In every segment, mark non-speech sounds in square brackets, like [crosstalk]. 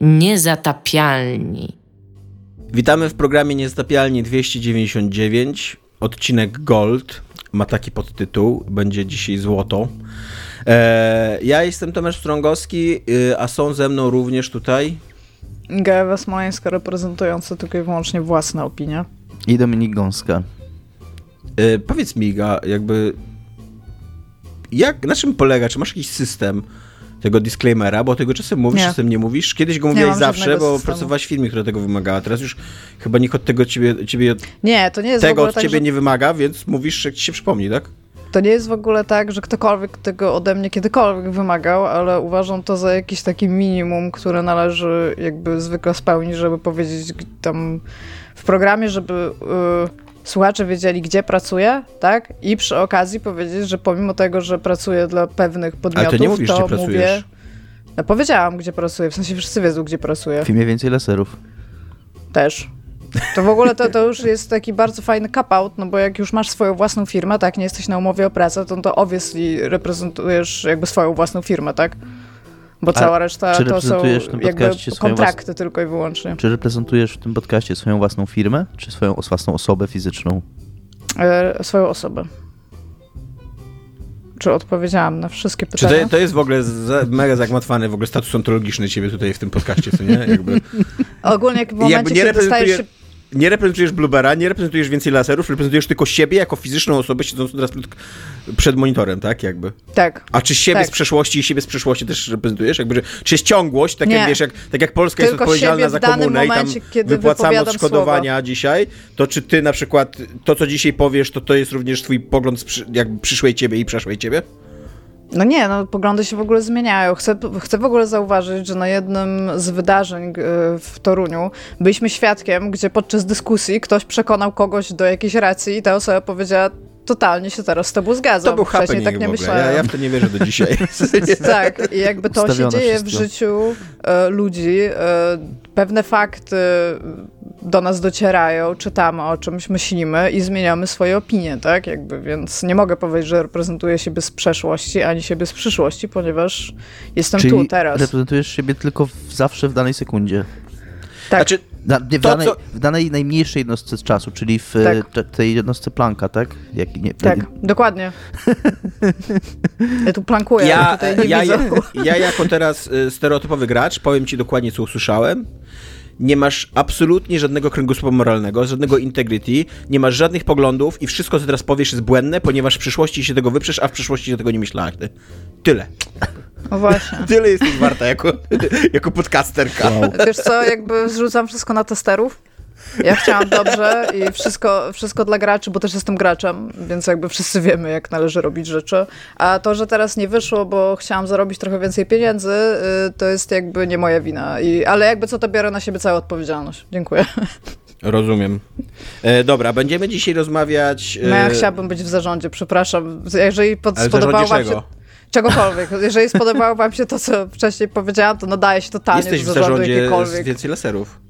Niezatapialni. Witamy w programie Niezatapialni 299, odcinek Gold. Ma taki podtytuł, będzie dzisiaj złoto. E, ja jestem Tomasz Strągowski, y, a są ze mną również tutaj Gawa Smoleńska reprezentująca tylko i wyłącznie własne opinie. I Dominik Gąska. E, powiedz mi, Ga, jakby jak, na czym polega, czy masz jakiś system tego disclaimera, bo tego czasem mówisz, Nie. czasem nie mówisz. Kiedyś go mówiłeś zawsze, bo systemu. pracowałaś w firmie, która tego wymagała. Teraz już chyba nikt od tego ciebie, ciebie Nie, to nie jest tego od tak, ciebie że, nie wymaga, więc mówisz, jak ci się przypomni, tak? to nie jest w ogóle tak, że ktokolwiek tego ode mnie kiedykolwiek wymagał, ale uważam to za jakiś taki minimum, które należy jakby zwykle spełnić, żeby powiedzieć tam w programie, żeby y, słuchacze wiedzieli, gdzie pracuję, tak? I przy okazji powiedzieć, że pomimo tego, że pracuję dla pewnych podmiotów, nie mówisz, to gdzie pracujesz. mówię... No, powiedziałam, gdzie pracuję, w sensie wszyscy wiedzą, gdzie pracuję. W filmie więcej laserów. Też. To w ogóle to, to już jest taki bardzo fajny cop-out, no bo jak już masz swoją własną firmę, tak, nie jesteś na umowie o pracę, to, to obviously reprezentujesz jakby swoją własną firmę, tak? Bo A cała reszta czy to są reprezentujesz w tym jakby kontrakty tylko i wyłącznie. Czy reprezentujesz w tym podcaście swoją własną firmę, czy swoją własną osobę fizyczną? E, swoją osobę. Czy odpowiedziałam na wszystkie Czy pytania? to, to jest w ogóle za, mega zagmatwany w ogóle status ontologiczny ciebie tutaj w tym podcaście, co nie? Jakby, [laughs] Ogólnie jak w momencie, jakby nie, kiedy dostajesz reprezentujesz, się... nie reprezentujesz Bluebera, nie reprezentujesz więcej laserów, reprezentujesz tylko siebie jako fizyczną osobę siedzącą teraz przed, monitorem, tak? Jakby. Tak. A czy siebie Tak. z przeszłości i siebie z przyszłości też reprezentujesz? Jakby, że, czy jest ciągłość, tak Nie. jak wiesz, jak, tak jak Polska jest Tylko odpowiedzialna siebie za komunę i tam momencie, wypłacamy odszkodowania dzisiaj, to czy ty na przykład to, co dzisiaj powiesz, to to jest również twój pogląd z przy, jakby przyszłej ciebie i przeszłej ciebie? No nie, no poglądy się w ogóle zmieniają. Chcę, chcę w ogóle zauważyć, że na jednym z wydarzeń y, w Toruniu byliśmy świadkiem, gdzie podczas dyskusji ktoś przekonał kogoś do jakiejś racji i ta osoba powiedziała, totalnie się teraz z tobą zgadzam. To był Wcześniej happening tak nie w ogóle. myślałem. Ja, ja w to nie wierzę do dzisiaj. [laughs] [laughs] Tak, i jakby to się Ustawione dzieje w wszystko. życiu e, ludzi. E, pewne fakty do nas docierają, czytamy o czymś, myślimy i zmieniamy swoje opinie, tak? Jakby, więc nie mogę powiedzieć, że reprezentuję siebie z przeszłości, ani siebie z przyszłości, ponieważ jestem Czyli tu teraz. reprezentujesz siebie tylko w, zawsze w danej sekundzie. Tak. Znaczy, Na, nie, w, To, danej, co- w danej najmniejszej jednostce czasu, czyli w Tak. te- tej jednostce Plancka, tak? Jak, nie, tak, dokładnie. [laughs] Ja tu plankuję, ja, tutaj nie ja, widzę. ja, ja jako teraz y, stereotypowy gracz powiem ci dokładnie, co usłyszałem. Nie masz absolutnie żadnego kręgosłupa moralnego, żadnego integrity, nie masz żadnych poglądów i wszystko, co teraz powiesz, jest błędne, ponieważ w przyszłości się tego wyprzesz, a w przyszłości się tego nie myślałaś. Ty. Tyle. No właśnie. [laughs] Tyle jesteś warta jako, [laughs] jako podcasterka. Wiesz co, jakby zrzucam wszystko na testerów. Ja chciałam dobrze i wszystko, wszystko dla graczy, bo też jestem graczem, więc jakby wszyscy wiemy, jak należy robić rzeczy. A to, że teraz nie wyszło, bo chciałam zarobić trochę więcej pieniędzy, y, to jest jakby nie moja wina. I, ale jakby co, to biorę na siebie całą odpowiedzialność. Dziękuję. Rozumiem. E, dobra, będziemy dzisiaj rozmawiać... E, No ja chciałabym być w zarządzie, przepraszam. Jeżeli pod, spodobało wam się... Czegokolwiek. Jeżeli spodobało wam się to, co wcześniej powiedziałam, to nadaje się totalnie Jesteś w do zarządu jakiegokolwiek. więcej laserów.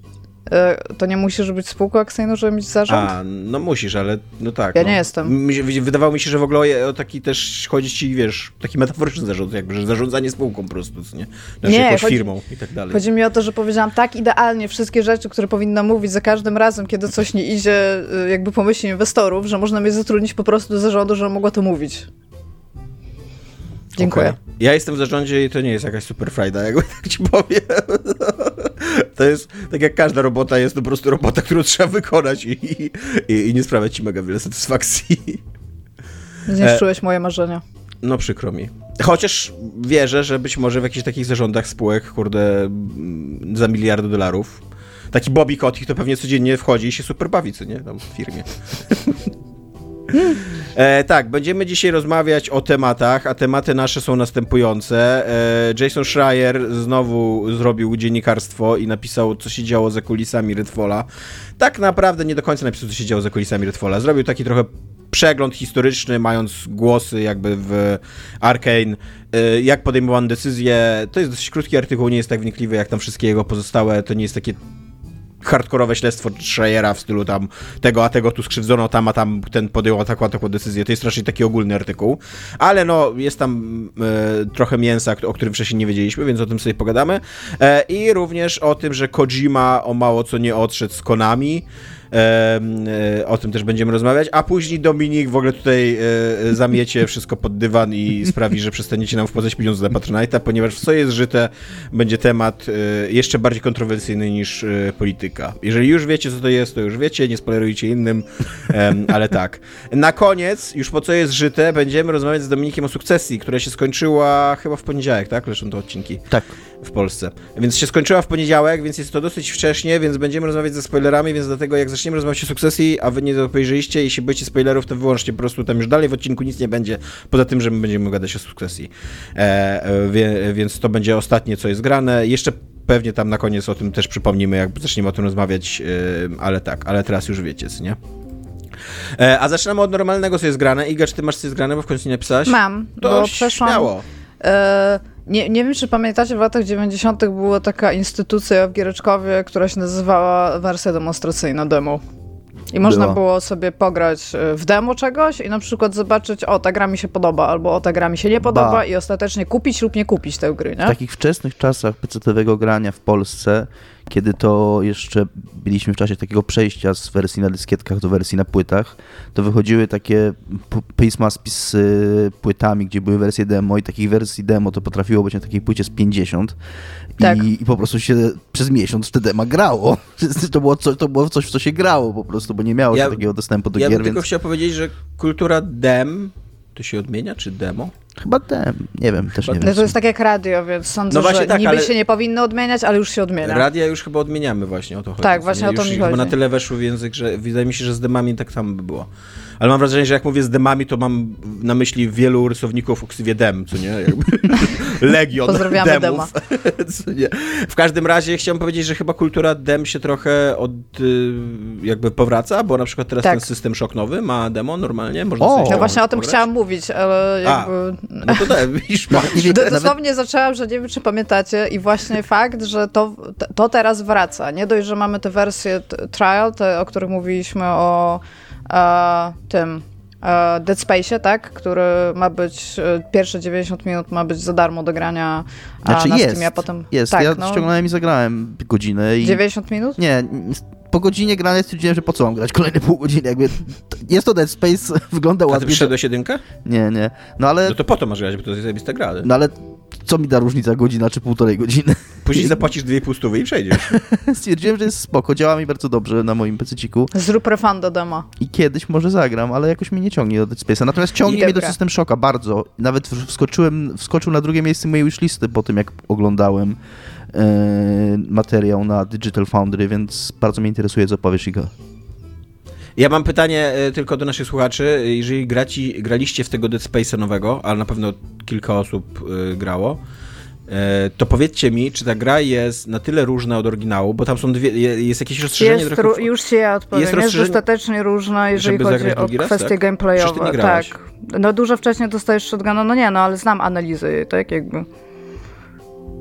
Y, To nie musisz być spółką akcyjną, żeby mieć zarząd? A, no musisz, ale no tak. Ja no. nie jestem. Wydawało mi się, że w ogóle o taki też chodzi ci, wiesz, taki metaforyczny zarząd, jakby, że zarządzanie spółką po prostu, nie? Znaczy Nie, jakąś chodzi- firmą i tak dalej. Chodzi mi o to, że powiedziałam tak idealnie wszystkie rzeczy, które powinna mówić za każdym razem, kiedy coś nie idzie, y, jakby po myśli inwestorów, że można mnie zatrudnić po prostu do zarządu, że mogła to mówić. Dziękuję. Okej. Ja jestem w zarządzie i to nie jest jakaś super frajda, jakby tak ci powiem. [laughs] To jest, tak jak każda robota, jest to po prostu robota, którą trzeba wykonać i, i, i nie sprawia ci mega wiele satysfakcji. Zniszczyłeś moje marzenia. No przykro mi. Chociaż wierzę, że być może w jakichś takich zarządach spółek, kurde, mm, za miliardy dolarów, taki Bobby Kotick to pewnie codziennie wchodzi i się super bawi, co nie? Tam w firmie. [laughs] E, tak, będziemy dzisiaj rozmawiać o tematach, a tematy nasze są następujące. E, Jason Schreier znowu zrobił dziennikarstwo i napisał, co się działo za kulisami Redfalla. Tak naprawdę nie do końca napisał, co się działo za kulisami Redfalla. Zrobił taki trochę przegląd historyczny, mając głosy jakby w Arkane, y, jak podejmowano decyzje. To jest dosyć krótki artykuł, nie jest tak wnikliwy jak tam wszystkie jego pozostałe, to nie jest takie hardkorowe śledztwo Schreiera w stylu tam tego, a tego tu skrzywdzono, tam, a tam ten podjął taką, taką decyzję. To jest raczej taki ogólny artykuł. Ale no, jest tam e, trochę mięsa, o którym wcześniej nie wiedzieliśmy, więc o tym sobie pogadamy. E, I również o tym, że Kojima o mało co nie odszedł z Konami. E, e, o tym też będziemy rozmawiać, a później Dominik w ogóle tutaj e, zamiecie wszystko pod dywan i sprawi, że przestaniecie nam wpłacać pieniądze na Patronite'a, ponieważ w co jest żyte będzie temat e, jeszcze bardziej kontrowersyjny niż e, polityka. Jeżeli już wiecie, co to jest, to już wiecie, nie spoilerujcie innym, ale tak. Na koniec, już po co jest żyte, będziemy rozmawiać z Dominikiem o sukcesji, która się skończyła chyba w poniedziałek, tak? Leszą to odcinki Tak. W Polsce. Więc się skończyła w poniedziałek, więc jest to dosyć wcześnie, więc będziemy rozmawiać ze spoilerami, więc dlatego jak zaczniemy rozmawiać o sukcesji, a wy nie obejrzyliście i się boicie spoilerów, to wyłączcie po prostu tam już dalej w odcinku nic nie będzie, poza tym, że my będziemy gadać o sukcesji. E, e, więc to będzie ostatnie, co jest grane. Jeszcze pewnie tam na koniec o tym też przypomnimy, jak zaczniemy o tym rozmawiać, e, ale tak, ale teraz już wiecie, co nie? E, a zaczynamy od normalnego, co jest grane. Iga, czy ty masz co jest grane, bo w końcu nie napisałaś? Mam, To bo przeszłam... śmiało. Nie, nie wiem, czy pamiętacie, w latach 90. była taka instytucja w Giereczkowie, która się nazywała wersja demonstracyjna demo. I można Była. było sobie pograć e, w demo czegoś i na przykład zobaczyć, o, ta gra mi się podoba, albo o, ta gra mi się nie podoba Ba. i ostatecznie kupić lub nie kupić tę gry, nie? W takich wczesnych czasach PC-owego grania w Polsce, kiedy to jeszcze byliśmy w czasie takiego przejścia z wersji na dyskietkach do wersji na płytach, to wychodziły takie pisma z y, płytami, gdzie były wersje demo i takich wersji demo to potrafiło być na takiej płycie z 50 Tak. I, i po prostu się przez miesiąc te dema grało. [laughs] To było, co, to było coś, w co się grało po prostu, bo nie miało Ja- takiego dostępu do Ja gier, bym tylko więc chciał powiedzieć, że kultura dem, to się odmienia, czy demo? chyba dem, nie wiem, też nie No wiem. to jest tak jak radio, więc sądzę, No właśnie że tak, niby ale- się nie powinno odmieniać, ale już się odmienia. Radia już chyba odmieniamy właśnie, o to chodzi. Tak, właśnie nie? o to już mi Chyba chodzi. na tyle weszły w język, że wydaje mi się, że z demami tak samo by było. Ale mam wrażenie, że jak mówię z demami, to mam na myśli wielu rysowników o ksywie dem, co nie? Jakby [laughs] Legion Pozdrawiamy demów. [laughs] co nie? W każdym razie chciałem powiedzieć, że chyba kultura dem się trochę od, y, jakby powraca, bo na przykład teraz Tak. ten system szok nowy ma demo normalnie, można O! sobie No właśnie o tym pograć. chciałam mówić, ale A. jakby... No to tak, [laughs] widzisz, Nawet nie wiem, Do, nawet- dosłownie zaczęłam, że nie wiem, czy pamiętacie i właśnie fakt, że to, to teraz wraca. Nie dość, że mamy te wersje trial, te, o których mówiliśmy o e, tym e, Dead Space, tak? Który ma być, e, pierwsze 90 minut ma być za darmo do grania a, Znaczy na jest, Steamie, a potem... jest. Tak, ja no, ściągnąłem i zagrałem godzinę i... 90 minut? Nie, po godzinie grania stwierdziłem, że po co mam grać kolejne pół godziny, jakby jest to Dead Space, [laughs] wygląda A ty ładnie. przyszedłeś jedynkę? Nie, nie, no ale, No to po to masz grać, bo to jest zajebista gra. ale no ale co mi da różnica godzina czy półtorej godziny? [laughs] Później zapłacisz 2,5 stówy i przejdziesz. [laughs] Stwierdziłem, że jest spoko, działa mi bardzo dobrze na moim pececiku Zrób refund do demo. i kiedyś może zagram, ale jakoś mnie nie ciągnie do Dead Space'a. Natomiast ciągnie mnie do. System Shocka bardzo. Nawet wskoczyłem, wskoczył na drugie miejsce mojej wishlisty po tym, jak oglądałem e, materiał na Digital Foundry, więc bardzo mnie interesuje, co powiesz, Iga. Ja mam pytanie e, tylko do naszych słuchaczy. Jeżeli graci, graliście w tego Dead Space'a nowego, ale na pewno kilka osób e, grało, e, to powiedzcie mi, czy ta gra jest na tyle różna od oryginału, bo tam są dwie, je- jest jakieś rozszerzenie Jest, trochę... już się ja odpowiem. Jest Jest, dostatecznie różna, jeżeli chodzi o raz, kwestie tak? Gameplayowe. Tak. No dużo wcześniej dostajesz shotguna, no nie, no ale znam analizy, tak jakby.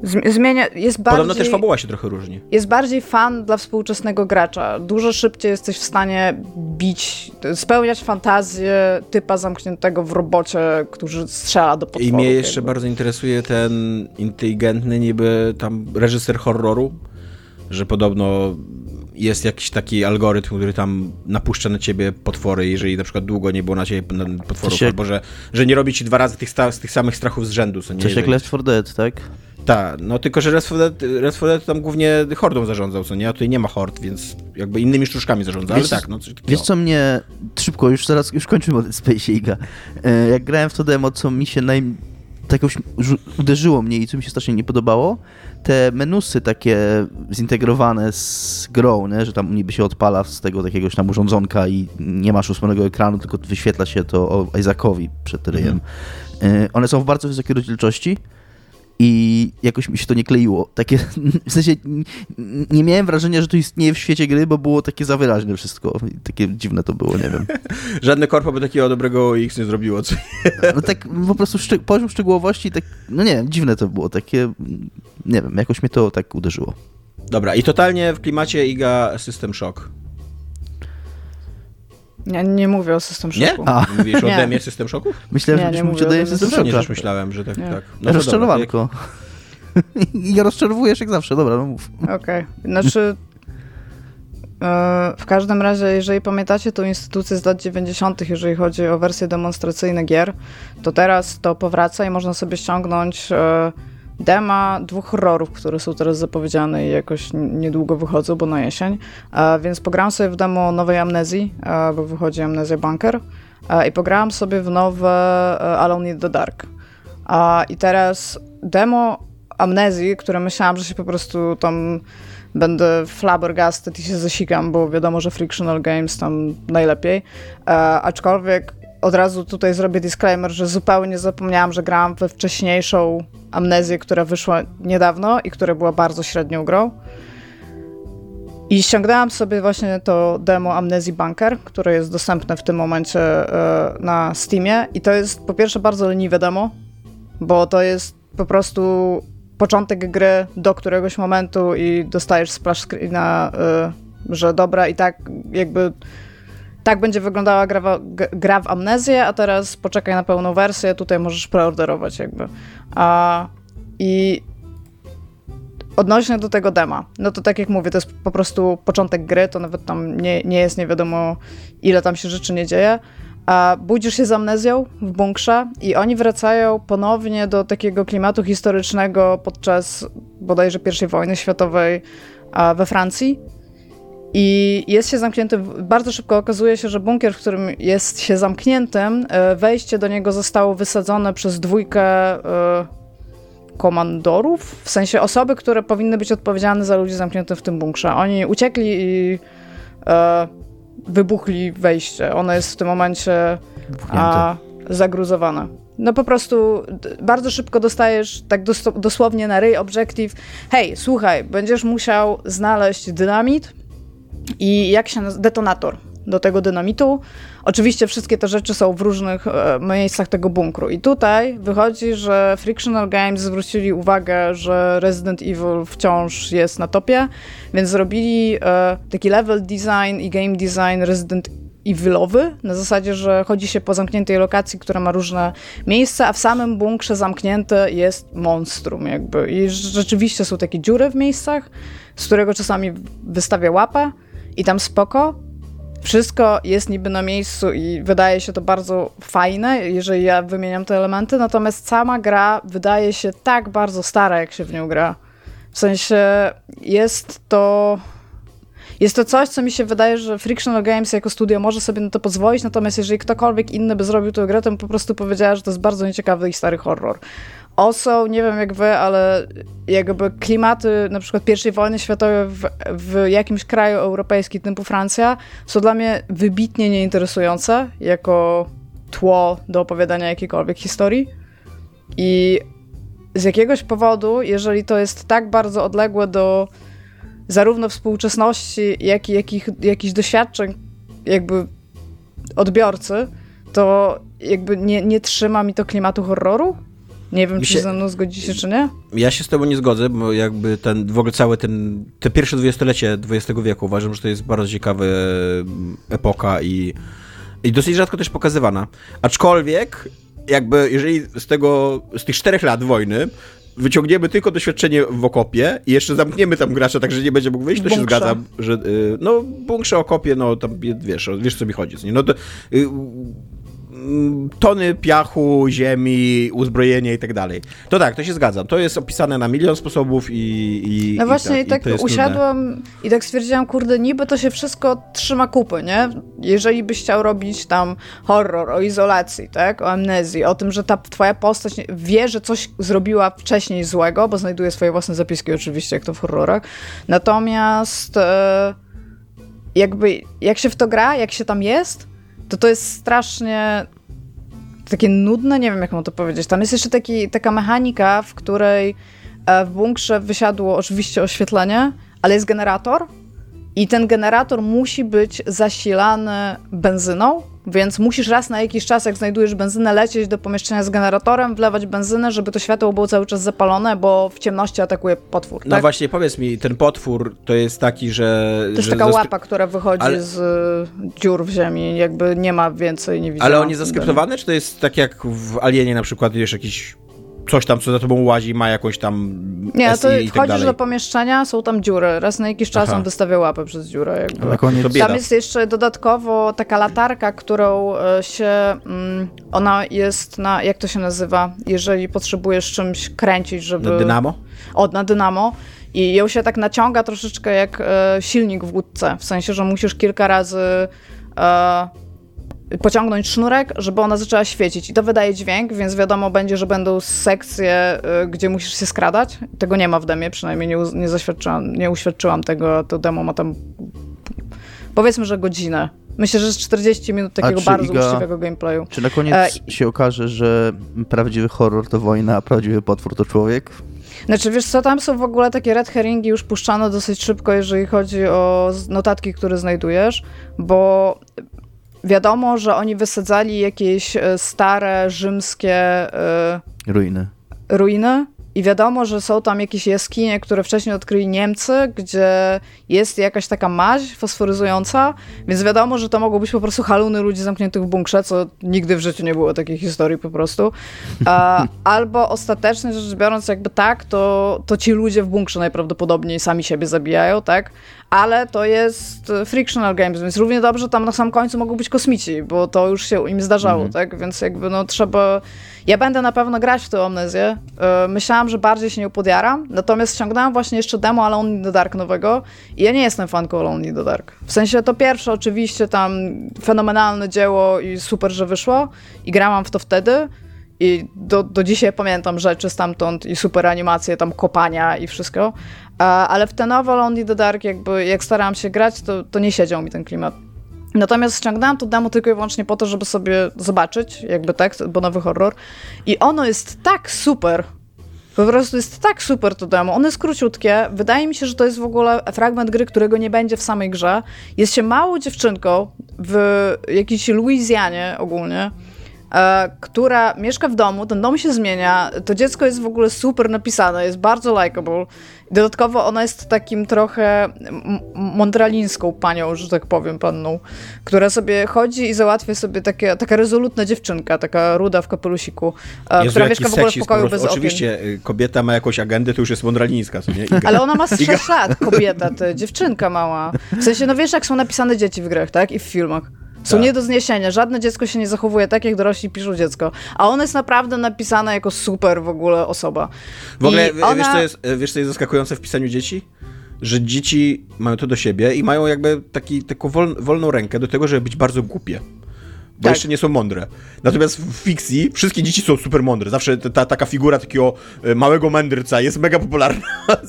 Zm- Zmienia, jest bardziej... Podobno też fabuła się trochę różni. jest bardziej fan dla współczesnego gracza. Dużo szybciej jesteś w stanie bić, spełniać fantazję typa zamkniętego w robocie, który strzela do potworów. I mnie jeszcze jakby. bardzo interesuje ten inteligentny niby tam reżyser horroru, że podobno jest jakiś taki algorytm, który tam napuszcza na ciebie potwory, jeżeli na przykład długo nie było na ciebie na- potworów, się- albo że, że nie robi ci dwa razy tych, sta- tych samych strachów z rzędu, co nie? Coś jak Left 4 Dead, tak? Tak, no tylko, że Left 4 Dead, Left 4 Dead tam głównie hordą zarządzał, co nie? A tutaj nie ma hord, więc jakby innymi sztuczkami zarządza, ale Wiesz- tak, no coś takiego. Wiesz co mnie, szybko, już zaraz, już kończymy o Space Iga. E, Jak grałem w to demo, co mi się naj... tak jakoś uderzyło mnie i co mi się strasznie nie podobało, te menusy takie zintegrowane z grą, nie? że tam niby się odpala z tego takiegoś tam urządzonka i nie masz ósmego ekranu, tylko wyświetla się to Isaacowi przed ryjem. E, One są w bardzo wysokiej rozdzielczości i jakoś mi się to nie kleiło. Takie, [laughs] w sensie nie miałem wrażenia, że to istnieje w świecie gry, bo było takie za wyraźne wszystko. Takie dziwne to było, nie wiem. [laughs] Żadne korpo by takiego dobrego X nie zrobiło, co [laughs] No tak po prostu poziom szczegółowości, tak, no nie wiem, dziwne to było, takie, nie wiem, jakoś mnie to tak uderzyło. Dobra, i totalnie w klimacie Iga System Shock. Ja nie mówię o System Nie? Shocku. A. Mówisz o Nie. demie System Shocków? Myślałem, Nie, że nie byśmy mówię mówić o o System. Nie, Shocka. też myślałem, że tak, Nie. tak. No Rozczarowanko. I [laughs] rozczarowujesz jak zawsze, dobra, no mów. Okej, znaczy e, w każdym razie, jeżeli pamiętacie tą instytucję z lat 90., jeżeli chodzi o wersje demonstracyjne gier, to teraz to powraca i można sobie ściągnąć e, dema dwóch horrorów, które są teraz zapowiedziane i jakoś niedługo wychodzą, bo na jesień. E, więc pograłam sobie w demo nowej Amnezji, e, bo wychodzi Amnezja Bunker e, i pograłam sobie w nowe Alone in the Dark. I teraz demo amnezji, które myślałam, że się po prostu tam będę flabbergasted i się zasikam, bo wiadomo, że Frictional Games tam najlepiej. E, aczkolwiek od razu tutaj zrobię disclaimer, że zupełnie zapomniałam, że grałam we wcześniejszą amnezję, która wyszła niedawno i która była bardzo średnią grą. I ściągnęłam sobie właśnie to demo Amnezji Bunker, które jest dostępne w tym momencie e, na Steamie. I to jest po pierwsze bardzo leniwe demo, bo to jest po prostu początek gry do któregoś momentu i dostajesz splash screena, y, że dobra i tak jakby tak będzie wyglądała gra, w- gra w Amnezję, a teraz poczekaj na pełną wersję, tutaj możesz preorderować jakby. A, I odnośnie do tego dema, no to tak jak mówię, to jest po prostu początek gry, to nawet tam nie, nie jest nie wiadomo ile tam się rzeczy nie dzieje, a budzisz się z amnezją w bunkrze i oni wracają ponownie do takiego klimatu historycznego podczas bodajże I wojny światowej we Francji. I jest się zamkniętym. Bardzo szybko okazuje się, że bunkier, w którym jest się zamkniętym, e, wejście do niego zostało wysadzone przez dwójkę e, komandorów, w sensie osoby, które powinny być odpowiedzialne za ludzi zamkniętych w tym bunkrze. Oni uciekli i e, wybuchli wejście. Ono jest w tym momencie a, zagruzowane. No po prostu bardzo szybko dostajesz tak dos- dosłownie na ryj objective. Hej, słuchaj, będziesz musiał znaleźć dynamit i jak się naz- detonator do tego dynamitu. Oczywiście wszystkie te rzeczy są w różnych e, miejscach tego bunkru. I tutaj wychodzi, że Frictional Games zwrócili uwagę, że Resident Evil wciąż jest na topie, więc zrobili e, taki level design i game design Resident Evilowy, na zasadzie, że chodzi się po zamkniętej lokacji, która ma różne miejsca, a w samym bunkrze zamknięte jest monstrum jakby. I rzeczywiście są takie dziury w miejscach, z którego czasami wystawia łapę i tam spoko. Wszystko jest niby na miejscu i wydaje się to bardzo fajne, jeżeli ja wymieniam te elementy, natomiast sama gra wydaje się tak bardzo stara, jak się w nią gra. W sensie jest to jest to coś, co mi się wydaje, że Frictional Games jako studio może sobie na to pozwolić, natomiast jeżeli ktokolwiek inny by zrobił tę grę, to po prostu powiedziała, że to jest bardzo nieciekawy i stary horror. Also, nie wiem jak wy, ale jakby klimaty na przykład I wojny światowej w, w jakimś kraju europejskim typu Francja są dla mnie wybitnie nieinteresujące jako tło do opowiadania jakiejkolwiek historii. I z jakiegoś powodu, jeżeli to jest tak bardzo odległe do zarówno współczesności, jak i jakich, jakichś doświadczeń jakby odbiorcy, to jakby nie, nie trzyma mi to klimatu horroru. Nie wiem, Mi czy się- ze mną zgodzicie, czy nie. Ja się z tobą nie zgodzę, bo jakby ten, w ogóle całe ten, te pierwsze dwudziestolecie XX wieku uważam, że to jest bardzo ciekawa mm, epoka i, i dosyć rzadko też pokazywana. Aczkolwiek, jakby jeżeli z tego, z tych czterech lat wojny wyciągniemy tylko doświadczenie w okopie i jeszcze zamkniemy tam gracza, tak że nie będzie mógł wyjść, to się zgadzam, że y, no bunkrze, okopie, no tam wiesz, wiesz co mi chodzi? No to y, tony piachu, ziemi, uzbrojenie i tak dalej. To tak, to się zgadzam. To jest opisane na milion sposobów i. i No właśnie, i tak, jest nudne. usiadłam i tak stwierdziłam, kurde, niby to się wszystko trzyma kupy, nie? Jeżeli byś chciał robić tam horror o izolacji, tak? O amnezji, o tym, że ta twoja postać wie, że coś zrobiła wcześniej złego, bo znajduje swoje własne zapiski oczywiście, jak to w horrorach. Natomiast e, jakby, jak się w to gra, jak się tam jest, to to jest strasznie takie nudne, nie wiem jak mam to powiedzieć. Tam jest jeszcze taki, taka mechanika, w której e, w bunkrze wysiadło oczywiście oświetlenie, ale jest generator i ten generator musi być zasilany benzyną, więc musisz raz na jakiś czas, jak znajdujesz benzynę, lecieć do pomieszczenia z generatorem, wlewać benzynę, żeby to światło było cały czas zapalone, bo w ciemności atakuje potwór. No tak? właśnie, powiedz mi, ten potwór to jest taki, że... To jest że taka łapa, która wychodzi Ale- z y, dziur w ziemi, jakby nie ma więcej, nie widziałam. Ale on jest zaskryptowany, czy to jest tak jak w Alienie na przykład, wiesz, jakiś coś tam, co za tobą łazi, ma jakąś tam Nie, SI to i tak do pomieszczenia, są tam dziury. Raz na jakiś czas Aha. on wystawia łapę przez dziurę. Jakby. Koniec. Tam jest jeszcze dodatkowo taka latarka, którą e, się. Mm, ona jest na. Jak to się nazywa? Jeżeli potrzebujesz czymś kręcić, żeby. Na dynamo? Od na dynamo. I ją się tak naciąga troszeczkę jak e, silnik w łódce. W sensie, że musisz kilka razy e, pociągnąć sznurek, żeby ona zaczęła świecić. I to wydaje dźwięk, więc wiadomo będzie, że będą sekcje, e, gdzie musisz się skradać. Tego nie ma w demie, przynajmniej nie, nie zaświadczyłam, nie uświadczyłam tego. To demo ma tam powiedzmy, że godzinę. Myślę, że z 40 minut takiego bardzo Iga- uczciwego gameplayu. Czy na koniec E, się okaże, że prawdziwy horror to wojna, a prawdziwy potwór to człowiek? Znaczy, wiesz co, tam są w ogóle takie red herringi już puszczane dosyć szybko, jeżeli chodzi o notatki, które znajdujesz, bo wiadomo, że oni wysadzali jakieś e, stare rzymskie e, Ruiny. ruiny i wiadomo, że są tam jakieś jaskinie, które wcześniej odkryli Niemcy, gdzie jest jakaś taka maź fosforyzująca, więc wiadomo, że to mogą być po prostu haluny ludzi zamkniętych w bunkrze, co nigdy w życiu nie było takiej historii po prostu. [laughs] Albo ostatecznie rzecz biorąc, jakby tak, to, to ci ludzie w bunkrze najprawdopodobniej sami siebie zabijają, tak? Ale to jest e, frictional games, więc równie dobrze tam na sam końcu mogą być kosmici, bo to już się im zdarzało, tak? Więc jakby no trzeba... Ja będę na pewno grać w tę amnezję. E, Myślałam, że bardziej się nią podjaram, natomiast ściągnęłam właśnie jeszcze demo Alone in the Dark nowego i ja nie jestem fanką Alone in the Dark. W sensie to pierwsze oczywiście tam fenomenalne dzieło i super, że wyszło i grałam w to wtedy i do, do dzisiaj pamiętam rzeczy stamtąd i super animacje, tam kopania i wszystko, ale w te nowe Alone in the Dark jakby jak starałam się grać, to, to nie siedział mi ten klimat. Natomiast ściągnęłam to demo tylko i wyłącznie po to, żeby sobie zobaczyć jakby tekst, bo nowy horror. I ono jest tak super. Po prostu jest tak super to demo. Ono jest króciutkie. Wydaje mi się, że to jest w ogóle fragment gry, którego nie będzie w samej grze. Jest się małą dziewczynką w jakiejś Luizjanie ogólnie, która mieszka w domu, ten dom się zmienia, to dziecko jest w ogóle super napisane, jest bardzo likable. Dodatkowo ona jest takim trochę mondralińską panią, że tak powiem, panną, która sobie chodzi i załatwia sobie takie, taka rezolutna dziewczynka, taka ruda w kapelusiku, e, Jezu, która mieszka w ogóle w pokoju bez okien. Oczywiście, y, kobieta ma jakąś agendę, to już jest mondralińska, co nie? Iga. Ale ona ma [laughs] z 6 lat, kobieta, ty, dziewczynka mała. W sensie, no wiesz, jak są napisane dzieci w grach, tak? I w filmach. Są Tak. nie do zniesienia. Żadne dziecko się nie zachowuje tak, jak dorośli piszą dziecko. A ona jest naprawdę napisana jako super w ogóle osoba. W ogóle, I ona... wiesz, co jest, wiesz, co jest zaskakujące w pisaniu dzieci? Że dzieci mają to do siebie i mają jakby taki, taką wol, wolną rękę do tego, żeby być bardzo głupie. Bo Tak. jeszcze nie są mądre. Natomiast w fikcji wszystkie dzieci są super mądre. Zawsze ta, ta taka figura takiego e, małego mędrca jest mega popularna. [laughs]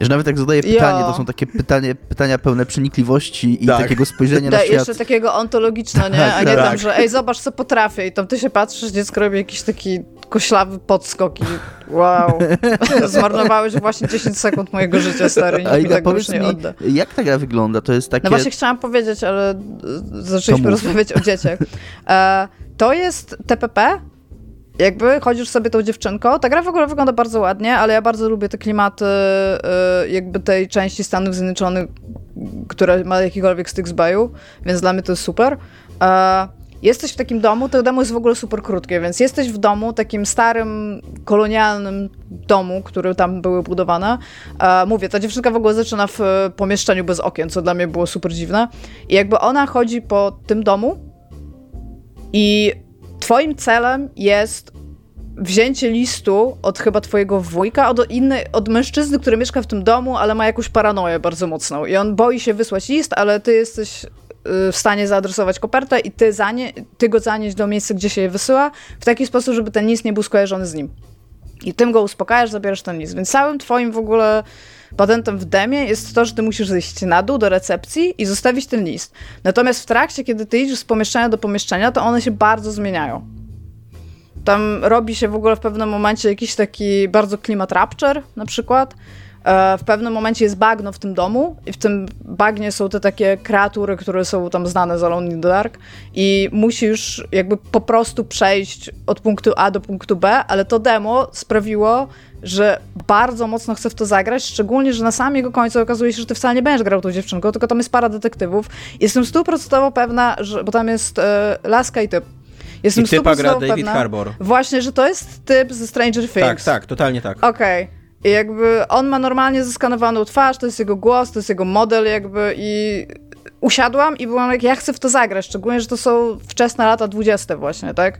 Że nawet jak zadaję Ja. pytanie, to są takie pytanie, pytania pełne przenikliwości i Tak. takiego spojrzenia na świat. jeszcze takiego ontologiczne, nie? A nie Tak. tam, że ej, zobacz, co potrafię. I tam ty się patrzysz, dziecko robi jakiś taki koślawy podskok i wow. [laughs] Zmarnowałeś właśnie 10 sekund mojego życia, stary. Nikt A Iga, tego już nie mi, odda. jak ta gra wygląda? To jest takie... No właśnie chciałam powiedzieć, ale e, zaczęliśmy rozmawiać o dzieciach. E, to jest TPP. Jakby chodzisz sobie tą dziewczynką. Ta gra w ogóle wygląda bardzo ładnie, ale ja bardzo lubię te klimaty e, jakby tej części Stanów Zjednoczonych, która ma jakikolwiek styk z baju, więc dla mnie to jest super. E, Jesteś w takim domu, to domu jest w ogóle super krótkie, więc jesteś w domu, takim starym, kolonialnym domu, który tam były budowane. E, mówię, ta dziewczynka w ogóle zaczyna w e, pomieszczeniu bez okien, co dla mnie było super dziwne. I jakby ona chodzi po tym domu i twoim celem jest wzięcie listu od chyba twojego wujka, od, innej, od mężczyzny, który mieszka w tym domu, ale ma jakąś paranoję bardzo mocną. I on boi się wysłać list, ale ty jesteś y, w stanie zaadresować kopertę i ty, zanie, ty go zanieść do miejsca, gdzie się je wysyła, w taki sposób, żeby ten list nie był skojarzony z nim. I tym go uspokajasz, zabierasz ten list. Więc całym twoim w ogóle patentem w demie jest to, że ty musisz zejść na dół do recepcji i zostawić ten list. Natomiast w trakcie, kiedy ty idziesz z pomieszczenia do pomieszczenia, to one się bardzo zmieniają. Tam robi się w ogóle w pewnym momencie jakiś taki bardzo klimat rapture na przykład. E, w pewnym momencie jest bagno w tym domu i w tym bagnie są te takie kreatury, które są tam znane z Alone in the Dark i musisz jakby po prostu przejść od punktu A do punktu B, ale to demo sprawiło, że bardzo mocno chcę w to zagrać, szczególnie, że na samym jego końcu okazuje się, że ty wcale nie będziesz grał tą dziewczynką, tylko tam jest para detektywów. Jestem stuprocentowo pewna, że, bo tam jest e, laska i typ. Jestem I typa gra David pewna, Harbour. Właśnie, że to jest typ ze Stranger Things. Tak, tak, totalnie tak. Okej. I jakby on ma normalnie zeskanowaną twarz, to jest jego głos, to jest jego model jakby i usiadłam i byłam jak, ja chcę w to zagrać, szczególnie, że to są wczesne lata 20 właśnie, tak?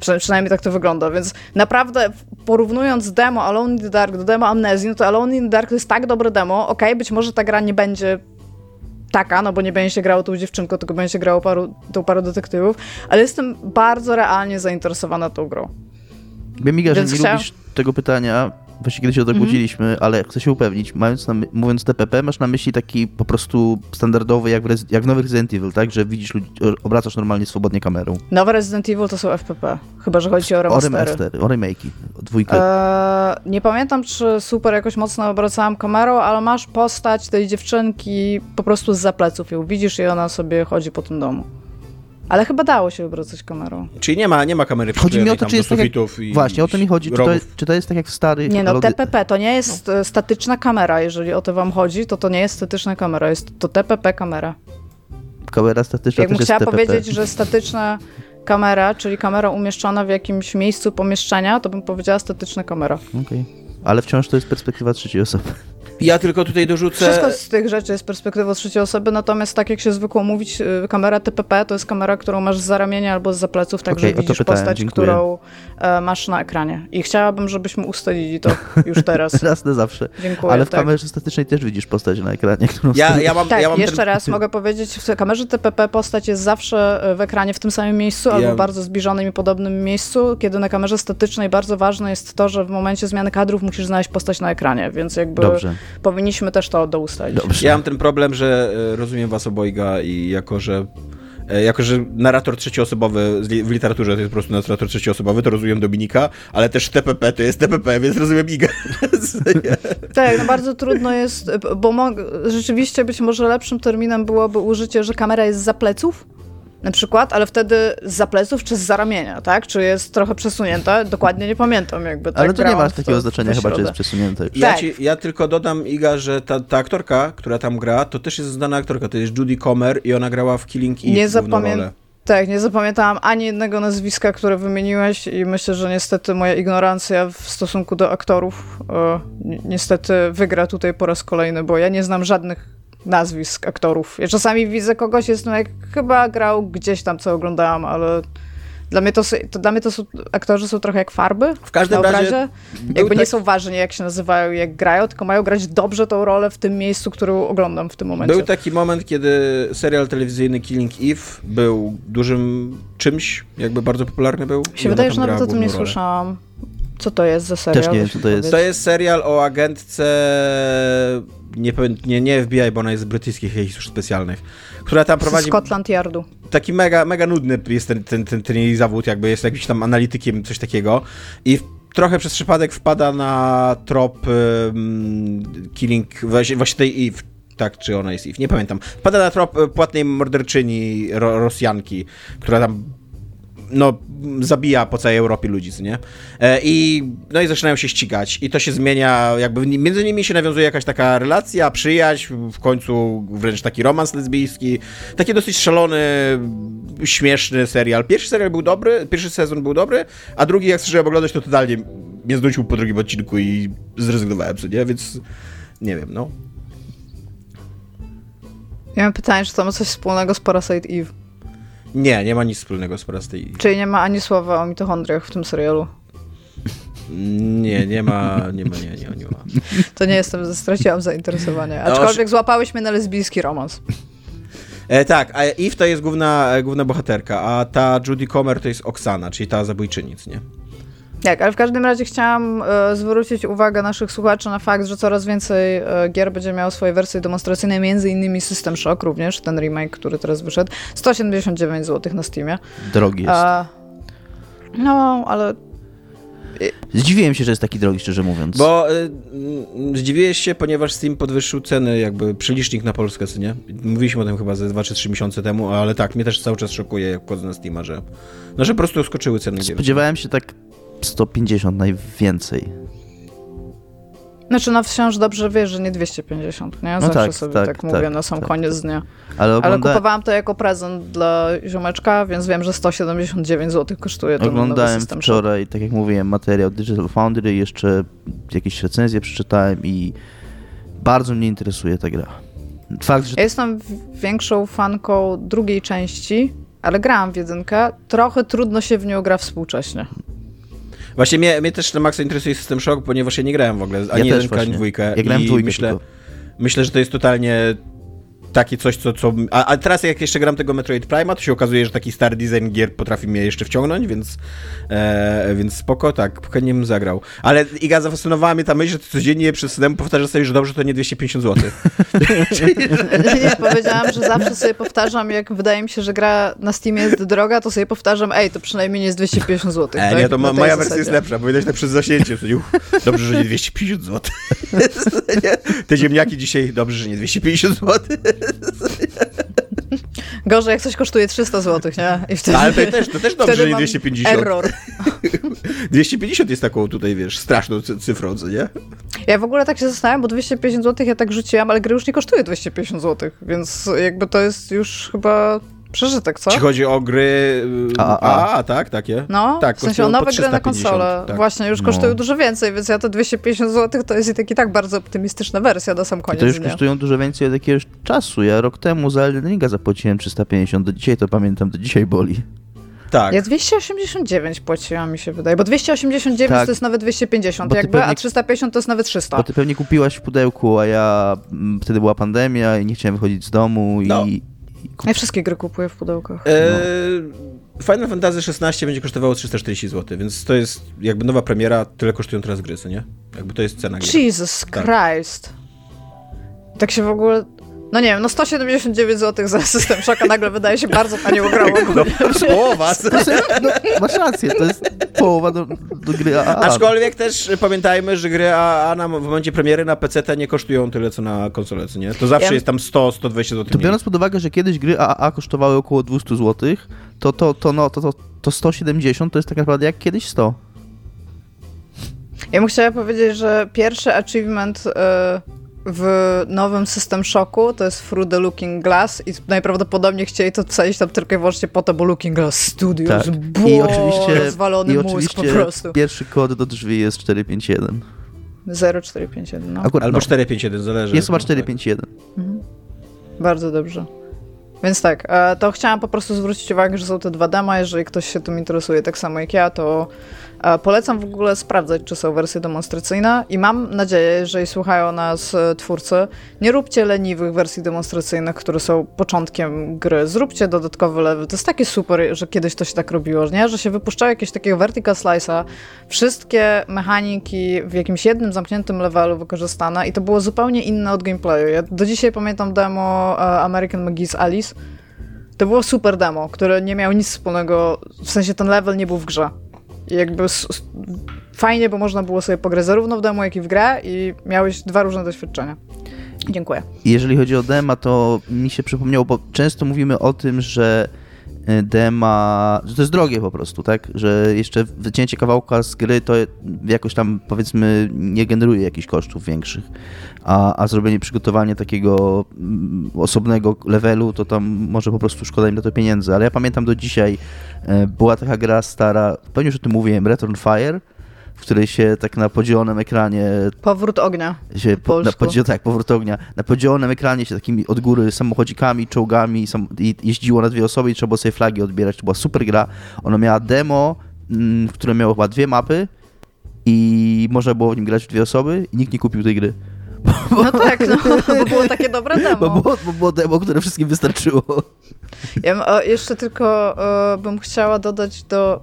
Przyna- przynajmniej tak to wygląda, więc naprawdę porównując demo Alone in the Dark do demo Amnezji, no to Alone in the Dark to jest tak dobre demo, okej, być może ta gra nie będzie taka, no bo nie będzie się grało tą dziewczynką, tylko będzie się grało paru, tą parą detektywów, ale jestem bardzo realnie zainteresowana tą grą. Miga, że nie chciałam- lubisz tego pytania, właśnie kiedyś się o to kłóciliśmy, ale chcę się upewnić, mając na, mówiąc TPP, masz na myśli taki po prostu standardowy, jak w, Rez- jak w nowych Resident Evil, tak? Że widzisz ludzi, o- obracasz normalnie swobodnie kamerą. Nowe Resident Evil to są FPP, chyba że chodzi o O remastery. remastery, o remake'i, o dwójkę. Eee, nie pamiętam, czy super jakoś mocno obracałam kamerą, ale masz postać tej dziewczynki po prostu z pleców ją widzisz i ona sobie chodzi po tym domu. Ale chyba dało się obracać kamerą. Czyli nie ma, nie ma kamery Chodzi mi o to, tam czy jest do tak jak... Właśnie, o to mi chodzi. Czy to, jest, czy to jest tak jak w starych... Nie no, TPP to nie jest e, statyczna kamera, jeżeli o to wam chodzi, to to nie jest statyczna kamera, jest to TPP kamera. Kamera statyczna Jakbym chciała TPP. powiedzieć, że statyczna kamera, czyli kamera umieszczona w jakimś miejscu pomieszczenia, to bym powiedziała statyczna kamera. Okej. Ale wciąż to jest perspektywa trzeciej osoby. Ja tylko tutaj dorzucę... Wszystko z tych rzeczy jest z perspektywy trzeciej osoby, natomiast tak jak się zwykło mówić, y, kamera TPP to jest kamera, którą masz z ramienia albo z pleców, tak Okej, że o to widzisz pytałem, postać, dziękuję. którą e, masz na ekranie. I chciałabym, żebyśmy ustalili to już teraz. [laughs] Raz na zawsze. Dziękuję. Ale w tak. kamerze statycznej też widzisz postać na ekranie, którą... Ja, ja mam, Tak, ja mam jeszcze ten... raz mogę powiedzieć, w kamerze TPP postać jest zawsze e, w ekranie w tym samym miejscu albo Ja- w bardzo zbliżonym i podobnym miejscu, kiedy na kamerze statycznej bardzo ważne jest to, że w momencie zmiany kadrów musisz znaleźć postać na ekranie, więc jakby Dobrze, powinniśmy też to doustalić. dobrze. Ja mam ten problem, że e, rozumiem was obojga i jako, że e, jako, że narrator trzecioosobowy w literaturze to jest po prostu narrator trzecioosobowy, to rozumiem Dominika, ale też TPP to jest TPP, więc rozumiem Igę. [laughs] Tak, no bardzo trudno jest, bo rzeczywiście być może lepszym terminem byłoby użycie, że kamera jest za pleców, na przykład, ale wtedy z pleców czy z ramienia, tak? Czy jest trochę przesunięta? Dokładnie nie pamiętam jakby. Tak Ale to nie ma takiego znaczenia chyba, czy jest przesunięte. Ja, Tak. ci, ja tylko dodam, Iga, że ta, ta aktorka, która tam gra, to też jest znana aktorka, to jest Judy Comer i ona grała w Killing Eve Nie zapamię-. Tak, nie zapamiętałam ani jednego nazwiska, które wymieniłeś i myślę, że niestety moja ignorancja w stosunku do aktorów e, ni- niestety wygra tutaj po raz kolejny, bo ja nie znam żadnych nazwisk aktorów. Ja czasami widzę kogoś, jestem jak chyba grał gdzieś tam, co oglądałam, ale dla mnie to, to, dla mnie to są, aktorzy są trochę jak farby W każdym na razie Jakby nie tak- są ważni, jak się nazywają, jak grają, tylko mają grać dobrze tą rolę w tym miejscu, którą oglądam w tym momencie. Był taki moment, kiedy serial telewizyjny Killing Eve był dużym czymś, jakby bardzo popularny był. się wydaje, że nawet o tym nie rolę. słyszałam. Co to jest za serial? Też nie wiem, co to jest. To jest serial o agentce, nie, nie, nie FBI, bo ona jest z brytyjskich jakichś służb specjalnych, która tam Z prowadzi Scotland Yardu. taki mega, mega nudny jest ten, ten, ten, ten jej zawód, jakby jest jakimś tam analitykiem, coś takiego i trochę przez przypadek wpada na trop um, Killing, właśnie, właśnie tej Eve, tak, czy ona jest Eve, nie pamiętam. Wpada na trop e, płatnej morderczyni ro, Rosjanki, która tam no, zabija po całej Europie ludzi, co nie? E, I, no i zaczynają się ścigać i to się zmienia, jakby między nimi się nawiązuje jakaś taka relacja, przyjaźń, w końcu wręcz taki romans lesbijski. Taki dosyć szalony, śmieszny serial. Pierwszy serial był dobry, pierwszy sezon był dobry, a drugi jak zacząłem oglądać, to totalnie mnie znudził po drugim odcinku i zrezygnowałem, co nie? Więc nie wiem, no. Ja mam pytanie, czy to ma coś wspólnego z Parasite Eve? Nie, nie ma nic wspólnego z Parastej. Czyli nie ma ani słowa o mitochondriach w tym serialu? Nie, nie ma, nie ma, nie, nie, nie ma. To nie jestem, straciłam zainteresowanie. No, Aczkolwiek złapałeś mnie na lesbijski romans. E, tak, a Eve to jest główna, główna bohaterka, a ta Judy Comer to jest Oksana, czyli ta zabójczynic, nie? Tak, ale w każdym razie chciałam e, zwrócić uwagę naszych słuchaczy na fakt, że coraz więcej e, gier będzie miało swoje wersje demonstracyjne, między innymi System Shock również, ten remake, który teraz wyszedł. 179 zł na Steamie. Drogi jest. A, no, ale Zdziwiłem się, że jest taki drogi, szczerze mówiąc. Bo y, y, zdziwiłeś się, ponieważ Steam podwyższył ceny, jakby przelicznik na Polskę, co nie? Mówiliśmy o tym chyba ze 2 czy 3 miesiące temu, ale tak, mnie też cały czas szokuje, jak wchodzę na Steama, że, no, że po prostu skoczyły ceny. gier. Spodziewałem się tak 150 najwięcej. Znaczy, no wciąż dobrze wiesz, że nie 250, nie? Zawsze tak, sobie tak, tak, tak, mówię na sam tak, koniec dnia. Ale, Ale ogląda... kupowałam to jako prezent dla ziomeczka, więc wiem, że 179 zł kosztuje ten nowy oglądałem Shop. wczoraj, tak jak mówiłem, materiał Digital Foundry, jeszcze jakieś recenzje przeczytałem i bardzo mnie interesuje ta gra. Fakt, że Ja jestem większą fanką drugiej części, ale grałam w jedynkę. Trochę trudno się w nią gra współcześnie. Właśnie mnie, mnie też na maksa interesuje System Shock, ponieważ ja nie grałem w ogóle ani też jedynkę, ani dwójkę. Ja grałem i dwójkę myślę, tylko. myślę, że to jest totalnie takie coś, co... co a, a teraz jak jeszcze gram tego Metroid Prima, to się okazuje, że taki stary design gier potrafi mnie jeszcze wciągnąć, więc, e, więc spoko, tak, chętnie bym zagrał. Ale Iga, zafascynowała mnie ta myśl, że ty codziennie przed synem powtarzasz sobie, że dobrze, to nie 250 zł. Nie, powiedziałam, że zawsze sobie powtarzam, jak wydaje mi się, że gra na Steamie jest droga, to sobie powtarzam, ej, to przynajmniej nie jest 250 zł. E, nie, to mo- moja wersja jest lepsza, powinnaś tak przez zasięcie. Dobrze, że nie 250 zł. [laughs] [laughs] Te ziemniaki dzisiaj, dobrze, że nie 250 zł. [laughs] Gorzej, jak coś kosztuje 300 zł, nie? I wtedy, Ale to też, to też dobrze, że nie mam 250. Error. [laughs] 250 jest taką tutaj, wiesz, straszną cy- cyfrą, nie? Ja w ogóle tak się zastanawiam, bo 250 zł ja tak rzuciłam, ale gry już nie kosztuje 250 zł, więc jakby to jest już chyba przeżytek, co? Jeśli chodzi o gry... y, A, a, A, tak, takie. No, tak, w sensie nowe gry na 350, konsolę. tak. Właśnie, już No. kosztują dużo więcej, więc ja to 250 zł to jest i tak, i tak bardzo optymistyczna wersja na sam I koniec to już dnia. kosztują dużo więcej od jakiegoś czasu. Ja rok temu za Elden Ringa zapłaciłem 350, do dzisiaj to pamiętam, do dzisiaj boli. Tak. Ja 289 płaciłam, mi się wydaje, bo 289 Tak. to jest nawet 250 Bo ty jakby, a pewnie- 350 to jest nawet 300. Bo ty pewnie kupiłaś w pudełku, a ja mm, wtedy była pandemia i nie chciałem wychodzić z domu i... No. i Ja wszystkie gry kupuję w pudełkach. E, Final Fantasy XVI będzie kosztowało 340 zł, więc to jest jakby nowa premiera, tyle kosztują teraz gry, co nie? Jakby to jest cena gry. Jesus Tak. Christ. Tak się w ogóle... No nie wiem, no 179 zł za system szoka nagle wydaje się bardzo tanio grą. No, połowa. no, masz rację, to jest połowa do, do gry AAA. Aczkolwiek też pamiętajmy, że gry AA na, w momencie premiery na PC nie kosztują tyle, co na konsolę, nie? To zawsze Ja- jest tam 100-120 zł. To biorąc pod uwagę, że kiedyś gry AAA kosztowały około 200 zł, to, to, to, no, to, to, to 170 to jest tak naprawdę jak kiedyś 100. Ja bym chciała powiedzieć, że pierwszy achievement e, w nowym System Shocku to jest Through the Looking Glass i najprawdopodobnie chcieli to wsadzić tam tylko i wyłącznie po to, bo Looking Glass Studios, Tak. bo I oczywiście, rozwalony i mózg oczywiście po prostu. pierwszy kod do drzwi jest 451. 0451, no. Akurat, Albo no, 451, zależy. jest chyba No, tak. 451. Bardzo dobrze. Więc tak, e, to chciałam po prostu zwrócić uwagę, że są te dwa dema. Jeżeli ktoś się tym interesuje tak samo jak ja, to polecam w ogóle sprawdzać, czy są wersje demonstracyjne i mam nadzieję, jeżeli słuchają nas e, twórcy, nie róbcie leniwych wersji demonstracyjnych, które są początkiem gry. Zróbcie dodatkowy level. To jest takie super, że kiedyś to się tak robiło, nie? że się wypuszczało jakiegoś takiego vertical slice'a, wszystkie mechaniki w jakimś jednym zamkniętym levelu wykorzystane i to było zupełnie inne od gameplayu. Ja do dzisiaj pamiętam demo e, American McGee's Alice. To było super demo, które nie miało nic wspólnego, w sensie ten level nie był w grze. Jakby fajnie, bo można było sobie pograć zarówno w demo, jak i w grę i miałeś dwa różne doświadczenia. Dziękuję. Jeżeli chodzi o dema, to mi się przypomniało, bo często mówimy o tym, że dema, że to jest drogie po prostu, tak? Że jeszcze wycięcie kawałka z gry to jakoś tam powiedzmy nie generuje jakichś kosztów większych, a, a zrobienie przygotowania takiego mm, osobnego levelu to tam może po prostu szkoda im na to pieniędzy. Ale ja pamiętam do dzisiaj, y, była taka gra stara, pewnie już o tym mówiłem, Return Fire, w której się tak na podzielonym ekranie Powrót ognia. się po, na podzio, tak, powrót ognia. Na podzielonym ekranie się takimi od góry samochodzikami, czołgami sam, i jeździło na dwie osoby i trzeba było sobie flagi odbierać. To była super gra. Ona miała demo, mm, w którym miało chyba dwie mapy i można było w nim grać w dwie osoby i nikt nie kupił tej gry. No tak, no, bo było takie dobre [laughs] Bo demo. było, bo było demo, które wszystkim wystarczyło. Ja jeszcze tylko e, bym chciała dodać do...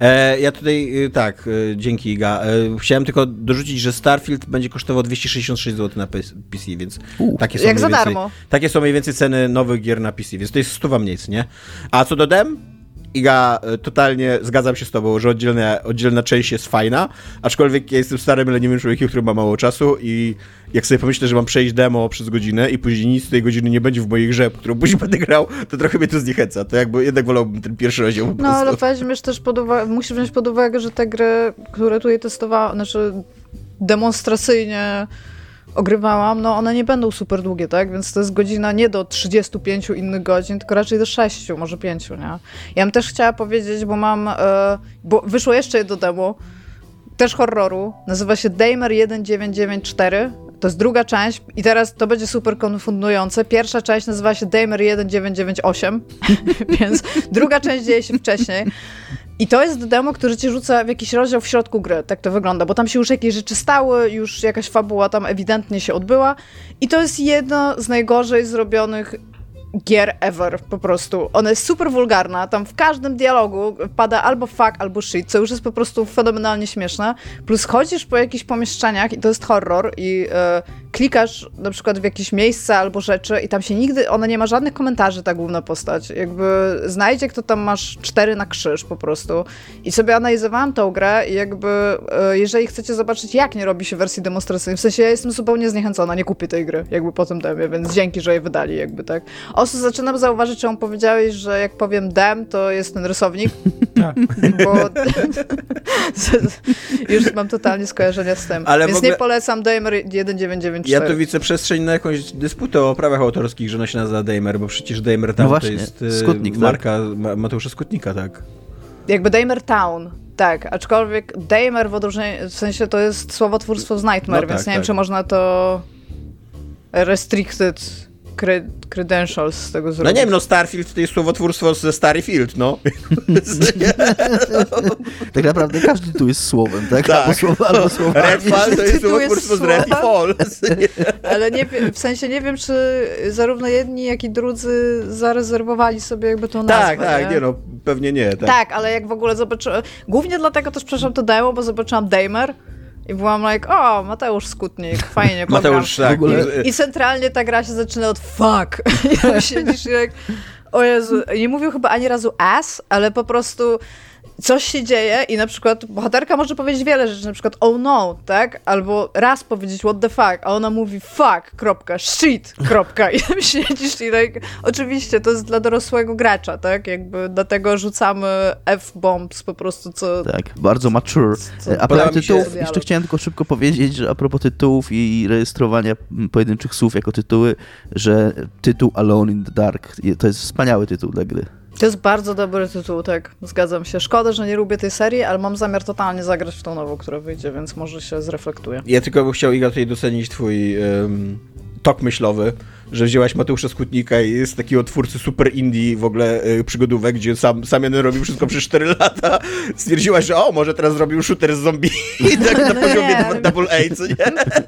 E, ja tutaj, y, tak, y, dzięki Iga. E, chciałem tylko dorzucić, że Starfield będzie kosztował 266 zł na PC, więc U, takie są jak mniej za więcej, darmo. Takie są mniej więcej ceny nowych gier na PC, więc to jest stuwa mniej, co nie? A co do dem, Iga, e, totalnie zgadzam się z tobą, że oddzielna, oddzielna część jest fajna, aczkolwiek ja jestem starym leniwym człowiekiem, który ma mało czasu i jak sobie pomyślę, że mam przejść demo przez godzinę i później nic z tej godziny nie będzie w mojej grze, którą później będę grał, to trochę mnie to zniechęca. To jakby jednak wolałbym ten pierwszy rozdział po No prostu. ale weźmiesz też pod uwagę, musisz wziąć pod uwagę, że te gry, które tutaj testowałam, znaczy demonstracyjnie ogrywałam, no one nie będą super długie, tak? Więc to jest godzina nie do 35 innych godzin, tylko raczej do 6, może 5, nie? Ja bym też chciała powiedzieć, bo mam, e, bo wyszło jeszcze jedno demo, też horroru, nazywa się Damer 1994, to jest druga część i teraz to będzie super konfundujące. Pierwsza część nazywa się Damer 1998, [laughs] więc druga część dzieje się wcześniej. I to jest demo, który ci rzuca w jakiś rozdział w środku gry. Tak to wygląda, bo tam się już jakieś rzeczy stały, już jakaś fabuła tam ewidentnie się odbyła. I to jest jedna z najgorzej zrobionych gier ever, po prostu. Ona jest super wulgarna, tam w każdym dialogu pada albo fuck, albo shit, co już jest po prostu fenomenalnie śmieszne. Plus chodzisz po jakichś pomieszczeniach i to jest horror i e, klikasz na przykład w jakieś miejsca albo rzeczy i tam się nigdy, ona nie ma żadnych komentarzy, ta główna postać. Jakby znajdzie, kto tam masz cztery na krzyż po prostu. I sobie analizowałam tą grę i jakby e, jeżeli chcecie zobaczyć, jak nie robi się wersji demonstracyjnej, w sensie ja jestem zupełnie zniechęcona, nie kupię tej gry, jakby po tym demie, więc dzięki, że je wydali, jakby tak. Osu, zaczynam zauważyć, czemu powiedziałeś, że jak powiem dem, to jest ten rysownik, [laughs] Tak. bo [laughs] już mam totalnie skojarzenia z tym. Ale Więc ogóle- nie polecam Damer 1994. Ja to widzę przestrzeń na jakąś dysputę o prawach autorskich, że ona się nazywa Damer, bo przecież Damer tam No właśnie, to jest e, Skutnik, tak? marka Ma- Mateusza Skutnika, tak. Jakby Damer Town, tak, aczkolwiek Damer w odróżnieniu, w sensie to jest słowotwórstwo z Nightmare, No więc tak, nie wiem, tak. czy można to restricted cre- credentials z tego No zrobić. nie wiem, no Starfield to jest słowotwórstwo ze Starfield, no. [laughs] Tak naprawdę każdy tu jest słowem, tak? Tak. Albo słowa, albo [laughs] słowa. Redfall to jest słowotwórstwo z Red i słowa. Fall. [laughs] Ale nie wiem, w sensie nie wiem, czy zarówno jedni, jak i drudzy zarezerwowali sobie jakby tą nazwę. Tak, tak, nie no, pewnie nie. Tak. Tak, ale jak w ogóle zobaczyłam. Głównie dlatego też przepraszam to demo, bo zobaczyłam Damer i byłam like, o, Mateusz Skutnik, fajnie. [laughs] Mateusz, tak. Ogóle- I centralnie ta gra się zaczyna od fuck. [laughs] I tam siedzisz i jak, o Jezu, nie mówił chyba ani razu ass, ale po prostu coś się dzieje i na przykład bohaterka może powiedzieć wiele rzeczy, na przykład oh no, tak? Albo raz powiedzieć what the fuck, a ona mówi fuck, kropka, shit, kropka i tam siedzisz i like, oczywiście to jest dla dorosłego gracza, tak? Jakby dlatego rzucamy F-bombs po prostu, co... Tak, bardzo mature. Co- A propos tytułów, jeszcze chciałem tylko szybko powiedzieć, że a propos tytułów i rejestrowania pojedynczych słów jako tytuły, że tytuł Alone in the Dark to jest wspaniały tytuł dla gry. To jest bardzo dobry tytuł, tak, zgadzam się. Szkoda, że nie lubię tej serii, ale mam zamiar totalnie zagrać w tą nową, która wyjdzie, więc może się zreflektuje. Ja tylko bym chciał, Iga, tutaj docenić twój em, tok myślowy, że wzięłaś Mateusza Skutnika i jest takiego twórcy super indie w ogóle e, przygodówek, gdzie sam, sam jeden robił wszystko przez 4 lata. Stwierdziłaś, że o, może teraz zrobił shooter z zombie [laughs] tak na No poziomie nie. dou- double A, co nie?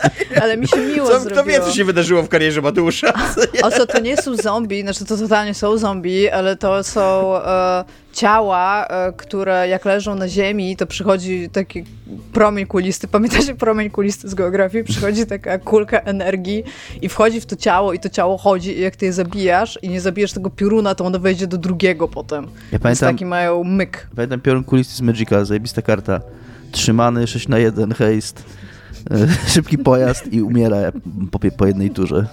[laughs] Ale mi się miło Co, zrobiło. kto wie, co się wydarzyło w karierze Mateusza? Co? O co, to nie są zombie, znaczy to totalnie są zombie, ale to są e, ciała, e, które jak leżą na ziemi, to przychodzi taki promień kulisty. Pamiętacie promień kulisty z geografii? Przychodzi taka kulka energii i wchodzi w to ciało i to ciało chodzi i jak ty je zabijasz i nie zabijesz tego pioruna, to ono wejdzie do drugiego potem. Ja Więc pamiętam, taki mają myk. pamiętam piorun kulisty z Magica, zajebista karta. Trzymany 6 na 1 haste. [laughs] Szybki pojazd i umiera po, po jednej turze.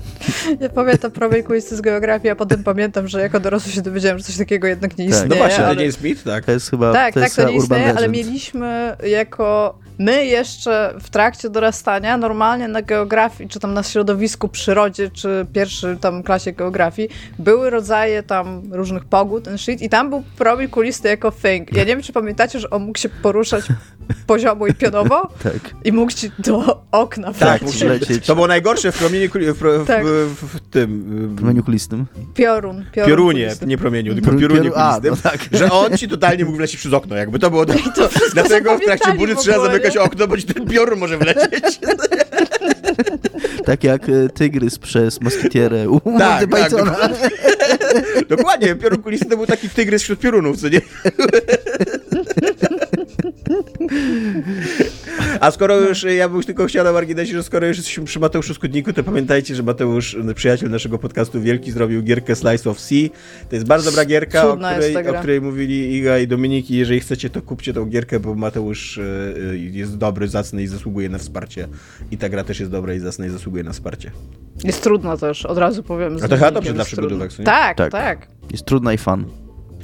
Ja pamiętam promień kulisty z geografii, a potem pamiętam, że jako dorosły się dowiedziałem, że coś takiego jednak nie Tak. istnieje. No właśnie, ale... to nie jest mit, tak? To jest chyba Tak, to tak, jest to nie istnieje, ale mieliśmy jako my jeszcze w trakcie dorastania normalnie na geografii, czy tam na środowisku, przyrodzie, czy pierwszej tam klasie geografii, były rodzaje tam różnych pogód and shit i tam był promień kulisty jako thing. Ja nie wiem, czy pamiętacie, że on mógł się poruszać [laughs] poziomo i pionowo Tak. i mógł ci do okna Tak, musi lecieć. To było najgorsze w promieniu, w, w, Tak. w, w, w tym... W promieniu kulistym. Piorun, piorun Piorunie, kulisty. nie promieniu, tylko Pior- piorunie pior- a, kulistym, no tak. że on ci totalnie mógł wlecieć przez okno, jakby to było... [laughs] Do... Dlatego w trakcie burzy trzeba zamykać nie? okno, bo ci ten piorun może wlecieć. [laughs] Tak jak e, tygrys przez moskitierę u Tak, tak, Pythona. Dokładnie, piorun kulisty to był taki tygrys wśród piorunów, co nie? [laughs] A skoro już, ja bym tylko chciał na marginesie, że skoro już jesteśmy przy Mateuszu Skudniku, to pamiętajcie, że Mateusz, przyjaciel naszego podcastu Wielki, zrobił gierkę Slice of Sea. To jest bardzo dobra gierka, o której, o której, mówili Iga i Dominiki. Jeżeli chcecie, to kupcie tą gierkę, bo Mateusz e, jest dobry, zacny i zasługuje na wsparcie. I ta gra też jest dobra i zacna i zasługuje na wsparcie. Jest trudna też, od razu powiem. A to chyba dobrze dla przygodówek, tak, tak, tak. Jest trudna i fan.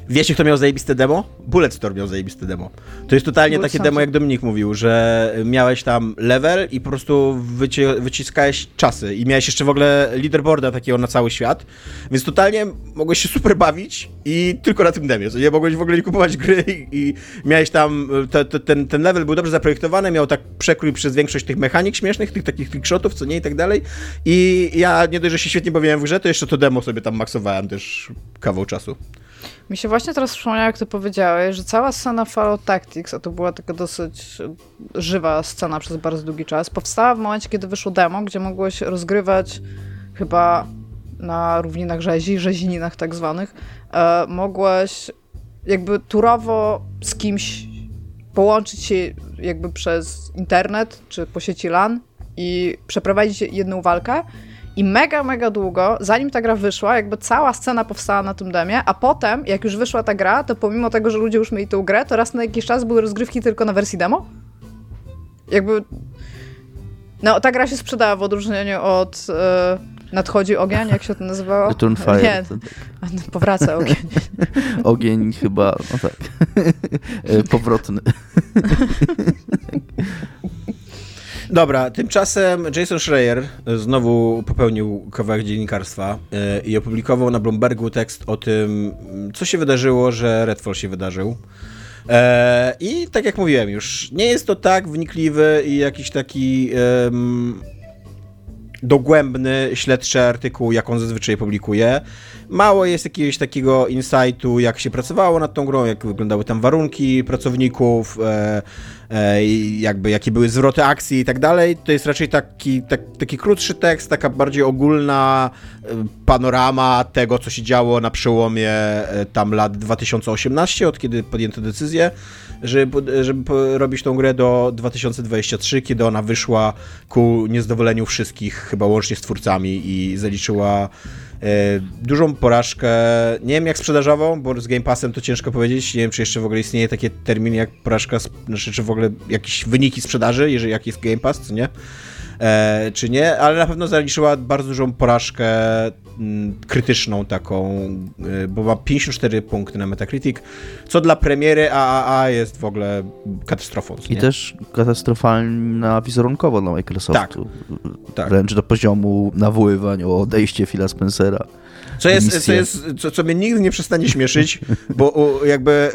Wiecie, kto miał zajebiste demo? Bulletstorm miał zajebiste demo. To jest totalnie takie demo, jak Dominik mówił, że miałeś tam level i po prostu wyci wyciskałeś czasy i miałeś jeszcze w ogóle leaderboarda takiego na cały świat, więc totalnie mogłeś się super bawić i tylko na tym demie, nie? Mogłeś w ogóle nie kupować gry i, i miałeś tam, te, te, ten, ten level był dobrze zaprojektowany, miał tak przekrój przez większość tych mechanik śmiesznych, tych takich trickshotów, co nie i tak dalej i ja nie dość, że się świetnie bawiłem w grze, to jeszcze to demo sobie tam maksowałem też kawał czasu. Mi się właśnie teraz przypomniało, jak ty powiedziałeś, że cała scena Fallout Tactics, a to była taka dosyć żywa scena przez bardzo długi czas, powstała w momencie, kiedy wyszło demo, gdzie mogłeś rozgrywać chyba na równinach rzezi, rzezininach tak zwanych, e, mogłeś jakby turowo z kimś połączyć się jakby przez internet czy po sieci LAN i przeprowadzić jedną walkę i mega, mega długo, zanim ta gra wyszła, jakby cała scena powstała na tym demie, a potem, jak już wyszła ta gra, to pomimo tego, że ludzie już mieli tę grę, to raz na jakiś czas były rozgrywki tylko na wersji demo. Jakby... No, ta gra się sprzedała w odróżnieniu od... Yy... Nadchodzi ogień, jak się to nazywało? [laughs] Return Fire. Nie, [laughs] powraca ogień. [laughs] ogień chyba, no tak, e, powrotny. Dobra, tymczasem Jason Schreier znowu popełnił kawałek dziennikarstwa yy, i opublikował na Bloombergu tekst o tym, co się wydarzyło, że Redfall się wydarzył. E, I tak jak mówiłem już, nie jest to tak wnikliwy i jakiś taki dogłębny, śledczy artykuł, jak on zazwyczaj publikuje. Mało jest jakiegoś takiego insightu, jak się pracowało nad tą grą, jak wyglądały tam warunki pracowników, e, e, jakby jakie były zwroty akcji i tak dalej. To jest raczej taki, tak, taki krótszy tekst, taka bardziej ogólna e, panorama tego, co się działo na przełomie e, tam lat 2018, od kiedy podjęto decyzję, żeby, żeby robić tą grę do 2023, kiedy ona wyszła ku niezadowoleniu wszystkich, chyba łącznie z twórcami i zaliczyła E, dużą porażkę, nie wiem jak sprzedażową, bo z Game Passem to ciężko powiedzieć, nie wiem czy jeszcze w ogóle istnieje takie termin jak porażka, znaczy czy w ogóle jakieś wyniki sprzedaży, jeżeli jak jest Game Pass, czy nie, e, czy nie, ale na pewno zaliczyła bardzo dużą porażkę Mm, krytyczną taką, y, bo ma 54 punkty na Metacritic, co dla premiery AAA jest w ogóle katastrofą. I nie? też katastrofalna wizerunkowo dla Microsoftu. Tak, tak. Wręcz do poziomu nawoływań o odejście Phila Spencera. Co jest, co, jest co, co mnie nigdy nie przestanie śmieszyć, bo jakby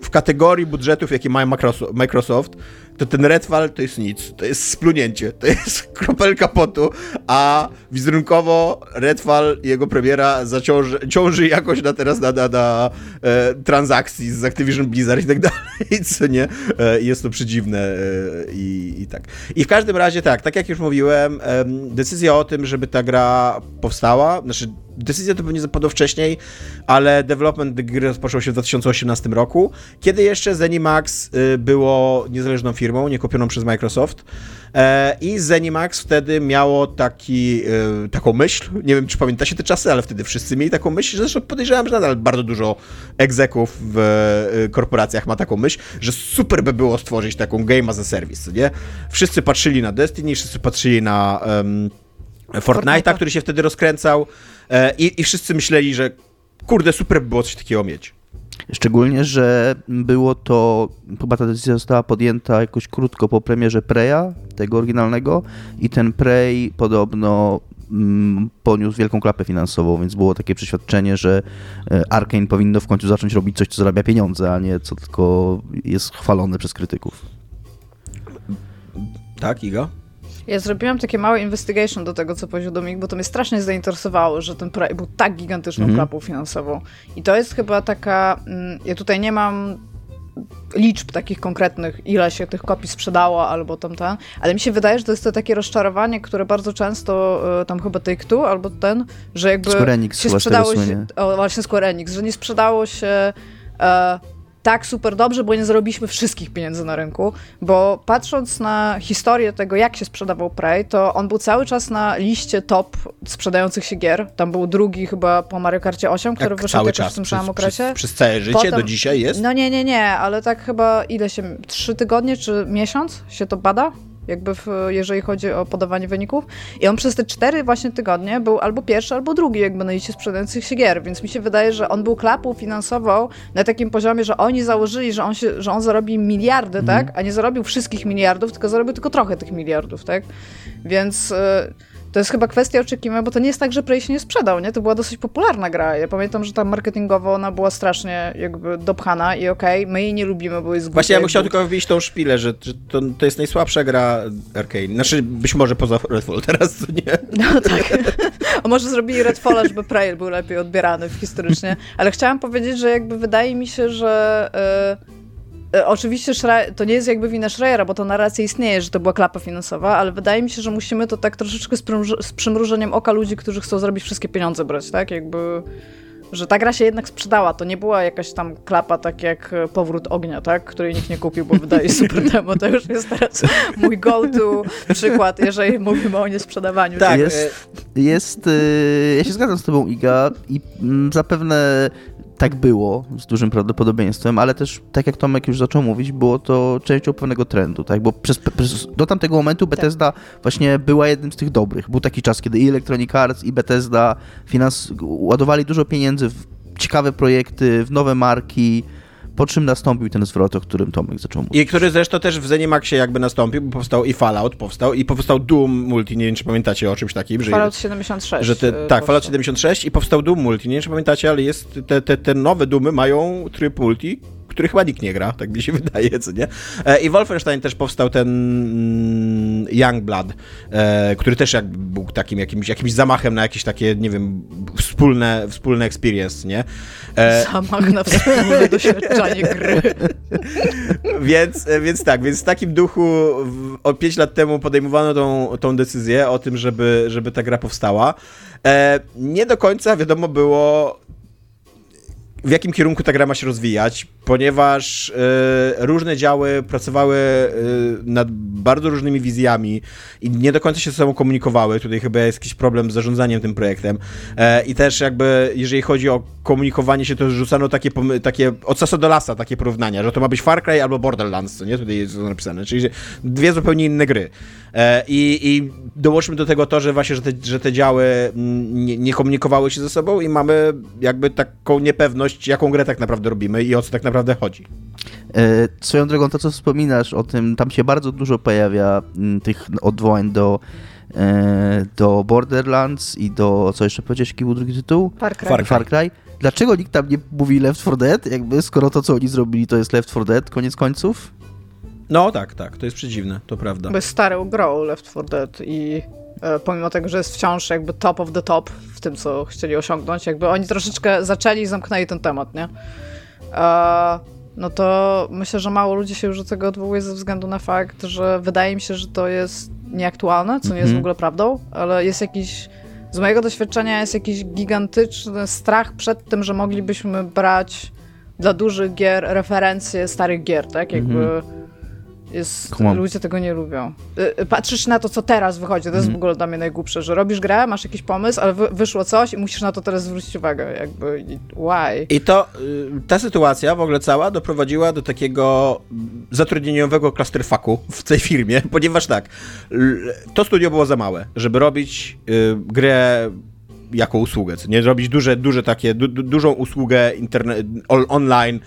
w, w kategorii budżetów, jakie ma Microsoft, to ten Redfall to jest nic. To jest splunięcie. To jest [laughs] kropelka potu, a wizerunkowo Redfall i jego premiera zaciąży, ciąży jakoś na teraz na, na, na e, transakcji z Activision Blizzard i tak [laughs] dalej, co nie? E, jest to przedziwne e, i, i, tak. I w każdym razie tak, tak jak już mówiłem, decyzja o tym, żeby ta gra powstała, znaczy decyzja to pewnie zapadła wcześniej, ale development gry rozpoczął się w 2018 roku, kiedy jeszcze Zenimax y, było niezależną firmą, nie kupioną przez Microsoft. E, I Zenimax wtedy miało taki, y, taką myśl, nie wiem czy pamiętacie te czasy, ale wtedy wszyscy mieli taką myśl, zresztą podejrzewam, że nadal bardzo dużo egzeków w y, korporacjach ma taką myśl, że super by było stworzyć taką game as a service, nie? Wszyscy patrzyli na Destiny, wszyscy patrzyli na um, Fortnite'a, który się wtedy rozkręcał e, i, i wszyscy myśleli, że kurde, super by było coś takiego mieć. Szczególnie, że było to, chyba ta decyzja została podjęta jakoś krótko po premierze Preya, tego oryginalnego, i ten Prey podobno mm, poniósł wielką klapę finansową, więc było takie przeświadczenie, że e, Arkane powinno w końcu zacząć robić coś, co zarabia pieniądze, a nie co tylko jest chwalone przez krytyków. Tak, Iga? Ja zrobiłam takie małe investigation do tego, co powiedział Dominik, bo to mnie strasznie zainteresowało, że ten projekt był tak gigantyczną mm klapą finansową. I to jest chyba taka... Mm, ja tutaj nie mam liczb takich konkretnych, ile się tych kopii sprzedało albo tam ten, ale mi się wydaje, że to jest to takie rozczarowanie, które bardzo często e, tam chyba Take-Two albo ten, że jakby Square Enix się sprzedało się, o, właśnie Square Enix, że nie sprzedało się e, tak super dobrze, bo nie zarobiliśmy wszystkich pieniędzy na rynku, bo patrząc na historię tego, jak się sprzedawał Prey, to on był cały czas na liście top sprzedających się gier. Tam był drugi chyba po Mario Karcie 8, który Jak wyszedł cały czas, w tym przez, samym okresie. Przez, przez całe życie Potem- do dzisiaj jest? No nie, nie, nie, ale tak chyba ile się, trzy tygodnie czy miesiąc się to bada? Jakby w, jeżeli chodzi o podawanie wyników. I on przez te cztery właśnie tygodnie był albo pierwszy, albo drugi jakby na liście sprzedających się gier, więc mi się wydaje, że on był klapą finansował na takim poziomie, że oni założyli, że on, się, że on zarobi miliardy, Mhm. tak? A nie zarobił wszystkich miliardów, tylko zarobił tylko trochę tych miliardów, tak? Więc... y, to jest chyba kwestia oczekiwań, bo to nie jest tak, że Prey się nie sprzedał, nie? To była dosyć popularna gra. Ja pamiętam, że tam marketingowo ona była strasznie jakby dopchana i okej, my jej nie lubimy, bo jest Właśnie ja bym chciał tylko wbić tą szpilę, że, że to, to jest najsłabsza gra Arcane. Znaczy, być może poza Redfall teraz, nie. [laughs] No tak. [laughs] A może zrobili Redfalla, żeby Prey był lepiej odbierany historycznie. Ale chciałam powiedzieć, że jakby wydaje mi się, że e, oczywiście Schreier, to nie jest jakby wina Schreiera, bo to narracja istnieje, że to była klapa finansowa, ale wydaje mi się, że musimy to tak troszeczkę z, przymruż- z przymrużeniem oka ludzi, którzy chcą zrobić wszystkie pieniądze brać, tak? Jakby że ta gra się jednak sprzedała. To nie była jakaś tam klapa, tak jak e, Powrót Ognia, tak? Której nikt nie kupił, bo wydaje [laughs] super demo. To już jest teraz mój go-to przykład, jeżeli mówimy o niesprzedawaniu. Tak, jest, jest y, ja się zgadzam z tobą, Iga, i mm, zapewne tak było, z dużym prawdopodobieństwem, ale też, tak jak Tomek już zaczął mówić, było to częścią pewnego trendu, tak, bo przez, przez, do tamtego momentu Bethesda właśnie była jednym z tych dobrych. Był taki czas, kiedy i Electronic Arts, i Bethesda finans, ładowali dużo pieniędzy w ciekawe projekty, w nowe marki, po czym nastąpił ten zwrot, o którym Tomek zaczął mówić. I który zresztą też w Zenimaxie jakby nastąpił, bo powstał i Fallout powstał, i powstał Doom Multi, nie wiem czy pamiętacie o czymś takim, że... Fallout 76. że te, e, tak, powstał. Fallout 76 i powstał Doom Multi. Nie wiem, czy pamiętacie, ale jest te, te, te nowe Doomy mają tryb multi, który chyba nikt nie gra, tak mi się [laughs] wydaje, co nie? E, I Wolfenstein też powstał ten mm, Youngblood, e, który też jakby był takim jakimś, jakimś zamachem na jakieś takie, nie wiem, wspólne, wspólne experience, nie? E, Zamach na wspólne [laughs] doświadczenie gry. więc, więc tak, więc w takim duchu w, o 5 lat temu podejmowano tą, tą decyzję o tym, żeby, żeby ta gra powstała. Nie do końca wiadomo było, w jakim kierunku ta gra ma się rozwijać, ponieważ e, różne działy pracowały e, nad bardzo różnymi wizjami i nie do końca się ze sobą komunikowały. Tutaj chyba jest jakiś problem z zarządzaniem tym projektem. E, I też jakby, jeżeli chodzi o komunikowanie się, to rzucano takie, takie od sasa do lasa takie porównania, że to ma być Far Cry albo Borderlands, co nie? Tutaj jest napisane, czyli dwie zupełnie inne gry. E, I, i dołączmy do tego to, że właśnie, że te, że te działy mm, nie, nie komunikowały się ze sobą i mamy jakby taką niepewność, jaką grę tak naprawdę robimy i o co tak naprawdę chodzi. E, Swoją drogą, to co wspominasz o tym, tam się bardzo dużo pojawia m, tych odwołań do, e, do Borderlands i do, co jeszcze powiedziałeś, jaki był drugi tytuł? Far Cry. Far Cry. Far Cry. Dlaczego nikt tam nie mówi Left 4 Dead, jakby, skoro to, co oni zrobili, to jest Left 4 Dead, koniec końców? No tak, tak, to jest przedziwne, to prawda. Bo jest starą grą Left 4 Dead i pomimo tego, że jest wciąż jakby top of the top w tym, co chcieli osiągnąć, jakby oni troszeczkę zaczęli i zamknęli ten temat, nie? E, no to myślę, że mało ludzi się już do tego odwołuje ze względu na fakt, że wydaje mi się, że to jest nieaktualne, co nie jest w Mhm. ogóle prawdą, ale jest jakiś, z mojego doświadczenia jest jakiś gigantyczny strach przed tym, że moglibyśmy brać dla dużych gier referencje starych gier, tak? Jakby Mhm. Jest, Kumam. ludzie tego nie lubią. Y, y, Patrzysz na to, co teraz wychodzi, to jest w ogóle dla mnie najgłupsze, że robisz grę, masz jakiś pomysł, ale wy, wyszło coś i musisz na to teraz zwrócić uwagę, jakby why? I to, y, ta sytuacja w ogóle cała doprowadziła do takiego mm, zatrudnieniowego clusterfucku w tej firmie, [laughs] ponieważ tak, to studio było za małe, żeby robić grę jako usługę, co nie robić duże, duże takie, du, du, dużą usługę interne- on, online,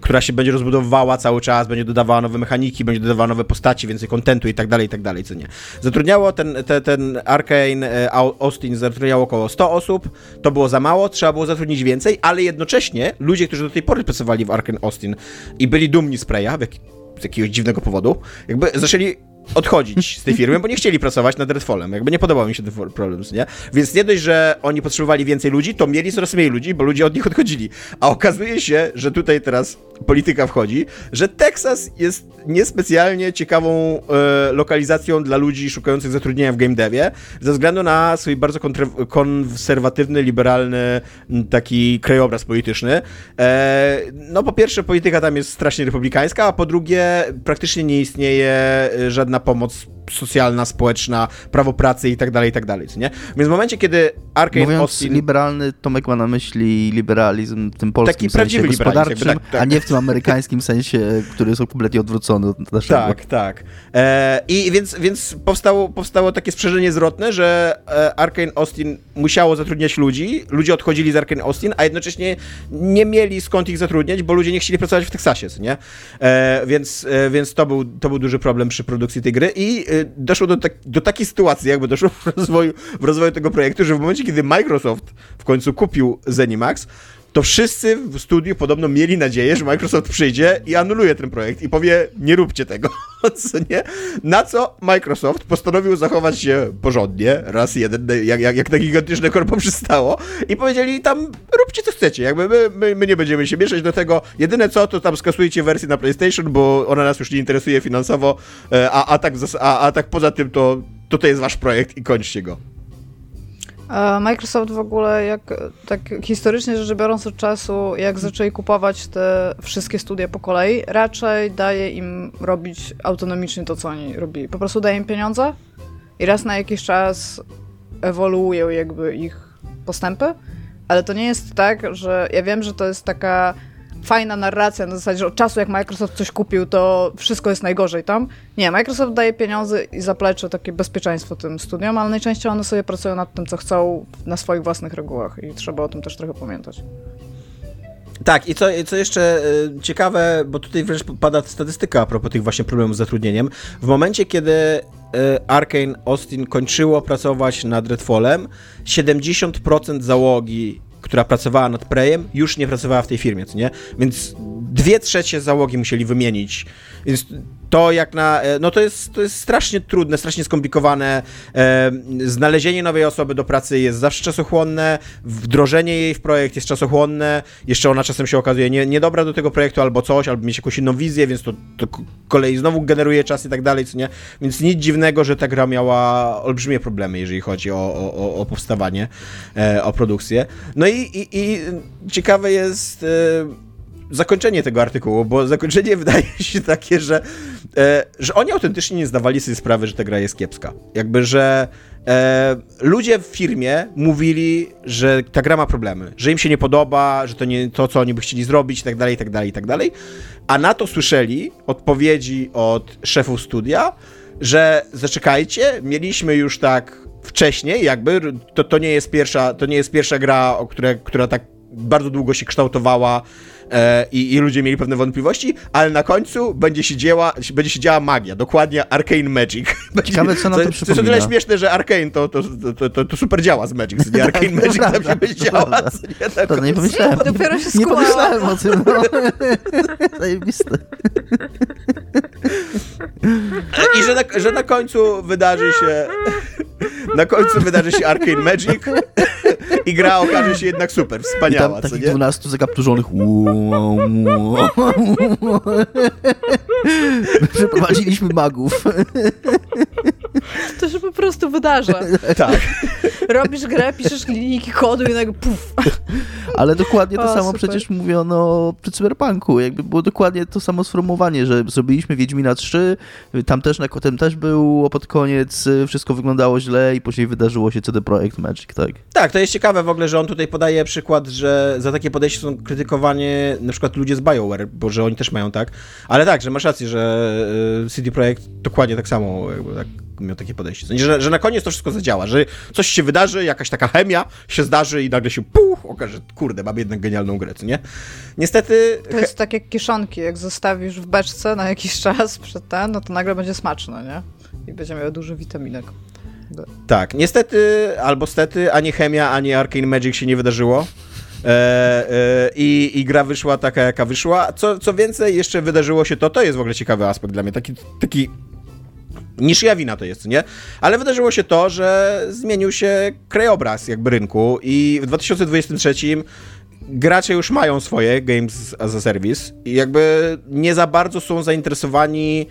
która się będzie rozbudowywała cały czas, będzie dodawała nowe mechaniki, będzie dodawała nowe postaci, więcej kontentu i tak dalej, i tak dalej, co nie. Zatrudniało ten, te, ten Arkane e, Au- Austin zatrudniało około 100 osób, to było za mało, trzeba było zatrudnić więcej, ale jednocześnie ludzie, którzy do tej pory pracowali w Arkane Austin i byli dumni z Preya, z jakiegoś dziwnego powodu, jakby zaczęli odchodzić z tej firmy, bo nie chcieli pracować nad Redfallem. Jakby nie podobał mi się ten problem, nie? Więc nie dość, że oni potrzebowali więcej ludzi, to mieli coraz mniej ludzi, bo ludzie od nich odchodzili. A okazuje się, że tutaj teraz polityka wchodzi, że Teksas jest niespecjalnie ciekawą e, lokalizacją dla ludzi szukających zatrudnienia w game devie, ze względu na swój bardzo konserwatywny, liberalny taki krajobraz polityczny. E, no po pierwsze polityka tam jest strasznie republikańska, a po drugie praktycznie nie istnieje e, żadna pomoc socjalna, społeczna, prawo pracy i tak dalej, i tak dalej, nie? Więc w momencie, kiedy Arkane Mówiąc Austin... liberalny, Tomek ma na myśli liberalizm w tym polskim Taki sensie gospodarczym, tak, tak. a nie w tym amerykańskim [laughs] sensie, który jest kompletnie odwrócony od naszego. Tak, tak. E, I więc, więc powstało, powstało takie sprzężenie zwrotne, że e, Arkane Austin musiało zatrudniać ludzi, ludzie odchodzili z Arkane Austin, a jednocześnie nie mieli skąd ich zatrudniać, bo ludzie nie chcieli pracować w Teksasie, nie? E, więc e, więc to, był, to był duży problem przy produkcji tej gry i doszło do, tak, do takiej sytuacji, jakby doszło w rozwoju, w rozwoju tego projektu, że w momencie, kiedy Microsoft w końcu kupił Zenimax, to wszyscy w studiu podobno mieli nadzieję, że Microsoft przyjdzie i anuluje ten projekt i powie, nie róbcie tego, co nie? Na co Microsoft postanowił zachować się porządnie, raz jeden, jak, jak, jak na gigantyczne korpo przystało i powiedzieli tam, róbcie co chcecie, jakby my, my, my nie będziemy się mieszać do tego, jedyne co, to tam skasujcie wersję na PlayStation, bo ona nas już nie interesuje finansowo, e, a, a, tak, a, a tak poza tym to, to to jest wasz projekt i kończcie go. Microsoft w ogóle, jak tak historycznie rzecz biorąc od czasu, jak zaczęli kupować te wszystkie studia po kolei, raczej daje im robić autonomicznie to, co oni robili. Po prostu daje im pieniądze i raz na jakiś czas ewoluują jakby ich postępy, ale to nie jest tak, że ja wiem, że to jest taka fajna narracja na zasadzie, że od czasu jak Microsoft coś kupił, to wszystko jest najgorzej tam. Nie, Microsoft daje pieniądze i zaplecze takie bezpieczeństwo tym studiom, ale najczęściej one sobie pracują nad tym, co chcą na swoich własnych regułach i trzeba o tym też trochę pamiętać. Tak, i co, co jeszcze y, ciekawe, bo tutaj wręcz pada statystyka a propos tych właśnie problemów z zatrudnieniem. W momencie, kiedy y, Arkane Austin kończyło pracować nad Redfallem, 70% załogi która pracowała nad Prejem, już nie pracowała w tej firmie, co nie? Więc dwie trzecie załogi musieli wymienić. Więc to jak na. E, no to jest, to jest strasznie trudne, strasznie skomplikowane. E, znalezienie nowej osoby do pracy jest zawsze czasochłonne, wdrożenie jej w projekt jest czasochłonne. Jeszcze ona czasem się okazuje nie, niedobra do tego projektu albo coś, albo mieć jakąś inną wizję, więc to, to kolei znowu generuje czas i tak dalej, co nie? Więc nic dziwnego, że ta gra miała olbrzymie problemy, jeżeli chodzi o, o, o powstawanie, e, o produkcję. No i, i, i ciekawe jest. Zakończenie tego artykułu, bo zakończenie [laughs] wydaje się takie, że, e, że oni autentycznie nie zdawali sobie sprawy, że ta gra jest kiepska. Jakby, że e, ludzie w firmie mówili, że ta gra ma problemy, że im się nie podoba, że to nie to, co oni by chcieli zrobić tak dalej, tak dalej, tak dalej. A na to słyszeli odpowiedzi od szefów studia, że zaczekajcie, mieliśmy już tak wcześniej, jakby to, to nie jest pierwsza, to nie jest pierwsza gra, o które, która tak bardzo długo się kształtowała e, i, i, ludzie mieli pewne wątpliwości, ale na końcu będzie się, dzieła, będzie się działa magia, dokładnie Arcane Magic. [laughs] Ciekawe, co na to, to przypomina. To jest o tyle śmieszne, że Arcane to, to, to, to, to super działa z Magic, nie [laughs] Arcane Magic tam się będzie działa. Nie, tak to nie pomyślałem. Dopiero się Nie pomyślałem o tym, no. [laughs] Zajebiste. I że na, że na końcu wydarzy się na końcu wydarzy się Arcane Magic i gra okaże się jednak super, wspaniała, I tam co nie? 12 zakapturzonych [laughs] Przeprowadziliśmy magów. To się po prostu wydarza. [laughs] Tak. Robisz grę, piszesz linijki kodu i nagle puf. [laughs] Ale dokładnie to O, samo super. przecież mówiono przy Cyberpunku. Jakby było dokładnie to samo sformułowanie, że zrobiliśmy Wiedźmina 3, tam też, na, tam też było pod koniec, y, wszystko wyglądało źle i później wydarzyło się CD Projekt Magic, tak? Tak, to jest ciekawe w ogóle, że on tutaj podaje przykład, że za takie podejście są krytykowani na przykład ludzie z BioWare, bo że oni też mają tak. Ale tak, że masz rację, że y, CD Projekt dokładnie tak samo jakby tak miał takie podejście. Że, że na koniec to wszystko zadziała, że coś się wydarzy, jakaś taka chemia się zdarzy i nagle się puch, okaże, kurde, mam jednak genialną grę, nie? Niestety... To jest tak jak kiszonki, jak zostawisz w beczce na jakiś [laughs] czas przed ten, no to nagle będzie smaczne, nie? I będzie miało dużo witaminek. Tak, niestety, albo stety, ani chemia, ani Arcane Magic się nie wydarzyło. E, e, i, I gra wyszła taka, jaka wyszła. Co, co więcej, jeszcze wydarzyło się to, to jest w ogóle ciekawy aspekt dla mnie, taki, taki niż ja wina to jest, nie? Ale wydarzyło się to, że zmienił się krajobraz jakby rynku i w 2023 gracze już mają swoje Games as a Service i jakby nie za bardzo są zainteresowani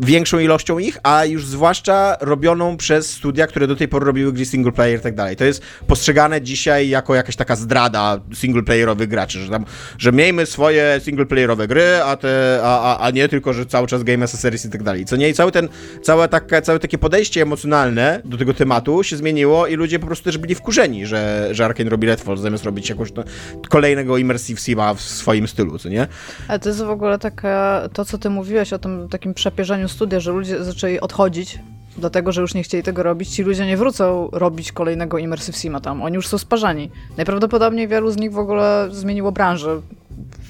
większą ilością ich, a już zwłaszcza robioną przez studia, które do tej pory robiły gry single player i tak dalej. To jest postrzegane dzisiaj jako jakaś taka zdrada singleplayerowych graczy, że tam, że miejmy swoje singleplayerowe gry, a, te, a, a, a nie tylko, że cały czas game as a service i tak dalej. Co nie, i cały ten, całe, taka, całe takie podejście emocjonalne do tego tematu się zmieniło i ludzie po prostu też byli wkurzeni, że, że Arkane robi Redfall zamiast robić jakąś no, kolejnego immersive sima w swoim stylu, co nie? Ale to jest w ogóle taka, to co ty mówiłeś o tym takim przepierzeniu studia, że ludzie zaczęli odchodzić do tego, że już nie chcieli tego robić, ci ludzie nie wrócą robić kolejnego Immersive Sima tam. Oni już są sparzani. Najprawdopodobniej wielu z nich w ogóle zmieniło branżę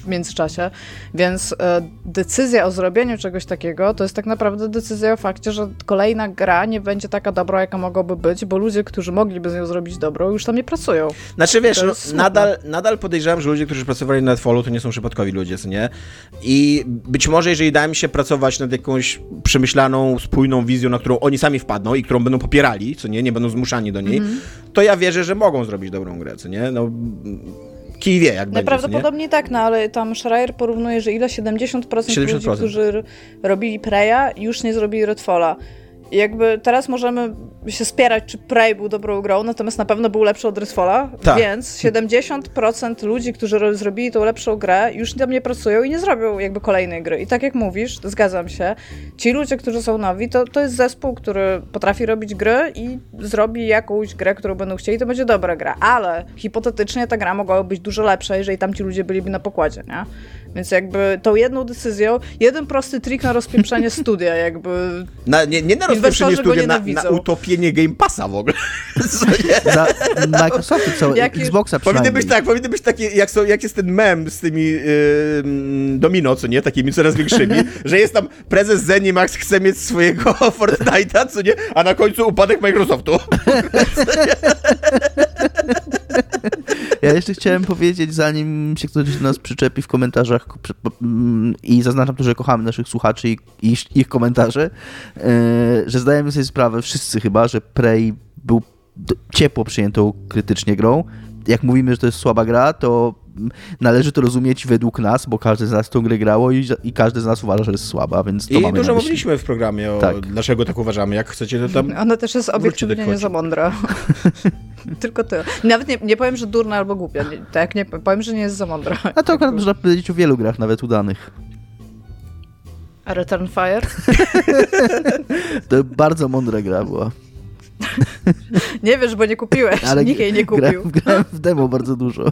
w międzyczasie, więc e, decyzja o zrobieniu czegoś takiego to jest tak naprawdę decyzja o fakcie, że kolejna gra nie będzie taka dobra, jaka mogłaby być, bo ludzie, którzy mogliby z nią zrobić dobrą, już tam nie pracują. Znaczy wiesz, no, nadal, nadal podejrzewam, że ludzie, którzy pracowali na Netfallu, to nie są przypadkowi ludzie, co nie? I być może, jeżeli da im się pracować nad jakąś przemyślaną, spójną wizją, na którą oni sami wpadną i którą będą popierali, co nie, nie będą zmuszani do niej, Mhm. to ja wierzę, że mogą zrobić dobrą grę, co nie? No, kij wie, jak będzie, co nie? Najprawdopodobniej tak, no ale tam Schreier porównuje, że ile 70%, 70%. ludzi, którzy robili Preya, już nie zrobili Redfalla. Jakby teraz możemy się spierać, czy Prey był dobrą grą, natomiast na pewno był lepszy od Redfalla, Tak. więc 70% ludzi, którzy ro- zrobili tą lepszą grę, już tam nie pracują i nie zrobią jakby kolejnej gry. I tak jak mówisz, zgadzam się, ci ludzie, którzy są nowi, to, to jest zespół, który potrafi robić gry i zrobi jakąś grę, którą będą chcieli, to będzie dobra gra. Ale hipotetycznie ta gra mogłaby być dużo lepsza, jeżeli tam ci ludzie byliby na pokładzie, nie? Więc jakby tą jedną decyzją, jeden prosty trik na rozpieprzenie [laughs] studia, jakby Na, nie, nie na go studia, na, na utopienie Game Passa w ogóle. [laughs] Co? Za Microsoftu całe, Jak Xboxa Powinny być tak, powinny być takie, jak, są, jak jest ten mem z tymi yy, domino, co nie, takimi coraz większymi, [laughs] że jest tam prezes Zenimax chce mieć swojego Fortnite'a, co nie, a na końcu upadek Microsoftu. Ja jeszcze chciałem powiedzieć, zanim się ktoś do nas przyczepi w komentarzach mm, i zaznaczam tu, że kochamy naszych słuchaczy i i ich komentarze, e, że zdajemy sobie sprawę, wszyscy chyba, że Prey był ciepło przyjętą krytycznie grą. Jak mówimy, że to jest słaba gra, to należy to rozumieć według nas, bo każdy z nas tą grę grało i, i każdy z nas uważa, że jest słaba, więc to I mamy dużo mówiliśmy w programie o Tak. dlaczego tak uważamy. Jak chcecie, to tam... ona też jest obiektywnie nie za mądra. [laughs] Tylko tyle. Nawet nie, nie powiem, że durna albo głupia. Nie, tak, nie powiem, że nie jest za mądra. A to akurat można powiedzieć o wielu grach, nawet udanych. A Return Fire? [laughs] To bardzo mądra gra była. Nie wiesz, bo nie kupiłeś. Ale Nikt jej nie kupił. Grałem, grałem w demo bardzo dużo.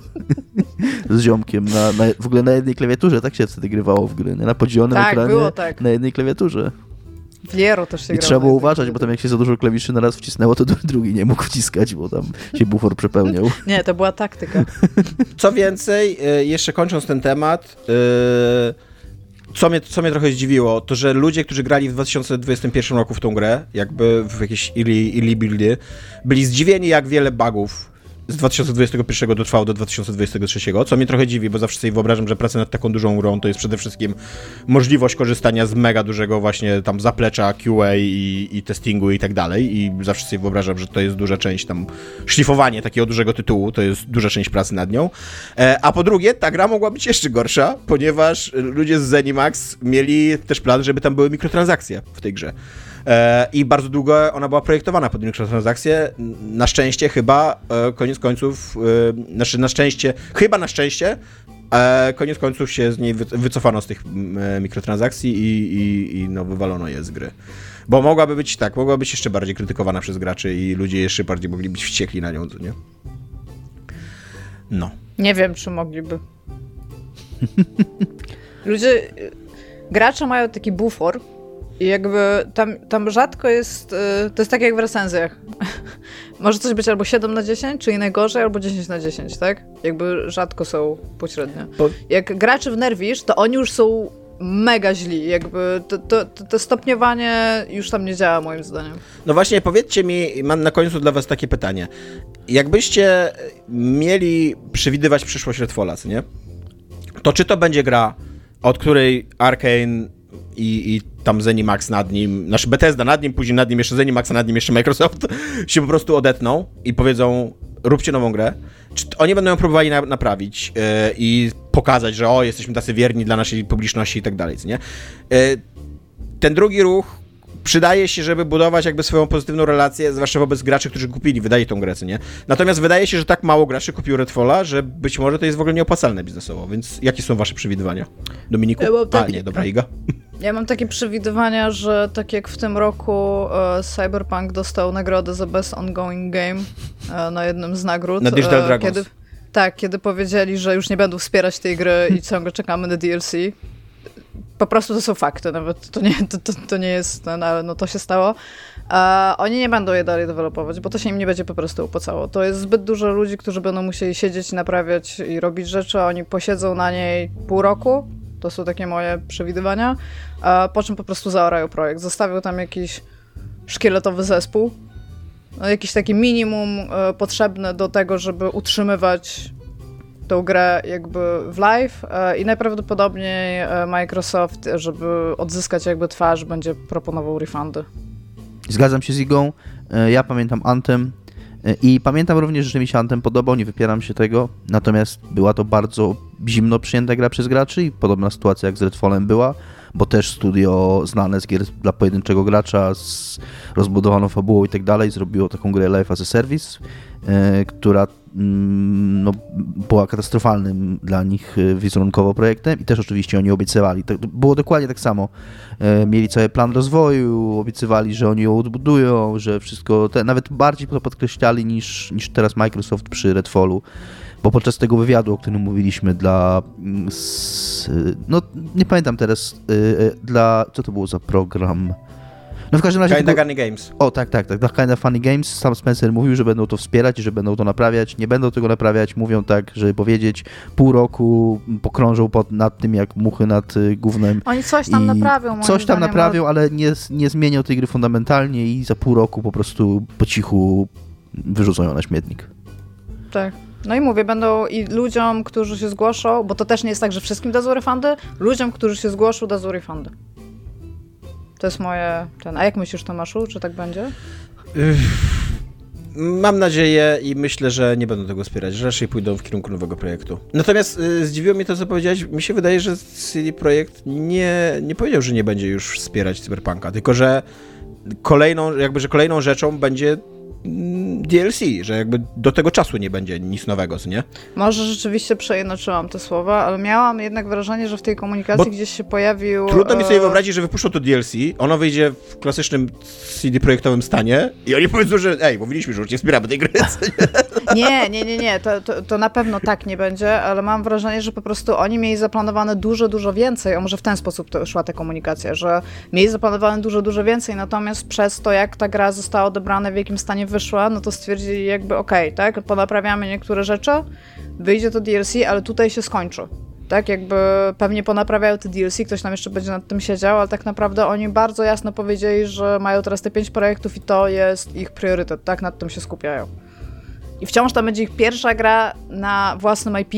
Z ziomkiem. Na, na, w ogóle na jednej klawiaturze tak się wtedy grywało w gry. nie? Na podzielonym Tak, ekranie. było tak. Na jednej klawiaturze. W Liero też się I grało trzeba było uważać, bo tam jak się za dużo klawiszy na raz wcisnęło, to drugi nie mógł wciskać, bo tam się bufor przepełniał. [laughs] Nie, to była taktyka. Co więcej, y, jeszcze kończąc ten temat, y, co mnie, co mnie trochę zdziwiło, to że ludzie, którzy grali w 2021 roku w tą grę, jakby w jakieś ili, ili buildy, byli zdziwieni, jak wiele bugów z 2021 dotrwało do 2023, co mnie trochę dziwi, bo zawsze sobie wyobrażam, że praca nad taką dużą grą to jest przede wszystkim możliwość korzystania z mega dużego właśnie tam zaplecza QA i, i testingu i tak dalej i zawsze sobie wyobrażam, że to jest duża część tam szlifowanie takiego dużego tytułu, to jest duża część pracy nad nią. E, a po drugie, ta gra mogła być jeszcze gorsza, ponieważ ludzie z Zenimax mieli też plan, żeby tam były mikrotransakcje w tej grze. E, I bardzo długo ona była projektowana pod mikrotransakcje. Na szczęście chyba, e, koniec końców, e, znaczy na szczęście, chyba na szczęście, koniec końców się z niej wy- wycofano z tych mikrotransakcji i, i, i no, wywalono je z gry. Bo mogłaby być tak, mogła być jeszcze bardziej krytykowana przez graczy i ludzie jeszcze bardziej mogli być wściekli na nią, nie? No. Nie wiem, czy mogliby. [laughs] Ludzie, y, gracze mają taki bufor i jakby tam, tam rzadko jest, y, to jest tak jak w recenzjach. [laughs] Może coś być albo 7 na 10, czyli najgorzej, albo 10 na 10, tak? Jakby rzadko są pośrednie. Bo- Jak graczy wnerwisz, to oni już są mega źli, jakby to, to, to, to stopniowanie już tam nie działa moim zdaniem. No właśnie, powiedzcie mi, mam na końcu dla was takie pytanie. Jakbyście mieli przewidywać przyszłość Redfalla, co nie? To czy to będzie gra, od której Arkane i, i tam Zenimax nad nim, znaczy Bethesda nad nim, później nad nim jeszcze Zenimax, a nad nim jeszcze Microsoft [laughs] się po prostu odetną i powiedzą, róbcie nową grę. czy oni będą ją próbowali na, naprawić yy, i pokazać, że o, jesteśmy tacy wierni dla naszej publiczności i tak dalej, nie? Yy, ten drugi ruch przydaje się, żeby budować jakby swoją pozytywną relację, zwłaszcza wobec graczy, którzy kupili, wydali tą grę, nie? Natomiast wydaje się, że tak mało graczy kupił Redfalla, że być może to jest w ogóle nieopłacalne biznesowo, więc jakie są wasze przewidywania? Dominiku? Ja mam A, takie- nie, dobra, Iga. [laughs] Ja mam takie przewidywania, że tak jak w tym roku e, Cyberpunk dostał nagrodę za Best Ongoing Game e, na jednym z nagród. Na Digital e, Dragons. Kiedy, tak, kiedy powiedzieli, że już nie będą wspierać tej gry i [laughs] ciągle czekamy na DLC. Po prostu to są fakty, nawet to nie, to, to, to nie jest, no, no to się stało. A oni nie będą je dalej dewelopować, bo to się im nie będzie po prostu opłacało. To jest zbyt dużo ludzi, którzy będą musieli siedzieć, naprawiać i robić rzeczy, a oni posiedzą na niej pół roku. To są takie moje przewidywania. Po czym po prostu zaorają projekt. Zostawił tam jakiś szkieletowy zespół. No, jakiś taki minimum e, potrzebne do tego, żeby utrzymywać tą grę jakby w live e, i najprawdopodobniej e, Microsoft, żeby odzyskać jakby twarz, będzie proponował refundy. Zgadzam się z Igą. E, Ja pamiętam Anthem i pamiętam również, że mi się Anthem podobał, nie wypieram się tego. Natomiast była to bardzo zimno przyjęta gra przez graczy i podobna sytuacja jak z Redfallem była, bo też studio znane z gier dla pojedynczego gracza z rozbudowaną fabułą i tak dalej zrobiło taką grę Life as a Service, która no, była katastrofalnym dla nich e, wizerunkowo projektem i też oczywiście oni obiecywali. To było dokładnie tak samo. E, Mieli cały plan rozwoju, obiecywali, że oni ją odbudują, że wszystko, te, nawet bardziej to podkreślali niż, niż teraz Microsoft przy Redfallu. Bo podczas tego wywiadu, o którym mówiliśmy dla. mm, s- no, nie pamiętam teraz. y, y, Dla. Co to było za program? No w każdym razie. Kinda Gunny Games. o, tak, tak, tak. Dla Kinda Funny Games sam Spencer mówił, że będą to wspierać i że będą to naprawiać. Nie będą tego naprawiać. Mówią tak, żeby powiedzieć, pół roku pokrążą pod, nad tym jak muchy nad y, gównem. Oni coś tam naprawią. Coś tam naprawią, ale nie, nie zmienią tej gry fundamentalnie i za pół roku po prostu po cichu wyrzucą ją na śmietnik. Tak. No i mówię, będą i ludziom, którzy się zgłoszą, bo to też nie jest tak, że wszystkim dadzą refundy, ludziom, którzy się zgłoszą, dadzą refundy. To jest moje... Ten. A jak myślisz, Tomaszu, czy tak będzie? Mam nadzieję i myślę, że nie będą tego wspierać, że raczej pójdą w kierunku nowego projektu. Natomiast y, zdziwiło mnie to, co powiedziałeś. Mi się wydaje, że CD Projekt nie, nie powiedział, że nie będzie już wspierać Cyberpunka, tylko że kolejną, jakby, że kolejną rzeczą będzie DLC, że jakby do tego czasu nie będzie nic nowego, nie? Może rzeczywiście przeinaczyłam te słowa, ale miałam jednak wrażenie, że w tej komunikacji Bo gdzieś się pojawił... Trudno mi e, sobie wyobrazić, że wypuszczą to DLC, ono wyjdzie w klasycznym CD projektowym stanie i oni powiedzą, że ej, mówiliśmy, że już nie wspieramy tej gry. Nie? Nie, nie, nie, to, to, to na pewno tak nie będzie, ale mam wrażenie, że po prostu oni mieli zaplanowane dużo, dużo więcej, a może w ten sposób to szła ta komunikacja, że mieli zaplanowane dużo, dużo więcej, natomiast przez to, jak ta gra została odebrana, w jakim stanie wyszła, no to stwierdzili jakby okej, tak, ponaprawiamy niektóre rzeczy, wyjdzie to DLC, ale tutaj się skończy. Tak, jakby pewnie ponaprawiają te DLC, ktoś tam jeszcze będzie nad tym siedział, ale tak naprawdę oni bardzo jasno powiedzieli, że mają teraz te pięć projektów i to jest ich priorytet, tak, nad tym się skupiają. I wciąż to będzie ich pierwsza gra na własnym IP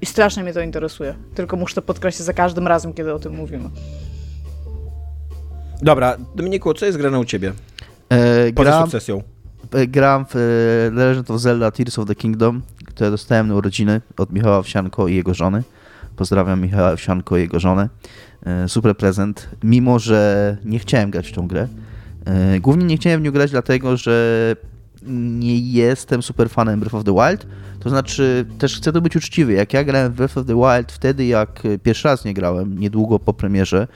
i strasznie mnie to interesuje. Tylko muszę to podkreślić za każdym razem, kiedy o tym mówimy. Dobra, Dominiku, co jest grane u ciebie? E, Poza gram, sukcesją. e, gram w e, Legend of Zelda Tears of the Kingdom, które dostałem na urodziny od Michała Wsianko i jego żony. Pozdrawiam Michała Wsianko i jego żonę. E, super prezent, mimo że nie chciałem grać w tą grę. E, Głównie nie chciałem w nią grać dlatego, że nie jestem super fanem Breath of the Wild. To znaczy, też chcę to być uczciwy. Jak ja grałem w Breath of the Wild wtedy, jak pierwszy raz nie grałem, niedługo po premierze,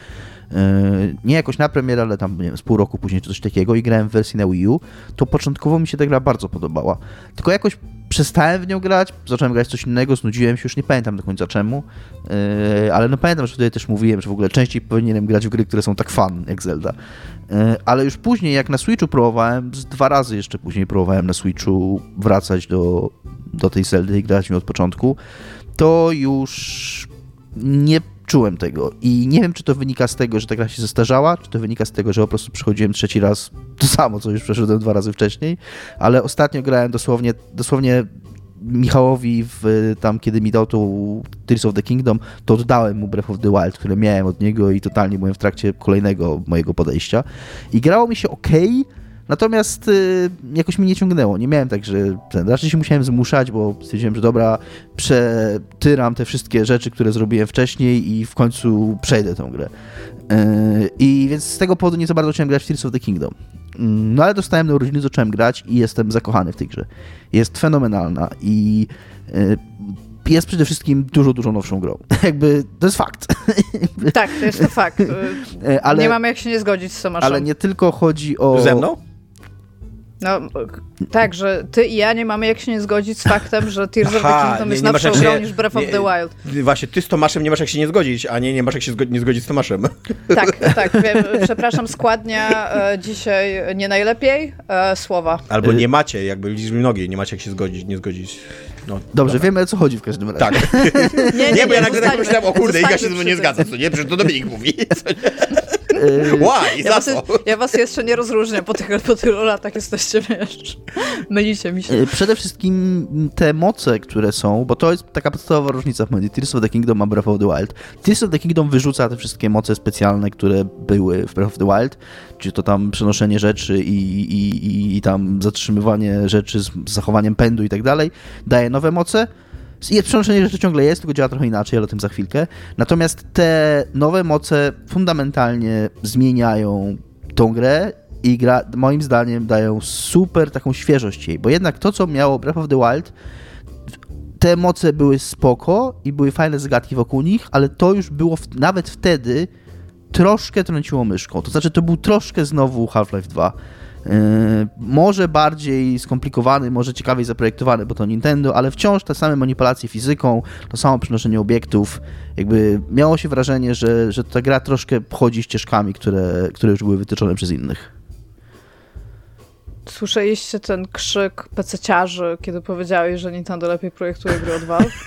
nie jakoś na premierę, ale tam nie wiem, z pół roku później czy coś takiego i grałem w wersji na Wii U, to początkowo mi się ta gra bardzo podobała. Tylko jakoś przestałem w nią grać, zacząłem grać coś innego, znudziłem się, już nie pamiętam do końca czemu, e, ale no pamiętam, że wtedy też mówiłem, że w ogóle częściej powinienem grać w gry, które są tak fan jak Zelda. E, Ale już później, jak na Switchu próbowałem, z dwa razy jeszcze później próbowałem na Switchu wracać do, do tej Zeldy i grać nią od początku, to już nie czułem tego. I nie wiem, czy to wynika z tego, że ta gra się zestarzała, czy to wynika z tego, że po prostu przychodziłem trzeci raz to samo, co już przeszedłem dwa razy wcześniej, ale ostatnio grałem dosłownie, dosłownie Michałowi w, tam, kiedy mi dał tą Tears of the Kingdom, to oddałem mu Breath of the Wild, które miałem od niego i totalnie byłem w trakcie kolejnego mojego podejścia. I grało mi się ok, Natomiast y, jakoś mi nie ciągnęło. Nie miałem tak, że ten, raczej się musiałem zmuszać, bo stwierdziłem, że dobra, przetyram te wszystkie rzeczy, które zrobiłem wcześniej i w końcu przejdę tą grę. Y, I więc z tego powodu nie za bardzo chciałem grać w Tears of the Kingdom. Mm, No ale dostałem na urodziny, zacząłem grać i jestem zakochany w tej grze. Jest fenomenalna i y, jest przede wszystkim dużo, dużo nowszą grą. [laughs] Jakby to jest fakt. Tak, to jest to fakt. [laughs] Ale, nie mamy jak się nie zgodzić z Tomaszem. ale nie tylko chodzi o... Ze mną? No, tak, że ty i ja nie mamy jak się nie zgodzić z faktem, że Tears of the Kingdom nie- jest nie się- grą niż Breath of nie- the Wild. Właśnie, ty z Tomaszem nie masz jak się nie zgodzić, a nie, nie masz jak się zgo- nie zgodzić z Tomaszem. [laughs] Tak, [laughs] tak, wiem, przepraszam, składnia e, dzisiaj nie najlepiej. E, słowa. Albo Y- nie macie, jakby liczby nogi, nie macie jak się zgodzić, nie zgodzić. No, Dobrze, dobra. wiemy o co chodzi w każdym razie. Tak. Nie, Nie, bo ja nagle tak myślałem, o kurde, Iga się ze mną zostańmy nie przy zgadza, tym. co nie? Przecież to Dominik mówi. [laughs] Why? Ja Za was, ja was jeszcze nie rozróżniam, po, tych, po tylu latach jesteście, wiesz, mylicie mi się. E, Przede wszystkim te moce, które są, bo to jest taka podstawowa różnica pomiędzy Tears of the Kingdom a Breath of the Wild. Tears of the Kingdom wyrzuca te wszystkie moce specjalne, które były w Breath of the Wild, czyli to tam przenoszenie rzeczy i, i, i, i tam zatrzymywanie rzeczy z zachowaniem pędu i tak dalej, daje nowe moce. Jest, przenoszenie rzeczy ciągle jest, tylko działa trochę inaczej, ale o tym za chwilkę. Natomiast te nowe moce fundamentalnie zmieniają tą grę i gra, moim zdaniem dają super taką świeżość jej, bo jednak to, co miało Breath of the Wild, te moce były spoko i były fajne zagadki wokół nich, ale to już było w, nawet wtedy troszkę trąciło myszką. To znaczy, to był troszkę znowu Half-Life 2. Yy, może bardziej skomplikowany, może ciekawiej zaprojektowany, bo to Nintendo, ale wciąż te same manipulacje fizyką, to samo przenoszenie obiektów. Jakby miało się wrażenie, że, że ta gra troszkę chodzi ścieżkami, które, które już były wytyczone przez innych. Słyszeliście ten krzyk pececiarzy, kiedy powiedziałeś, że Nintendo lepiej projektuje gry od Valve?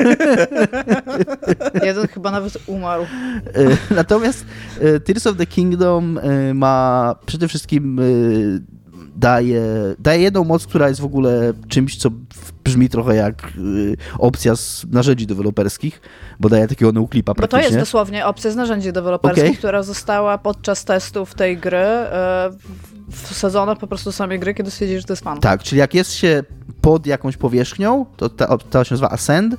[laughs] Jeden chyba nawet umarł. E, Natomiast e, Tears of the Kingdom ma przede wszystkim daje, daje jedną moc, która jest w ogóle czymś, co brzmi trochę jak e, opcja z narzędzi deweloperskich, bo daje takiego no-clipa Bo to praktycznie. jest dosłownie opcja z narzędzi deweloperskich, Okej. która została podczas testów tej gry e, wsadzona po prostu do samej gry, kiedy stwierdzili, że to jest fan. Tak, czyli jak jest się pod jakąś powierzchnią, to ta, ta się nazywa ascend,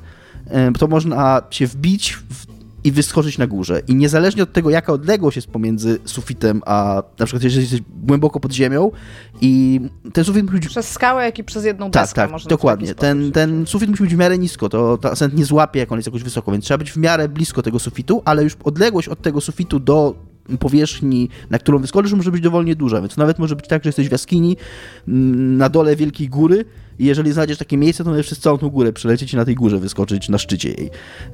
e, to można się wbić w, i wyskoczyć na górze. I niezależnie od tego, jaka odległość jest pomiędzy sufitem, a na przykład jeżeli jesteś głęboko pod ziemią i ten sufit musi być Przez skałę, jak i przez jedną tak, deskę tak, można dokładnie. Ten, ten sufit musi być w miarę nisko, to ta nie złapie, jak on jest jakoś wysoko, więc trzeba być w miarę blisko tego sufitu, ale już odległość od tego sufitu do powierzchni, na którą wyskoczysz, może być dowolnie duża, więc nawet może być tak, że jesteś w jaskini mm, na dole wielkiej góry i jeżeli znajdziesz takie miejsce, to możesz przez całą tą górę przelecieć i na tej górze wyskoczyć na szczycie jej.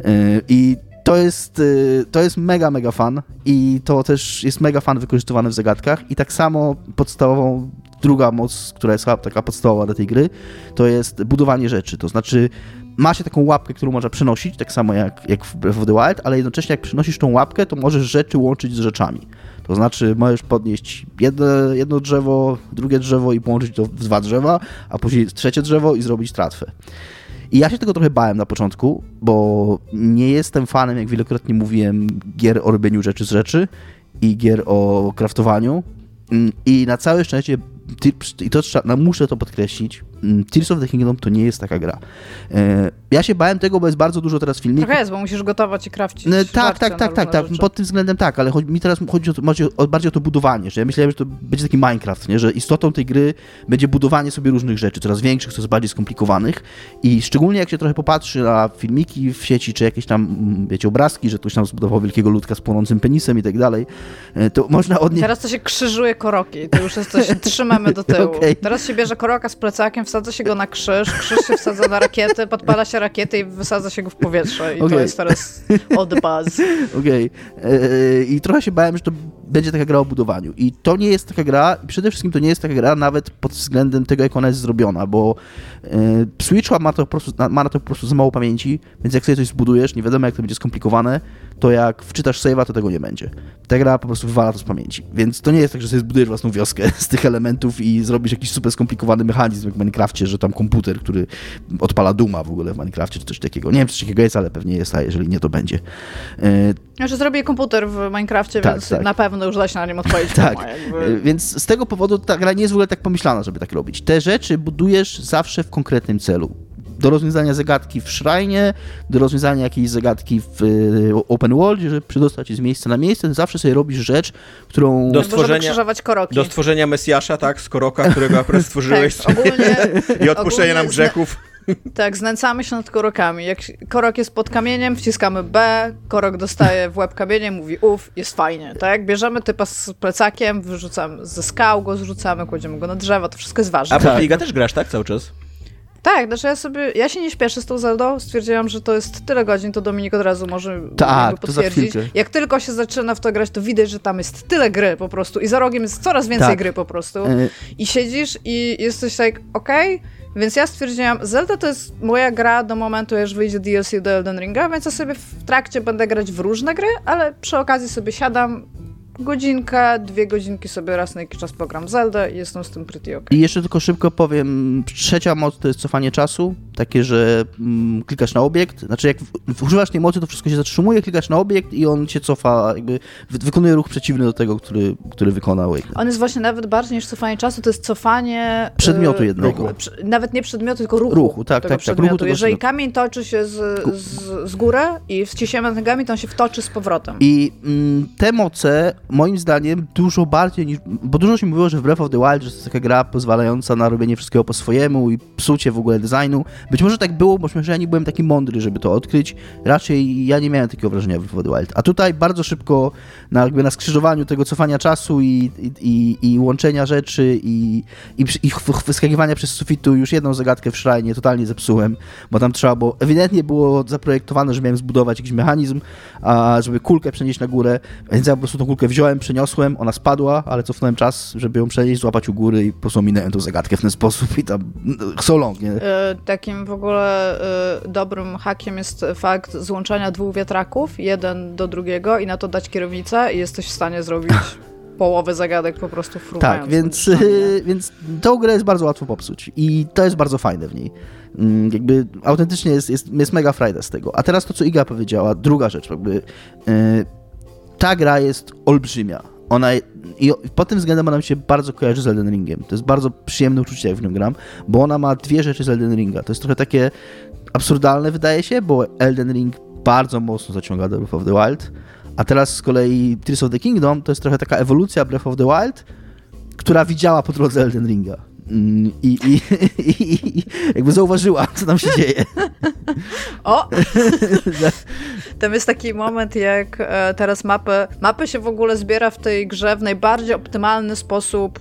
Yy, I to jest, yy, to jest mega, mega fan i to też jest mega fan wykorzystywane w zagadkach i tak samo podstawową druga moc, która jest taka podstawowa do tej gry, to jest budowanie rzeczy. To znaczy, ma się taką łapkę, którą można przenosić, tak samo jak, jak w Breath of the Wild, ale jednocześnie jak przenosisz tą łapkę, to możesz rzeczy łączyć z rzeczami. To znaczy, możesz podnieść jedno, jedno drzewo, drugie drzewo i połączyć to w dwa drzewa, a później trzecie drzewo i zrobić tratwę. I ja się tego trochę bałem na początku, bo nie jestem fanem, jak wielokrotnie mówiłem, gier o robieniu rzeczy z rzeczy i gier o kraftowaniu. Mm, I na całe szczęście, i to trzeba, no muszę to podkreślić, mm, Tears of the Kingdom to nie jest taka gra. E, Ja się bałem tego, bo jest bardzo dużo teraz filmików. Trochę jest, bo musisz gotować i krawcić. No, tak, tak, tak, tak, tak. Pod tym względem tak, ale mi teraz chodzi, o, bardziej o to budowanie, że ja myślałem, że to będzie taki Minecraft, nie? że istotą tej gry będzie budowanie sobie różnych rzeczy, coraz większych, coraz bardziej skomplikowanych i szczególnie jak się trochę popatrzy na filmiki w sieci, czy jakieś tam, mm, wiecie, obrazki, że ktoś tam zbudował wielkiego ludka z płonącym penisem i tak dalej, e, to można odnieść... Teraz to się krzyżuje koroki, to już jest coś, [laughs] do tyłu. [laughs] Okej. Teraz się bierze koroka z plecakiem, wsadza się go na krzyż, krzyż się wsadza na rakiety, podpala się rakiety i wysadza się go w powietrze. I to Okej. jest teraz the buzz. [laughs] Okej. E, I trochę się bałem, że to będzie taka gra o budowaniu. I to nie jest taka gra, i przede wszystkim to nie jest taka gra nawet pod względem tego, jak ona jest zrobiona, bo e, Switch ma, to po prostu, ma na to po prostu za mało pamięci, więc jak sobie coś zbudujesz, nie wiadomo jak to będzie skomplikowane, to jak wczytasz save'a, to tego nie będzie. Ta gra po prostu wywala to z pamięci. Więc to nie jest tak, że sobie zbudujesz własną wioskę [laughs] z tych elementów i zrobisz jakiś super skomplikowany mechanizm jak w Minecrafcie, że tam komputer, który odpala Duma w ogóle w Minecrafcie, czy coś takiego. Nie wiem, czy coś takiego jest, ale pewnie jest, a jeżeli nie, to będzie. E, Znaczy zrobię komputer w Minecrafcie, Tak, więc tak. na pewno już dać na nim odpalić [laughs] Tak, E, jakby. więc z tego powodu ta gra nie jest w ogóle tak pomyślana, żeby tak robić. Te rzeczy budujesz zawsze w konkretnym celu. Do rozwiązania zagadki w Shrine, do rozwiązania jakiejś zagadki w e, open world, żeby przedostać się z miejsca na miejsce, to zawsze sobie robisz rzecz, którą... Do stworzenia- krzyżować koroki. Do stworzenia Mesjasza, tak, z Koroka, którego akurat [laughs] stworzyłeś Tak, ogólnie, i odpuszczenia nam grzechów. tak, znęcamy się nad korokami. Jak korok jest pod kamieniem, wciskamy B, korok dostaje w łeb kamieniem, mówi uff, jest fajnie, tak? Bierzemy typa z plecakiem, wyrzucamy ze skał, go zrzucamy, kładziemy go na drzewo, to wszystko jest ważne. A Tak. Liga też grasz, tak, cały czas? Tak, znaczy ja sobie, ja się nie śpieszę z tą Zeldą, stwierdziłam, że to jest tyle godzin, to Dominik od razu może Tak, jakby to za potwierdzić. Jak tylko się zaczyna w to grać, to widać, że tam jest tyle gry po prostu i za rogiem jest coraz więcej Tak. gry po prostu. e, I siedzisz i jesteś tak, okej, więc ja stwierdziłam, Zelda to jest moja gra do momentu, aż wyjdzie DLC do Elden Ringa, więc ja sobie w trakcie będę grać w różne gry, ale przy okazji sobie siadam, godzinkę, dwie godzinki sobie raz na jakiś czas pogram w Zeldę i jestem z tym pretty ok. I jeszcze tylko szybko powiem, trzecia moc to jest cofanie czasu, takie, że mm, klikasz na obiekt, znaczy jak w, używasz tej mocy, to wszystko się zatrzymuje, klikasz na obiekt i on się cofa, jakby wy, wykonuje ruch przeciwny do tego, który, który wykonał. On jest właśnie nawet bardziej niż cofanie czasu, to jest cofanie... Przedmiotu y, jednego. ruchu. Nawet nie przedmiotu, tylko ruchu. Ruchu, tak, tak, tak, przedmiotu. ruchu tego Jeżeli przedmiotu. kamień toczy się z, z, z góry i wciśniemy to on się wtoczy z powrotem. I mm, te moce, moim zdaniem, dużo bardziej niż. Bo dużo się mówiło, że w Breath of the Wild, że to jest taka gra pozwalająca na robienie wszystkiego po swojemu i psucie w ogóle designu. Być może tak było, bo ja nie byłem taki mądry, żeby to odkryć. Raczej ja nie miałem takiego wrażenia w the Wild. A tutaj bardzo szybko, na, jakby na skrzyżowaniu tego cofania czasu i, i, i, łączenia rzeczy i, i, i wyskakiwania przez sufitu, już jedną zagadkę w Shrine totalnie zepsułem, bo tam trzeba było. Ewidentnie było zaprojektowane, że miałem zbudować jakiś mechanizm, a żeby kulkę przenieść na górę, więc ja po prostu tą kulkę wziąłem, przeniosłem, ona spadła, ale cofnąłem czas, żeby ją przenieść, złapać u góry i po prostu minąłem tą zagadkę w ten sposób i tam no, so long, nie? Y, Takim w ogóle y, dobrym hakiem jest fakt złączenia dwóch wiatraków, jeden do drugiego i na to dać kierownicę i jesteś w stanie zrobić [laughs] połowę zagadek po prostu fruwając. Tak, więc, szlakiem. yy, więc tą grę jest bardzo łatwo popsuć i to jest bardzo fajne w niej. Mm, Jakby autentycznie jest, jest, jest mega frajda z tego. A teraz to, co Iga powiedziała, druga rzecz, jakby yy, ta gra jest olbrzymia. Ona i pod tym względem ona mi się bardzo kojarzy z Elden Ringiem. To jest bardzo przyjemne uczucie, jak w nią gram, bo ona ma dwie rzeczy z Elden Ringa. To jest trochę takie absurdalne, wydaje się, bo Elden Ring bardzo mocno zaciąga do Breath of the Wild, a teraz z kolei Tears of the Kingdom to jest trochę taka ewolucja Breath of the Wild, która widziała po drodze Elden Ringa. I, i, i, i jakby zauważyła, co tam się dzieje. [laughs] O! [laughs] Tam jest taki moment, jak e, teraz mapę, mapy się w ogóle zbiera w tej grze w najbardziej optymalny sposób,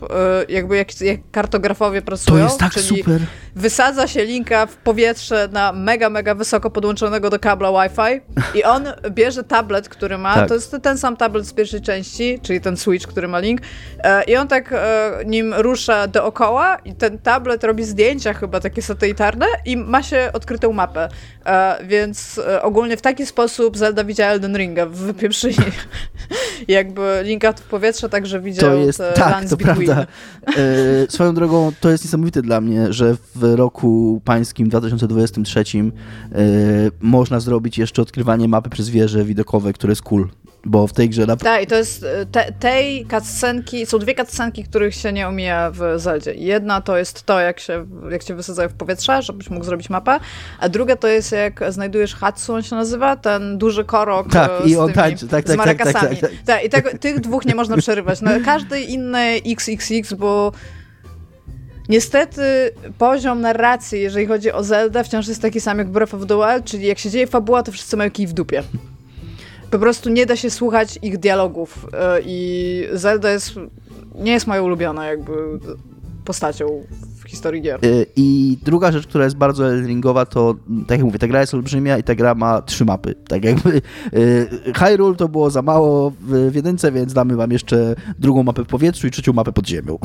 e, jakby jak, jak kartografowie To pracują. jest tak super. wysadza się linka w powietrze na mega, mega wysoko podłączonego do kabla Wi-Fi i on bierze tablet, który ma, Tak. to jest ten sam tablet z pierwszej części, czyli ten Switch, który ma link e, i on tak nim rusza dookoła i ten tablet robi zdjęcia chyba takie satelitarne i ma się odkrytą mapę, e, więc e, ogólnie w taki sposób Zelda widziała Elden Ringa w wypieprzeniu [laughs] jakby linka w powietrze, także widział To jest, te tak, to Between. prawda. E, swoją drogą, to jest niesamowite dla mnie, że w roku pańskim 2023 e, można zrobić jeszcze odkrywanie mapy przez wieże widokowe, które jest cool. Bo w tej grze na... Tak, i to jest e, te, tej cutscenki, są dwie cutscenki, których się nie omija w Zeldzie. Jedna to jest to, jak się, jak cię wysadzają w powietrze, żebyś mógł zrobić mapę, a druga to jest jak znajdujesz Hatsu, on się nazywa, ten duży korok Tak, i z on tymi, tańczy, tak, z tak, tak, tak, marakasami. tak, tak. i tego, tych dwóch nie można przerywać. No, [laughs] każdy inny XXX, bo Niestety poziom narracji, jeżeli chodzi o Zelda, wciąż jest taki sam jak Breath of the Wild, czyli jak się dzieje fabuła, to wszyscy mają kij w dupie. Po prostu nie da się słuchać ich dialogów e, i Zelda jest, nie jest moja ulubiona jakby postacią historii gier. E, I druga rzecz, która jest bardzo Elden Ringowa, to tak jak mówię, ta gra jest olbrzymia i ta gra ma trzy mapy. Tak jakby e, Hyrule to było za mało w, jedynce, więc damy wam jeszcze drugą mapę w powietrzu i trzecią mapę pod ziemią. [laughs]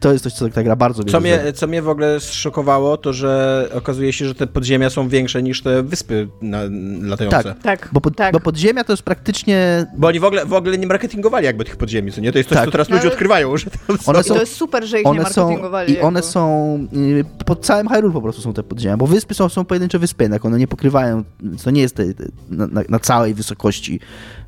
To jest coś, co ta gra bardzo Co mnie, co mnie w ogóle zszokowało, to że okazuje się, że te podziemia są większe niż te wyspy na, latające. Tak. Tak, Bo, pod, tak. bo podziemia to jest praktycznie. Bo oni w ogóle, w ogóle nie marketingowali jakby tych podziemi, co nie? To jest coś, Tak. co teraz ludzie odkrywają, że tam są. I są- to jest super, że ich nie One są, marketingowali. I one. Są. y, Pod całym Hyrule po prostu są te podziemia, bo wyspy są, są pojedyncze wyspy, jednak one nie pokrywają. To nie jest te, te, na, na, całej wysokości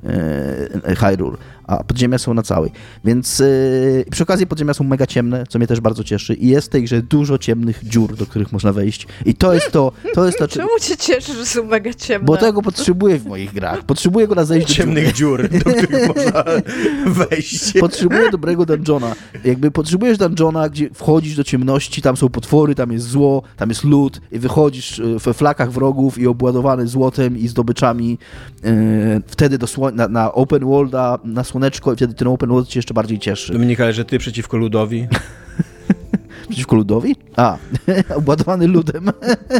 e, Hyrule. A podziemia są na całej. Więc yy, przy okazji podziemia są mega ciemne, co mnie też bardzo cieszy. I jest w tej grze dużo ciemnych dziur, do których można wejść. I to jest to, to jest to. Czemu cię cieszy, że są mega ciemne? Bo tego potrzebuję w moich grach. Potrzebuję go na zejść do Ciemnych dziur, do których można [laughs] wejść. Potrzebuję dobrego dungeona. Jakby potrzebujesz dungeona, gdzie wchodzisz do ciemności, tam są potwory, tam jest zło, tam jest lód i wychodzisz e, we flakach wrogów i obładowany złotem i zdobyczami yy, wtedy do na, na open worlda, na słoneczko i wtedy ten open world cię jeszcze bardziej cieszy. Dominika, ale że ty przeciwko ludowi? [laughs] Przeciwko ludowi? A, [laughs] obładowany ludem.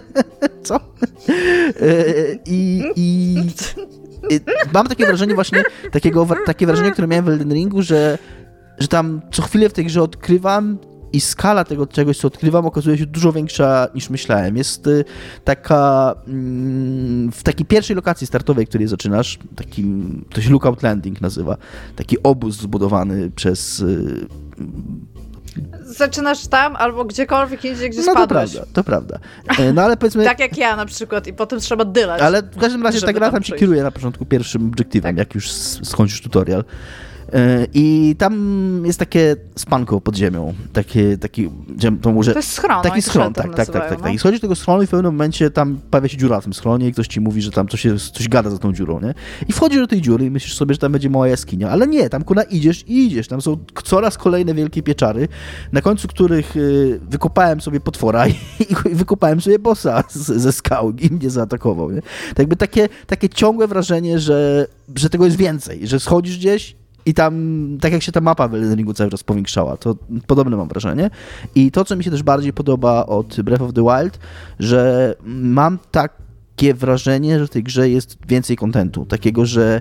[laughs] Co? Yy, I, i, i mam takie wrażenie właśnie, takiego, takie wrażenie, które miałem w Elden Ringu, że, że tam co chwilę w tej grze odkrywam i skala tego czegoś, co odkrywam, okazuje się dużo większa niż myślałem. Jest y, taka mm, w takiej pierwszej lokacji startowej, której zaczynasz, takim, to się Lookout Landing nazywa, taki obóz zbudowany przez y, Zaczynasz tam albo gdziekolwiek indziej, gdzie no to spadłeś. prawda, to prawda. E, No ale powiedzmy, [laughs] Tak jak ja na przykład i potem trzeba dylać. ale w każdym razie ta gra tam tam przejść. kieruje na początku pierwszym obiektywem, Tak. jak już skończysz tutorial. E, I tam jest takie spanko pod ziemią, takie, taki, gdzie to może... To jest schron. Taki schron, tak tak, tak, tak, tak, no. tak. I schodzisz do tego schronu i w pewnym momencie tam pojawia się dziura w tym schronie i ktoś ci mówi, że tam coś, jest, coś gada za tą dziurą, nie? I wchodzisz do tej dziury i myślisz sobie, że tam będzie mała jaskinia, ale nie, tam kuna idziesz i idziesz, tam są coraz kolejne wielkie pieczary, na końcu których y, wykopałem sobie potwora i, [laughs] i wykopałem sobie bossa ze skał i mnie zaatakował, nie? Tak jakby takie, takie ciągłe wrażenie, że, że tego jest więcej, że schodzisz gdzieś i tam, tak jak się ta mapa w Elden Ringu cały czas powiększała, to podobne mam wrażenie. I to, co mi się też bardziej podoba od Breath of the Wild, że mam takie wrażenie, że w tej grze jest więcej kontentu. Takiego, że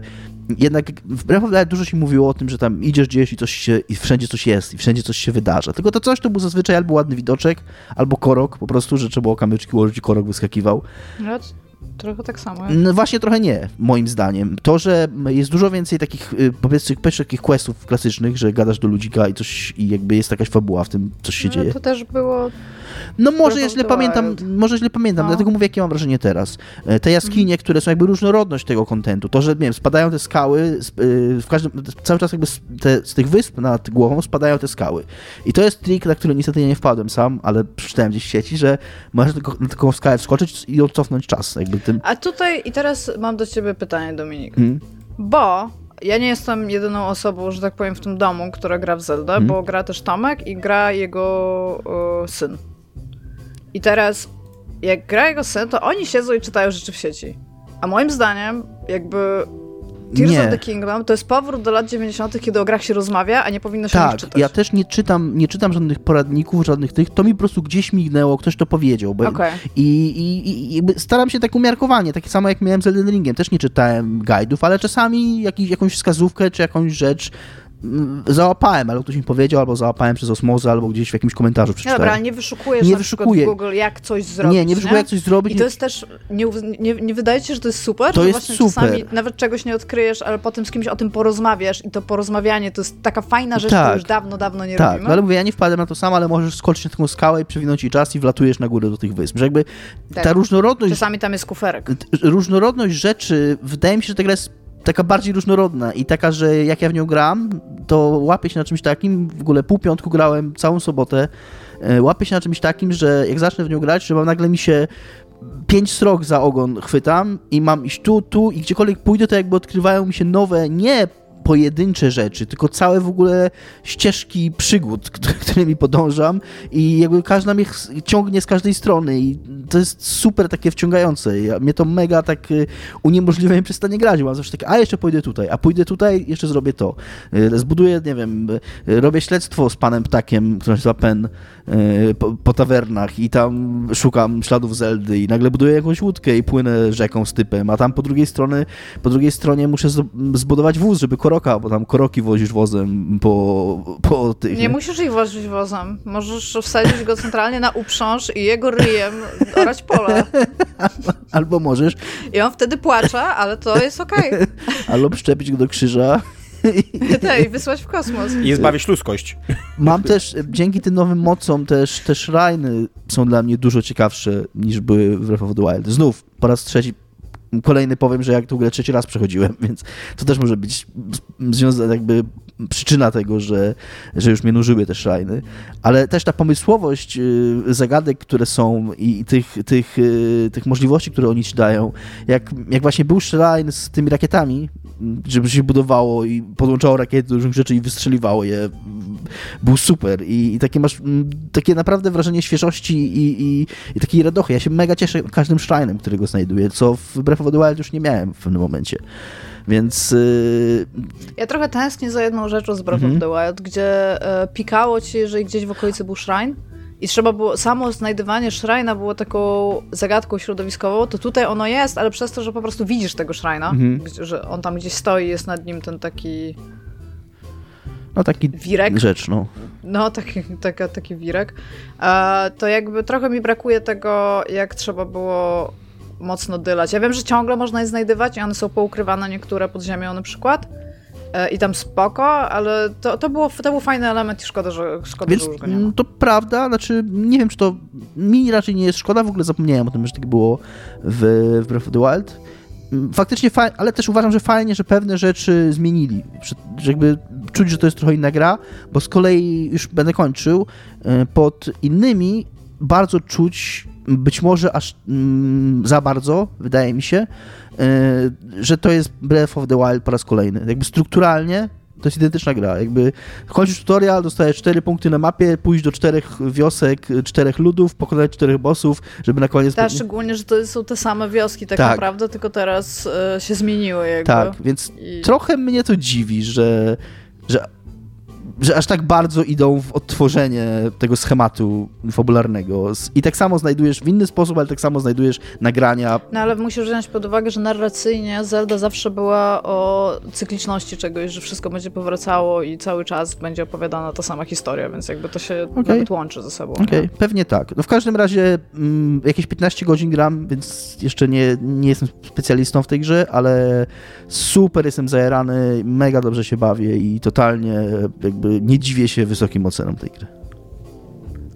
jednak w Breath of the Wild dużo się mówiło o tym, że tam idziesz gdzieś i coś się, i wszędzie coś jest, i wszędzie coś się wydarza. Tylko to coś to był zazwyczaj albo ładny widoczek, albo korok, po prostu, że trzeba było kamyczki ułożyć i korok wyskakiwał. Trochę tak samo. No właśnie trochę nie, moim zdaniem. To, że jest dużo więcej takich, y, powiedzmy, powiedzmy, takich questów klasycznych, że gadasz do ludzika i coś, i jakby jest jakaś fabuła w tym, coś się No, dzieje. to też było... No może źle pamiętam, może źle pamiętam, No. dlatego mówię, jakie mam wrażenie teraz. E, Te jaskinie, które są jakby różnorodność tego kontentu, to, że nie wiem, spadają te skały, y, w każdym, cały czas jakby z, te, z tych wysp nad głową spadają te skały. I to jest trik, na który niestety ja nie wpadłem sam, ale przeczytałem gdzieś w sieci, że możesz tylko, na taką skałę wskoczyć i odcofnąć czas, jakby tym... A tutaj i teraz mam do ciebie pytanie, Dominik. Hmm? Bo ja nie jestem jedyną osobą, że tak powiem, w tym domu, która gra w Zelda, Mhm. bo gra też Tomek i gra jego e, syn. I teraz, jak gra jego syn, to oni siedzą i czytają rzeczy w sieci. A moim zdaniem, jakby Tears Nie. of the Kingdom to jest powrót do lat 90., kiedy o grach się rozmawia, a nie powinno się o Tak, czytać. ja też nie czytam, nie czytam żadnych poradników, żadnych tych, to mi po prostu gdzieś mignęło, ktoś to powiedział. Bo, Okej. I, i, i staram się tak umiarkowanie, takie samo jak miałem z Elden Ringiem, też nie czytałem guide'ów, ale czasami jakiś, jakąś wskazówkę czy jakąś rzecz załapałem, albo ktoś mi powiedział, albo załapałem przez osmozę, albo gdzieś w jakimś komentarzu przeczytałem. dobra, ale nie wyszukujesz Nie na wyszukuję. Google, jak coś zrobić, nie, nie wyszukuję jak coś zrobić. I to jest też, nie, nie, nie wydaje ci się, że to jest super? To jest właśnie super. czasami nawet czegoś nie odkryjesz, ale potem z kimś o tym porozmawiasz i to porozmawianie to jest taka fajna rzecz, Tak. którą już dawno, dawno nie Tak, robimy. no ale mówię, ja nie wpadłem na to sam, ale możesz skoczyć na taką skałę i przewinąć jej czas i wlatujesz na górę do tych wysp. Że jakby Tak. ta różnorodność Czasami tam jest kuferek. różnorodność rzeczy, wydaje mi się, że ta gra jest taka bardziej różnorodna i taka, że jak ja w nią gram, to łapię się na czymś takim, w ogóle pół piątku grałem całą sobotę, e, łapię się na czymś takim, że jak zacznę w nią grać, że mam nagle mi się pięć srok za ogon chwytam i mam iść tu, tu i gdziekolwiek pójdę, to jakby odkrywają mi się nowe, nie pojedyncze rzeczy, tylko całe w ogóle ścieżki przygód, [laughs] którymi podążam i jakby każda mnie ciągnie z każdej strony i to jest super takie wciągające. Ja, mnie to mega tak y, uniemożliwia mi przestanie grać. Mam zawsze takie, a jeszcze pójdę tutaj, a pójdę tutaj, jeszcze zrobię to. Y, Zbuduję, nie wiem, y, robię śledztwo z panem ptakiem, który się nazywa Pen, po, po tawernach i tam szukam śladów Zeldy i nagle buduję jakąś łódkę i płynę rzeką z typem, a tam po drugiej stronie, po drugiej stronie muszę zbudować wóz, żeby koroka, bo tam koroki wozisz wozem po, po tych... Nie musisz ich wozić wozem. Możesz wsadzić go centralnie na uprząż i jego ryjem orać pole. [laughs] Albo możesz, I on wtedy płacze, ale to jest okej. [laughs] albo przyczepić go do krzyża. Okay. [laughs] I wysłać w kosmos. I zbawisz ludzkość. Mam też, dzięki tym nowym mocom, też te shriny są dla mnie dużo ciekawsze niż były w Breath of the Wild. Znów, po raz trzeci kolejny powiem, że jak tę grę trzeci raz przechodziłem, [laughs] więc to też może być związane jakby przyczyna tego, że, że już mnie nużyły te szrajny, ale też ta pomysłowość y, zagadek, które są i tych, tych, y, tych możliwości, które oni ci dają, jak, jak właśnie był szrajn z tymi rakietami, żeby się budowało i podłączało rakiety do różnych rzeczy i wystrzeliwało je, był super i, i takie masz takie naprawdę wrażenie świeżości i, i, i takiej radochy. Ja się mega cieszę każdym szrajnem, którego znajduję, co w Breath of the Wild już nie miałem w pewnym momencie. Więc. Yy... Ja trochę tęsknię za jedną rzeczą z Breath mhm. of the Wild, gdzie e, pikało ci, jeżeli gdzieś w okolicy był shrine. I trzeba było, samo znajdywanie szrajna było taką zagadką środowiskową, to tutaj ono jest, ale przez to, że po prostu widzisz tego szrajna, mhm. że on tam gdzieś stoi, jest nad nim ten taki no taki wirek. rzecz, no. No, taki, taka, taki wirek. E, to jakby trochę mi brakuje tego, jak trzeba było mocno dylać. Ja wiem, że ciągle można je znajdywać i one są poukrywane niektóre pod ziemią na przykład. E, I tam spoko, ale to, to, było, to był fajny element i szkoda, że, szkoda, Więc, że już go nie ma. To prawda, znaczy nie wiem, czy to mi raczej nie jest szkoda, w ogóle zapomniałem o tym, że tak było w, w Breath of the Wild. Mm, faktycznie ale też uważam, że fajnie, że pewne rzeczy zmienili. Że jakby czuć, że to jest trochę inna gra, bo z kolei już będę kończył, e, pod innymi bardzo czuć być może aż mm, za bardzo, wydaje mi się, yy, że to jest Breath of the Wild po raz kolejny. Jakby strukturalnie to jest identyczna gra. Jakby kończysz tutorial, dostajesz cztery punkty na mapie, pójść do czterech wiosek, czterech ludów, pokonać czterech bossów, żeby na koniec... Tak, szczególnie, że to są te same wioski tak, tak. naprawdę, tylko teraz y, się zmieniły jakby. Tak, więc I... trochę mnie to dziwi, że, że że aż tak bardzo idą w odtworzenie tego schematu fabularnego. I tak samo znajdujesz w inny sposób, ale tak samo znajdujesz nagrania. No ale musisz wziąć pod uwagę, że narracyjnie Zelda zawsze była o cykliczności czegoś, że wszystko będzie powracało i cały czas będzie opowiadana ta sama historia, więc jakby to się okay. nawet łączy ze sobą. Okej, okay. pewnie tak. No w każdym razie mm, jakieś 15 godzin gram, więc jeszcze nie, nie jestem specjalistą w tej grze, ale super jestem zajerany, mega dobrze się bawię i totalnie jakby nie dziwię się wysokim ocenom tej gry.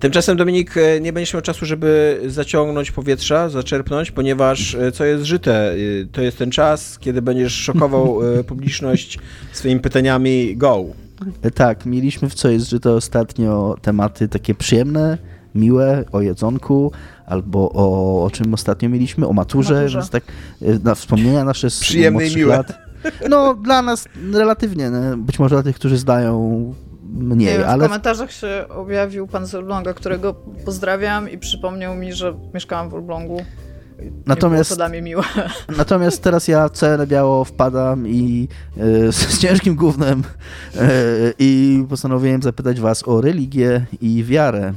Tymczasem, Dominik, e, nie będziesz miał czasu, żeby zaciągnąć powietrza, zaczerpnąć, ponieważ e, co jest żyte, e, to jest ten czas, kiedy będziesz szokował [laughs] publiczność swoimi pytaniami go. Tak, mieliśmy w co jest żyte ostatnio tematy takie przyjemne, miłe, o jedzonku, albo o, o czym ostatnio mieliśmy, o maturze, maturze. więc tak na wspomnienia nasze z Przyjemne i miłe. Lat. No, dla nas relatywnie, być może dla tych, którzy zdają mniej, nie, ale... W komentarzach się objawił pan z Elbląga, którego pozdrawiam i przypomniał mi, że mieszkałam w Elblągu. Natomiast, dla mnie miłe. [laughs] natomiast teraz ja całe biało wpadam i e, z ciężkim głównym e, i postanowiłem zapytać was o religię i wiarę.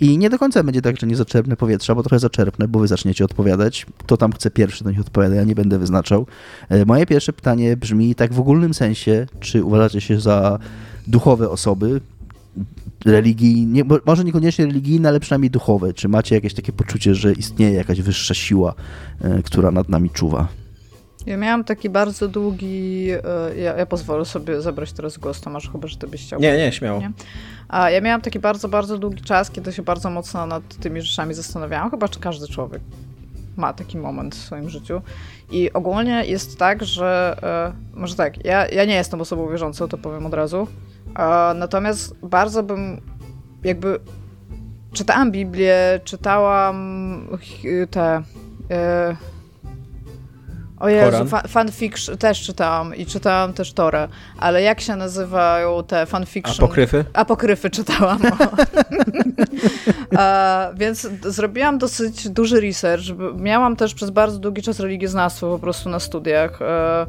I nie do końca będzie tak, że nie zaczerpnę powietrza, bo trochę zaczerpnę, bo wy zaczniecie odpowiadać. Kto tam chce pierwszy, to niech odpowiada, ja nie będę wyznaczał. E, moje pierwsze pytanie brzmi tak w ogólnym sensie, czy uważacie się za duchowe osoby, religijne, może niekoniecznie religijne, ale przynajmniej duchowe. Czy macie jakieś takie poczucie, że istnieje jakaś wyższa siła, e, która nad nami czuwa? Ja miałam taki bardzo długi. E, ja, ja pozwolę sobie zabrać teraz głos, Tomasz, chyba że ty byś chciał. Nie, nie, śmiało. Nie? A ja miałam taki bardzo, bardzo długi czas, kiedy się bardzo mocno nad tymi rzeczami zastanawiałam. Chyba czy każdy człowiek ma taki moment w swoim życiu. I ogólnie jest tak, że. E, może tak, ja, ja nie jestem osobą wierzącą, to powiem od razu. Natomiast bardzo bym jakby czytałam Biblię, czytałam te. E, o Jezu, fa fanfiction też czytałam i czytałam też Torę, ale jak się nazywają te fanfiction? Apokryfy? Apokryfy czytałam. A, [laughs] więc zrobiłam dosyć duży research. Miałam też przez bardzo długi czas religioznawstwo po prostu na studiach. E,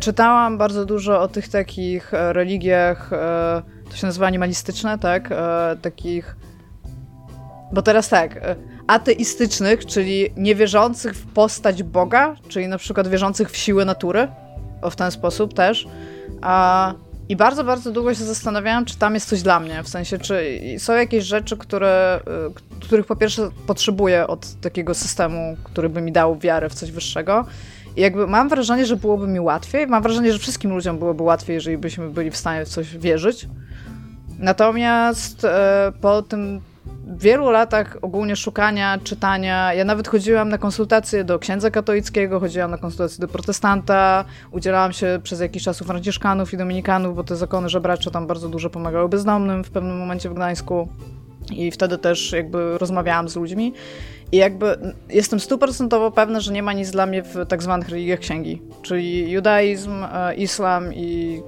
czytałam bardzo dużo o tych takich e, religiach, e, to się nazywa animalistyczne, tak? E, takich. Bo teraz tak, ateistycznych, czyli niewierzących w postać Boga, czyli na przykład wierzących w siłę natury, o w ten sposób też. A, I bardzo, bardzo długo się zastanawiałam, czy tam jest coś dla mnie, w sensie, czy są jakieś rzeczy, które, których po pierwsze potrzebuję od takiego systemu, który by mi dał wiarę w coś wyższego, i jakby mam wrażenie, że byłoby mi łatwiej. Mam wrażenie, że wszystkim ludziom byłoby łatwiej, jeżeli byśmy byli w stanie w coś wierzyć. Natomiast e, po tym wielu latach ogólnie szukania, czytania, ja nawet chodziłam na konsultacje do księdza katolickiego, chodziłam na konsultacje do protestanta, udzielałam się przez jakiś czas u franciszkanów i dominikanów, bo te zakony żebracze tam bardzo dużo pomagały bezdomnym w pewnym momencie w Gdańsku i wtedy też jakby rozmawiałam z ludźmi i jakby jestem stuprocentowo pewna, że nie ma nic dla mnie w tak zwanych religiach księgi, czyli judaizm, e, islam i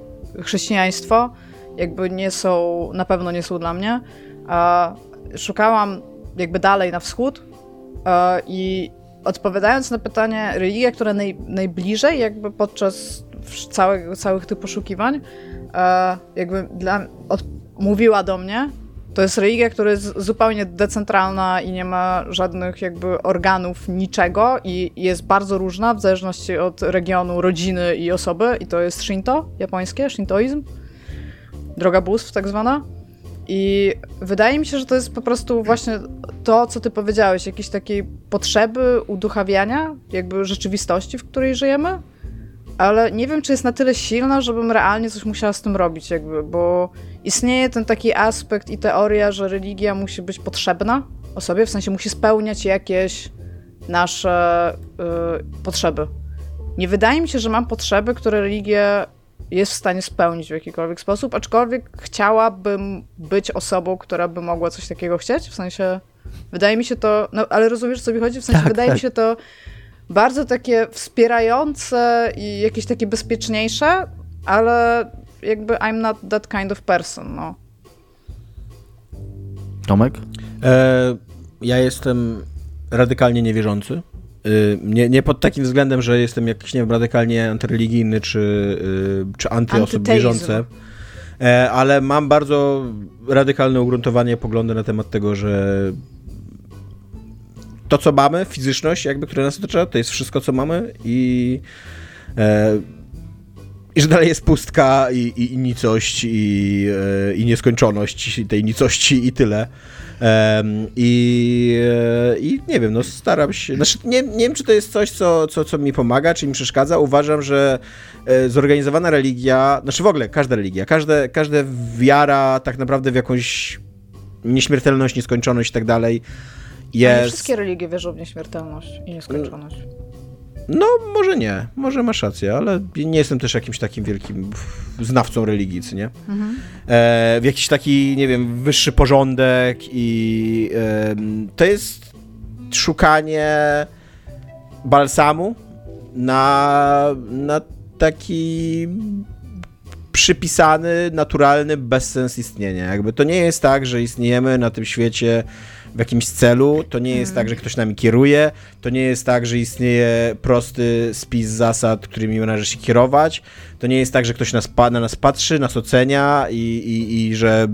chrześcijaństwo jakby nie są, na pewno nie są dla mnie. Szukałam jakby dalej na wschód e, i odpowiadając na pytanie, religia, która naj, najbliżej jakby podczas całych, całych tych poszukiwań e, jakby dla, od, mówiła do mnie, to jest religia, która jest zupełnie decentralna i nie ma żadnych jakby organów, niczego i jest bardzo różna w zależności od regionu, rodziny i osoby i to jest Shinto, japońskie, Shintoizm droga bóstw tak zwana. I wydaje mi się, że to jest po prostu właśnie to, co ty powiedziałeś, jakieś takiej potrzeby uduchawiania jakby rzeczywistości, w której żyjemy, ale nie wiem, czy jest na tyle silna, żebym realnie coś musiała z tym robić, jakby, bo istnieje ten taki aspekt i teoria, że religia musi być potrzebna osobie, w sensie musi spełniać jakieś nasze y, potrzeby. Nie wydaje mi się, że mam potrzeby, które religia jest w stanie spełnić w jakikolwiek sposób, aczkolwiek chciałabym być osobą, która by mogła coś takiego chcieć, w sensie wydaje mi się to, no ale rozumiesz, co mi chodzi? W sensie tak, wydaje tak. mi się to bardzo takie wspierające i jakieś takie bezpieczniejsze, ale jakby I'm not that kind of person, no. Tomek? E, ja jestem radykalnie niewierzący. Y, nie, nie pod takim względem, że jestem jakiś, nie wiem, radykalnie antyreligijny czy, y, czy antyosob wierzące, e, ale mam bardzo radykalne ugruntowanie poglądy na temat tego, że to, co mamy, fizyczność, jakby, która nas otacza, to jest wszystko, co mamy i, e, i że dalej jest pustka i, i, i nicość i, e, i nieskończoność tej nicości i tyle. I, e, I nie wiem, no staram się. Znaczy, nie, nie wiem, czy to jest coś, co, co, co mi pomaga, czy mi przeszkadza. Uważam, że e, zorganizowana religia, znaczy w ogóle każda religia, każde, każda wiara tak naprawdę w jakąś nieśmiertelność, nieskończoność i tak dalej jest. Ale wszystkie religie wierzą w nieśmiertelność i nieskończoność. No, może nie, może masz rację, ale nie jestem też jakimś takim wielkim znawcą religii, nie? Mhm. E, w jakiś taki, nie wiem, wyższy porządek i e, to jest szukanie balsamu na, na taki przypisany, naturalny bezsens istnienia. Jakby to nie jest tak, że istniejemy na tym świecie w jakimś celu. To nie jest tak, mm. że ktoś nami kieruje. To nie jest tak, że istnieje prosty spis zasad, którymi należy się kierować. To nie jest tak, że ktoś nas, na nas patrzy, nas ocenia i, i, i że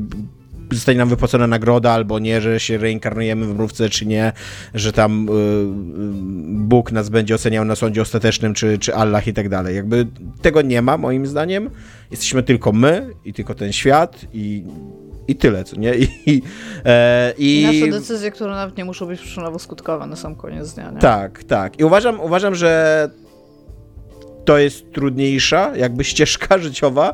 zostanie nam wypłacona nagroda, albo nie, że się reinkarnujemy w mrówce, czy nie, że tam y, y, Bóg nas będzie oceniał na sądzie ostatecznym, czy, czy Allah i tak dalej. Jakby tego nie ma, moim zdaniem. Jesteśmy tylko my i tylko ten świat i i tyle, co nie? I, i, e, i... I nasze decyzje, które nawet nie muszą być przyczynowo-skutkowe na sam koniec dnia, nie? Tak, tak. I uważam, uważam, że to jest trudniejsza jakby ścieżka [laughs] życiowa,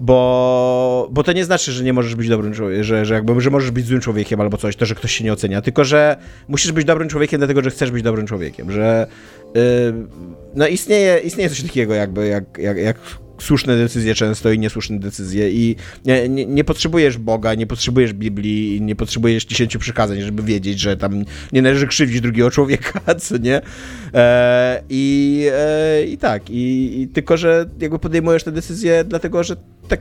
bo, bo to nie znaczy, że nie możesz być dobrym człowiekiem, że, że, jakby, że możesz być złym człowiekiem albo coś, to, że ktoś się nie ocenia, tylko, że musisz być dobrym człowiekiem dlatego, że chcesz być dobrym człowiekiem, że yy, no istnieje, istnieje coś takiego jakby, jak, jak, jak słuszne decyzje często i niesłuszne decyzje i nie, nie, nie, potrzebujesz Boga, nie potrzebujesz Biblii, nie potrzebujesz dziesięciu przykazań, żeby wiedzieć, że tam nie należy krzywdzić drugiego człowieka, [laughs] co nie? E, i, e, I tak, i, i tylko, że jakby podejmujesz te decyzje dlatego, że tak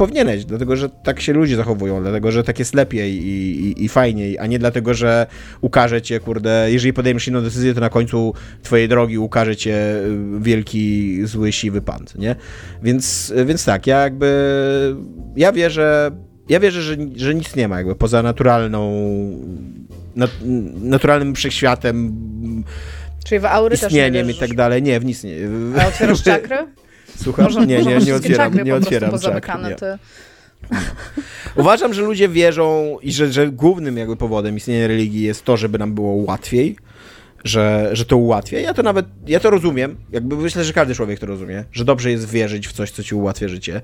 powinieneś, dlatego że tak się ludzie zachowują, dlatego że tak jest lepiej i, i, i, fajniej, a nie dlatego, że ukaże cię, kurde, jeżeli podejmiesz inną decyzję, to na końcu twojej drogi ukaże cię y, wielki, zły, siwy pan, nie? Więc, więc tak, ja jakby, ja wierzę, ja wierzę, że, że nic nie ma jakby poza naturalną, nat, naturalnym wszechświatem, Czyli w aury istnieniem i tak dalej. Nie, w nic nie. A otwierasz [laughs] czakry? Słucham? Może, nie, nie, nie otwieram, nie otwieram czakr, nie. Uważam, że ludzie wierzą i że, że głównym jakby powodem istnienia religii jest to, żeby nam było łatwiej, że, że to ułatwia. Ja to nawet, ja to rozumiem, jakby myślę, że każdy człowiek to rozumie, że dobrze jest wierzyć w coś, co ci ułatwia życie.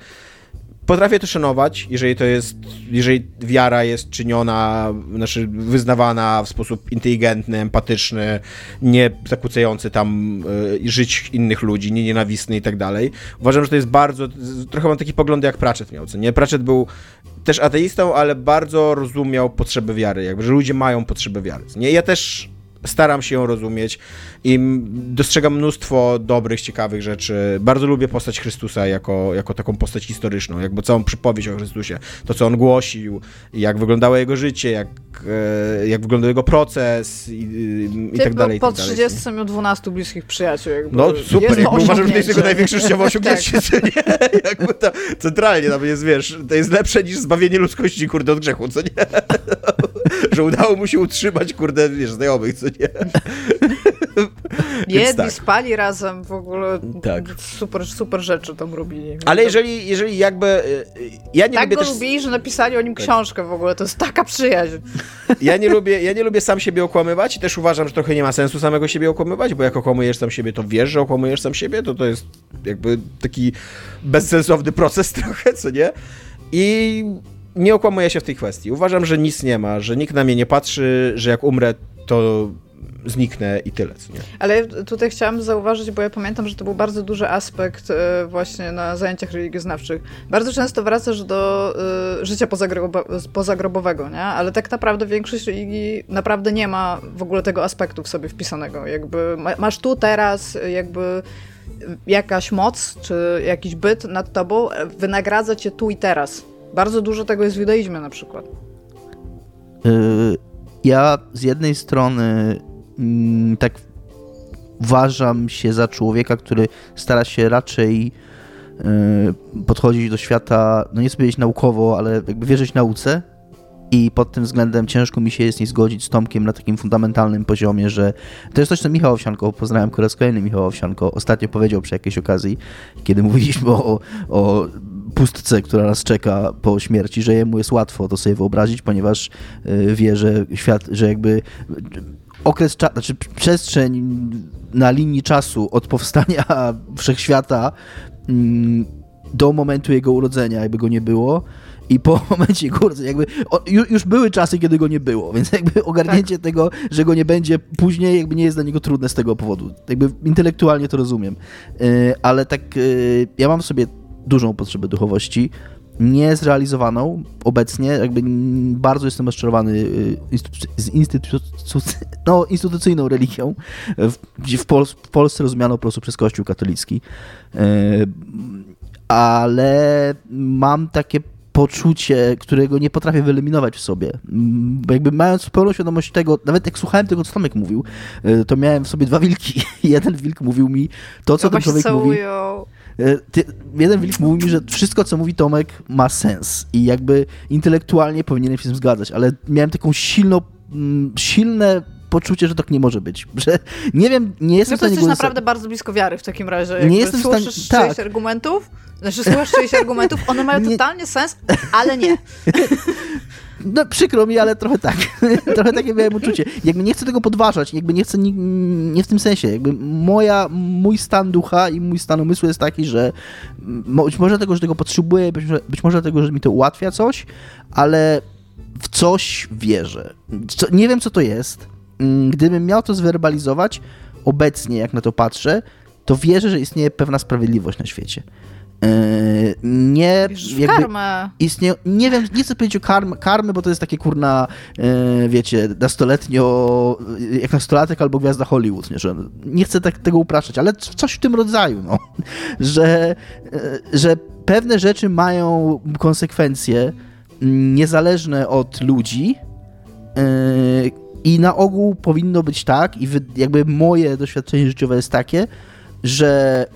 Potrafię to szanować, jeżeli to jest, jeżeli wiara jest czyniona, znaczy wyznawana w sposób inteligentny, empatyczny, nie zakłócający tam y, żyć innych ludzi, nie nienawistny i tak dalej. Uważam, że to jest bardzo, trochę mam taki pogląd jak Pratchett miał, co nie? Pratchett był też ateistą, ale bardzo rozumiał potrzeby wiary, jakby, że ludzie mają potrzebę wiary. Nie? Ja też staram się ją rozumieć i dostrzegam mnóstwo dobrych, ciekawych rzeczy. Bardzo lubię postać Chrystusa jako, jako taką postać historyczną, jakby całą przypowieść o Chrystusie, to co on głosił, jak wyglądało jego życie, jak, e, jak wyglądał jego proces i, i tak dalej. po i tak 30 miał 12 bliskich przyjaciół. Jakby no super, jakby uważam, że to jest jego największe życiowe [laughs] osiągnięcie, Tak. nie? [laughs] Jakby to, centralnie tam jest, wiesz, to jest lepsze niż zbawienie ludzkości, kurde, od grzechu, co nie? [laughs] że udało mu się utrzymać, kurde, wiesz, znajomych, co nie? Jedli, tak. spali razem, w ogóle Tak. super, super rzeczy tam robili. Ale jeżeli, jeżeli jakby, y, y, ja nie tak lubię go też... lubili, że napisali o nim książkę w ogóle, to jest taka przyjaźń. Ja nie, lubię, ja nie lubię sam siebie okłamywać i też uważam, że trochę nie ma sensu samego siebie okłamywać, bo jak okłamujesz sam siebie, to wiesz, że okłamujesz sam siebie, to to jest jakby taki bezsensowny proces [laughs] trochę, co nie? I nie okłamuję się w tej kwestii. Uważam, że nic nie ma, że nikt na mnie nie patrzy, że jak umrę, to zniknę i tyle, nie? Ale tutaj chciałam zauważyć, bo ja pamiętam, że to był bardzo duży aspekt e, właśnie na zajęciach religioznawczych. Bardzo często wracasz do e, życia pozagrobo- pozagrobowego, nie? Ale tak naprawdę większość religii naprawdę nie ma w ogóle tego aspektu w sobie wpisanego. Jakby ma, masz tu teraz jakby jakaś moc, czy jakiś byt nad tobą e, wynagradza cię tu i teraz. Bardzo dużo tego jest w judaizmie na przykład. Y, Ja z jednej strony mm, tak uważam się za człowieka, który stara się raczej y, podchodzić do świata, no nie chcę naukowo, ale jakby wierzyć nauce i pod tym względem ciężko mi się jest nie zgodzić z Tomkiem na takim fundamentalnym poziomie, że to jest coś, co Michał Owsianko, pozdrawiam po raz kolejny Michał Owsianko, ostatnio powiedział przy jakiejś okazji, kiedy mówiliśmy o, o pustce, która nas czeka po śmierci, że jemu jest łatwo to sobie wyobrazić, ponieważ y, wie, że świat, że jakby okres, cza- znaczy przestrzeń na linii czasu od powstania [laughs] wszechświata mm, do momentu jego urodzenia, jakby go nie było. I po [laughs] momencie urodzenia, jakby o, ju, już były czasy, kiedy go nie było, więc jakby ogarnięcie tego, że go nie będzie później, jakby nie jest dla niego trudne z tego powodu. Jakby intelektualnie to rozumiem. Yy, ale tak, yy, ja mam sobie dużą potrzebę duchowości, niezrealizowaną obecnie, jakby bardzo jestem rozczarowany y, instytuc- z instytu- no, instytucyjną religią, w, gdzie w, Pol- w Polsce rozumiano po prostu przez Kościół katolicki. Y, Ale mam takie poczucie, którego nie potrafię wyeliminować w sobie. Jakby mając pełną świadomość tego, nawet jak słuchałem tego, co Tomek mówił, y, to miałem w sobie dwa wilki. [laughs] Jeden wilk mówił mi to, co Chyba ten się człowiek mówi. całują. E, Ty, jeden wilk mówił mi, że wszystko, co mówi Tomek, ma sens i jakby intelektualnie powinienem się z tym zgadzać, ale miałem taką silną, mm, silne poczucie, że tak nie może być, [laughs] że nie wiem, nie jestem No w to stanie jesteś go naprawdę bardzo blisko wiary w takim razie. Jakby Nie jestem w stanie- Słyszysz tak. argumentów, znaczy słuchasz czyjeś argumentów, one mają [laughs] Nie- totalnie sens, ale nie. [laughs] No przykro mi, ale trochę tak. [laughs] trochę takie miałem uczucie. Jakby nie chcę tego podważać, jakby nie chcę, ni- nie w tym sensie. Jakby moja, mój stan ducha i mój stan umysłu jest taki, że być może dlatego, że tego potrzebuję, być może, być może dlatego, że mi to ułatwia coś, ale w coś wierzę. Co, nie wiem, co to jest. Mm, Gdybym miał to zwerbalizować, obecnie, jak na to patrzę, to wierzę, że istnieje pewna sprawiedliwość na świecie. Yy, nie, jakby, karmę. istnieją, nie wiem, nie chcę powiedzieć o karmy, karmy, bo to jest takie kurna, e, wiecie, nastoletnio, jak nastolatek albo gwiazda Hollywood, nie, że nie chcę tak, tego upraszczać, ale coś w tym rodzaju, no, [laughs] że, że pewne rzeczy mają konsekwencje mm, niezależne od ludzi i na ogół powinno być tak i jakby moje doświadczenie życiowe jest takie, że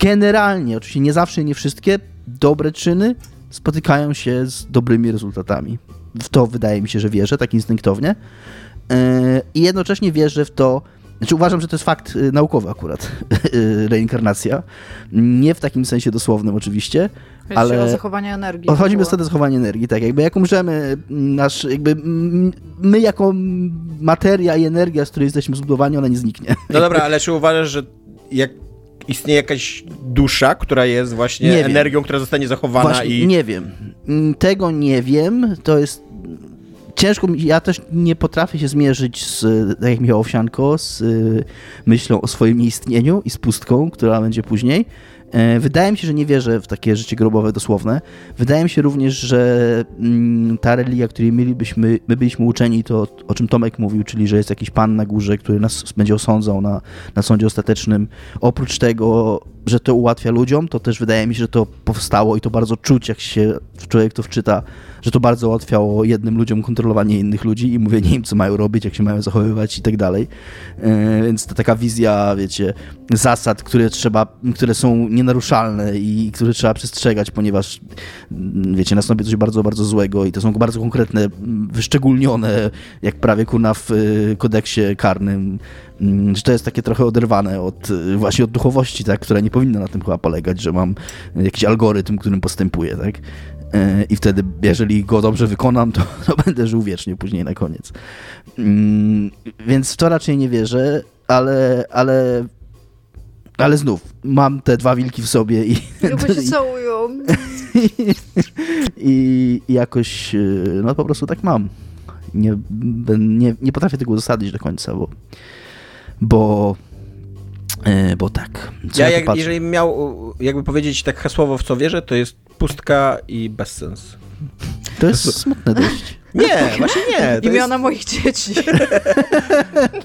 generalnie, oczywiście nie zawsze i nie wszystkie, dobre czyny spotykają się z dobrymi rezultatami. W to wydaje mi się, że wierzę, tak instynktownie. Yy, I jednocześnie wierzę w to, znaczy uważam, że to jest fakt y, naukowy akurat, y, [laughs] reinkarnacja. Nie w takim sensie dosłownym oczywiście, Chodzi ale... o zachowanie energii. chodzi mi o zachowanie energii, tak jakby jak umrzemy, nasz, jakby my jako materia i energia, z której jesteśmy zbudowani, ona nie zniknie. No dobra, ale czy uważasz, że jak istnieje jakaś dusza, która jest właśnie Nie wiem. energią, która zostanie zachowana Właśnie, i... nie wiem. Mm, Tego nie wiem. To jest ciężko. mi- Ja też nie potrafię się zmierzyć z, tak jak Michał Owsianko, z y, myślą o swoim nieistnieniu i z pustką, która będzie później. E, Wydaje mi się, że nie wierzę w takie życie grobowe dosłowne. Wydaje mi się również, że mm, ta religia, której mielibyśmy, my byliśmy uczeni, to o czym Tomek mówił, czyli że jest jakiś pan na górze, który nas będzie osądzał na, na sądzie ostatecznym. Oprócz tego, że to ułatwia ludziom, to też wydaje mi się, że to powstało i to bardzo czuć, jak się człowiek to wczyta, że to bardzo ułatwiało jednym ludziom kontrolowanie innych ludzi i mówienie im, co mają robić, jak się mają zachowywać i tak dalej. E, Więc to taka wizja, wiecie, zasad, które trzeba, które są nienaruszalne i które trzeba przestrzegać, ponieważ mm, wiecie, nastąpi coś bardzo, bardzo złego i to są bardzo konkretne, mm, wyszczególnione, jak prawie kurna w y, kodeksie karnym, że to jest takie trochę oderwane od y, właśnie od duchowości, tak, która nie powinna na tym chyba polegać, że mam jakiś algorytm, którym postępuję, tak? E, I wtedy, jeżeli go dobrze wykonam, to, [laughs] to będę żył wiecznie później na koniec. Mm, Więc w to raczej nie wierzę, ale, ale, ale znów mam te dwa wilki w sobie i, Chyba się [laughs] całują. [laughs] i, i jakoś, y, no po prostu tak mam. Nie, nie, nie potrafię tego uzasadnić do końca, bo, bo, e, bo tak. Co Ja tu jak, jeżeli miał jakby powiedzieć tak hasłowo w co wierzę, to jest pustka i bezsens. To jest smutne dość. [laughs] Nie, właśnie nie. To Imiona moich dzieci. [laughs]